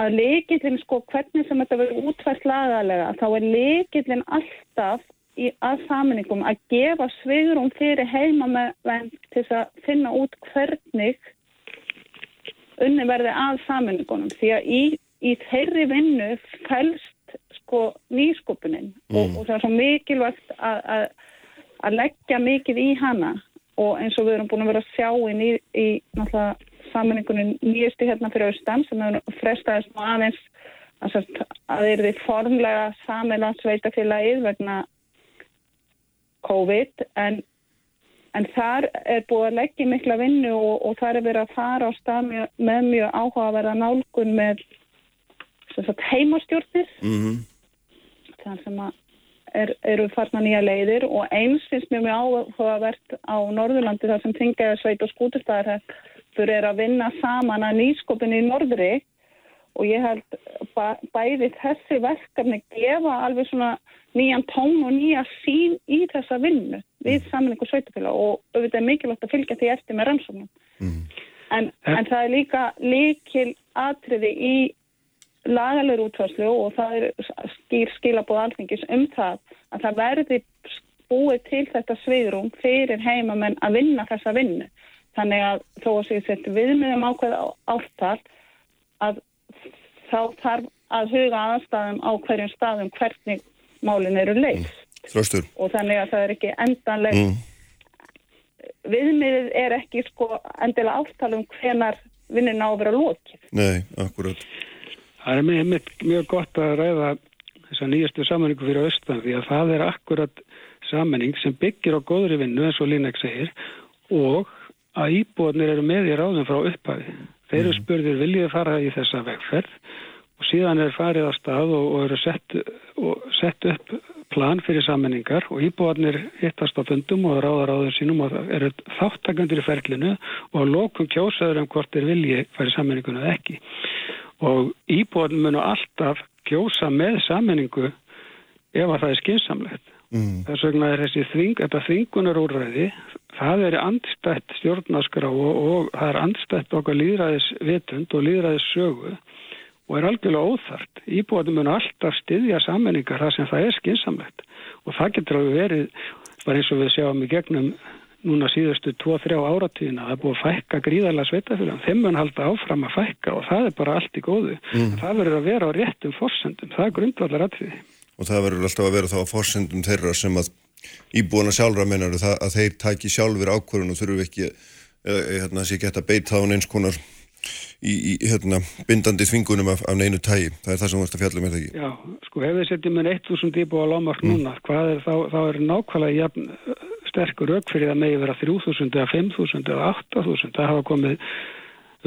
Speaker 9: að leikillin sko hvernig sem þetta verður útvært lagalega þá er leikillin alltaf í aðsaminningum að gefa svigurum fyrir heimamenn til að finna út hvernig unni verði aðsaminningunum því að í, í þeirri vinnu fælst sko nýskupunin mm. og, og það er svo mikilvægt að, að, að leggja mikið í hana og eins og við erum búin að vera að sjá í, í náttúrulega saminningunum nýjusti hérna fyrir austan sem hefur frestaðist aðeins að það er því formlega samilansveitafélagið vegna COVID en, en þar er búið að leggja mikla vinnu og, og þar er verið að fara á stað mjö, með mjög áhugaverða nálgun með heimastjórnir mm -hmm. Þar sem er, eru farna nýja leiðir og eins finnst mjög mjög áhugavert á Norðurlandi þar sem Tingaða sveit og skútustæðar fyrir er að vinna saman að nýskopinu í Norðri og ég held bæði þessi verkefni gefa alveg svona nýjan tón og nýja sín í þessa vinnu við mm. samanleiku sveitufélag og auðvitað er mikilvægt að fylgja því eftir með rannsóknum. Mm. En, en það er líka líkil atriði í lagalega útvarslu og það er skýr skilabóð alþingis um það að það verði búið til þetta sviðrum fyrir heimamenn að vinna þessa vinnu. Þannig að þó að séu sett viðmiðum ákveð áttal að þá þarf að huga aðstæðum á hverjum staðum hvernig málin eru leist.
Speaker 2: Mm.
Speaker 9: Og þannig að það er ekki endanleg mm. viðmiðið er ekki sko endilega áttalum hvenar vinnin á að vera lókið.
Speaker 2: Nei, akkurat.
Speaker 8: Það er mjög, mjög gott að ræða þessa nýjastu sammenningu fyrir austan því að það er akkurat sammenning sem byggir á góðri vinnu eins og Linnek segir og að íbúðnir eru með í ráðum frá upphafi. Þeir eru mm. spurðir viljið fara í þessa vegferð og síðan er farið á stað og, og eru sett, og sett upp plan fyrir sammenningar og íbúarnir hittast á fundum og ráðar á þeir sínum og eru þáttakandur í ferlinu og lókum kjósaður um hvort þeir vilji færi sammenninguna eða ekki og íbúarnir munu alltaf kjósa með sammenningu ef að það er skinsamlegt. Mm. Þess vegna er þessi þving, þvingunar úrræði, það er andstætt stjórnaskrá og, og það er andstætt okkar líðræðis vitund og líðræðis sögu og er algjörlega óþart. Íbúatum mun alltaf styðja sammenningar þar sem það er skinsamlegt og það getur að verið, bara eins og við sjáum í gegnum núna síðustu 2-3 áratíðina, það er búið að fækka gríðarlega sveitafélag, þeim mun halda áfram að fækka og það er bara allt í góðu. Mm. Það verður að vera á réttum fórsendum, það er grundvallar aðtriði.
Speaker 2: og það verður alltaf að vera þá að fórsendum þeirra sem að íbúana sjálfra mennar að þeir taki sjálfur ákvörðun og þurfu ekki hérna, að geta beita á eins konar í, í hérna, bindandi þvingunum af, af neinu tægi. Það er það sem þú veist að fjalla með um, það ekki.
Speaker 8: Já, sko ef við setjum með 1000 íbúa lámark mm. núna, hvað er þá, þá er nákvæmlega jafn, sterkur rauk fyrir að megi vera 3000 eða 5000 eða 8000. Það hafa komið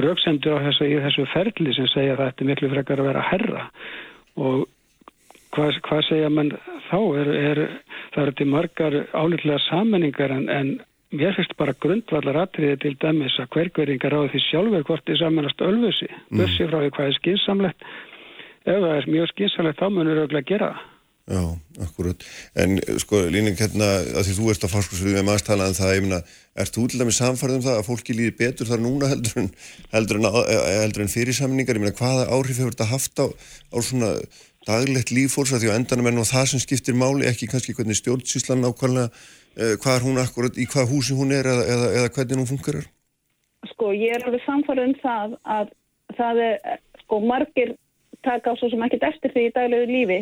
Speaker 8: rauksendur á þessu, þessu ferli sem segja að þetta er miklu frekar að vera herra og hvað, hvað segja mann þá? Er, er það eru til margar álitlega sammenningar en, en mér finnst bara grundvallar atriði til dæmis að hvergveringar á því sjálfur hvort þið samanast ölfusi, mm. bussi frá því hvað er skinsamlegt ef það er mjög skinsamlegt þá munur auðvitað að gera það
Speaker 2: Já, akkurat. En sko, Líning, hérna, að því þú ert að fáskustfjöðu með maðurstalaðan það, ég minna, ert þú til dæmis samfarið um það að fólki líði betur þar núna heldur en, heldur en, heldur en fyrirsamningar, ég minna, hvaða áhrif hefur þetta haft á, á svona daglegt lífólks að því á endanum er nú það sem skiptir máli, ekki kannski hvernig stjórnsíslan nákvæmlega, eh, hvað er hún akkurat, í hvað húsi hún er eða, eða, eða hvernig hún fungerar?
Speaker 9: Sko ég er alveg samfarið um það að það er, sko margir taka á svo sem ekkert eftir því í daglegu lífi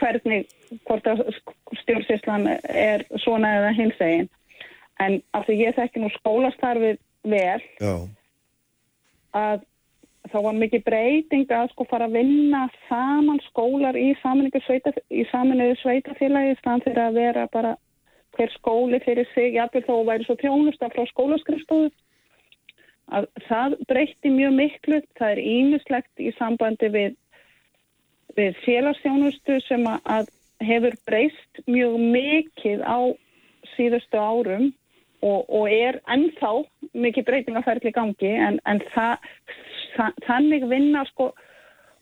Speaker 9: hvernig, hvort að stjórnsíslan er svona eða hins eginn. En af því ég þekki nú skólastarfið vel Já. að þá var mikið breyting að sko fara að vinna saman skólar í saminuðu sveita, sveitafélagi stann fyrir að vera bara hver skóli fyrir sig, jáfnveg þó væri svo tjónusta frá skólaskrifstofu að það breytti mjög miklu, það er ímislegt í sambandi við, við félagsþjónustu sem að hefur breyst mjög mikið á síðustu árum og, og er ennþá mikið breytingaferðli gangi en, en það þannig vinna sko,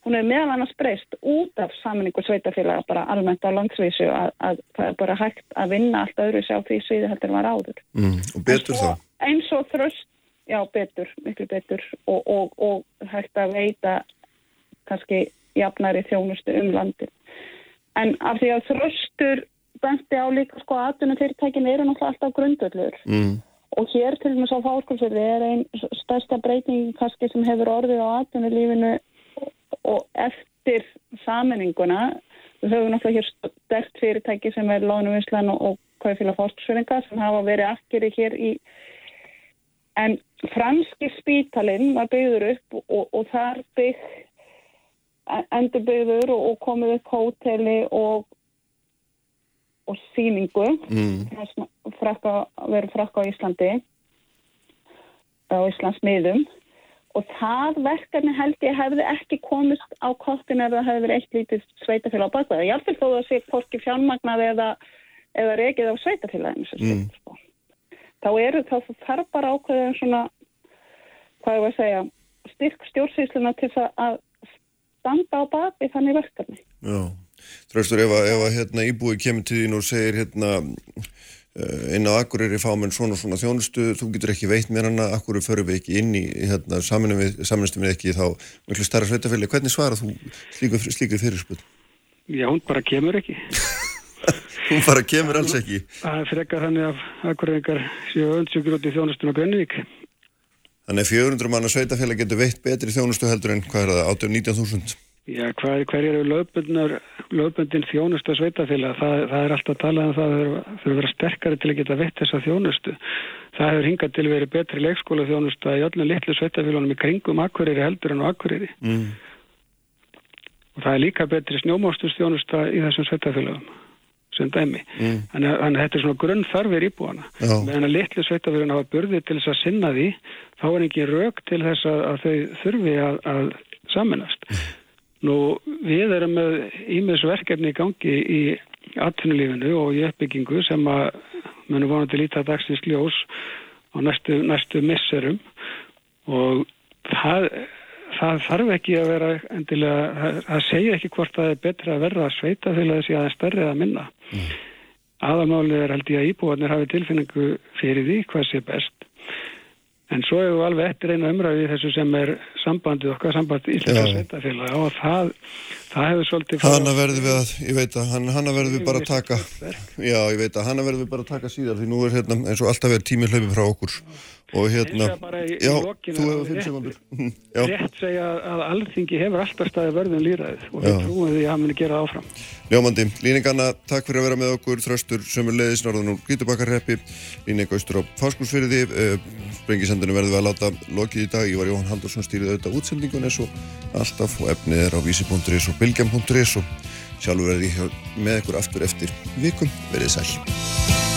Speaker 9: hún er meðal annars breyst út af saminningu sveitafélaga bara almennt á landsvísu að, að það er bara hægt að vinna allt öðru sér á því sviði heldur var áður.
Speaker 2: Mm, og betur
Speaker 9: þá? Eins og þröst, já betur, miklu betur og, og, og hægt að veita kannski jafnari þjónustu um landin. En af því að þröstur benti á líka sko aðtunum fyrirtækin eru náttúrulega alltaf grundöllur. Mm. Og hér til og með svo fáskólsverði er einn stærsta breyting kannski sem hefur orðið á atvinnulífinu og eftir samenninguna. Við höfum náttúrulega hér stert fyrirtæki sem er Lónuvinslan og, og Kaufélag fórskólsverðinga sem hafa verið akkeri hér í en franski spítalinn var byggður upp og, og þar bygg endur byggður og, komið upp hóteli og og síningu mm. frakka, verið frakka á Íslandi á Íslands miðum og það verkefni held ég hefði ekki komist á kostin ef það hefði verið eitt lítið sveitafélag á bakveða. Ég alveg þó að það sé hvorki fjármagnað eða, eða reikið á sveitafélaginu mm. sko. þá eru þá þarf bara ákveðin svona hvað ég var að segja styrk stjórnsýsluna til að standa á bakvið þannig verkefni.
Speaker 2: Já. Þröstur, ef að, ef að hérna, íbúi kemur til þín og segir hérna, inn á Akureyri fámenn svona svona þjónustu, þú getur ekki veitt mér hana, Akureyri förum við ekki inn í hérna, saminstum við ekki þá miklu starra sveitafélag. Hvernig svarar þú slíku, slíku fyrirspunn?
Speaker 8: Já, hún bara kemur ekki.
Speaker 2: hún bara kemur alls ekki?
Speaker 8: Það er frekar þannig að Akureyringar séu öndsjökur út í þjónustun á Grennivík.
Speaker 2: Þannig að 400 manna sveitafélag getur veitt betri þjónustu heldur en hvað er það, 18-19.000?
Speaker 8: Já, hver, hver eru lögbundin þjónustu að sveitafélag? Það, það er alltaf að tala um það að það þurfa að vera sterkari til að geta veitt þessa þjónustu. Það hefur hingað til að vera betri leikskóla þjónustu að í öllum litlu sveitafélagunum í kringum akkurýri heldur en á akkurýri. Mm. Og það er líka betri snjómástus þjónustu í þessum sveitafélagum sem dæmi. Mm. Þannig að, að þetta er svona grunn þarfir íbúana. Meðan að litlu sveitafélaguna hafa burði til þess að sinna því, þá er ekki rauk til þess að, að þau þurfi að, að saminast. Mm. Nú við erum með ímiðsverkefni í gangi í atvinnulífinu og í uppbyggingu sem að munum vonandi líta dagsins ljós á næstu, næstu misserum og það, það þarf ekki að vera endilega, það segja ekki hvort það er betra að verða að sveita það sé aðeins stærri að minna. Mm. Aðalmálið er held ég að íbúarnir hafi tilfinningu fyrir því hvað sé best En svo hefur við alveg eftir einu umræði þessu sem er sambandið okkar, sambandið Íslandar sveitafélag og það, það hefur svolítið...
Speaker 2: Hanna verður við að, ég veit að, hanna verður við bara að taka, já ég veit að, hanna verður við bara að taka síðar því nú er hérna eins og alltaf er tímið hlaupið frá okkur og hérna,
Speaker 8: í,
Speaker 2: já,
Speaker 8: í
Speaker 2: þú hefur fimm sekundur.
Speaker 8: Rétt segja að alþingi hefur alltaf staði verðum líðræðið og við trúum því að hann muni gera áfram.
Speaker 2: Ljómandi, Líninganna, takk fyrir að vera með okkur, þröstur sömur leiðis norðan úr Gítubakarreppi, Líning austur á Fáskúsfyrði, uh, sprengisendinu verðum við að láta lokið í dag, ég var Jóhann Haldursson stýrið auðvitað útsendingun eins og alltaf og efnið er á vísi.is og bilgjam.is og sjálfur er ég með ykkur aftur eftir vikum, verið sæl.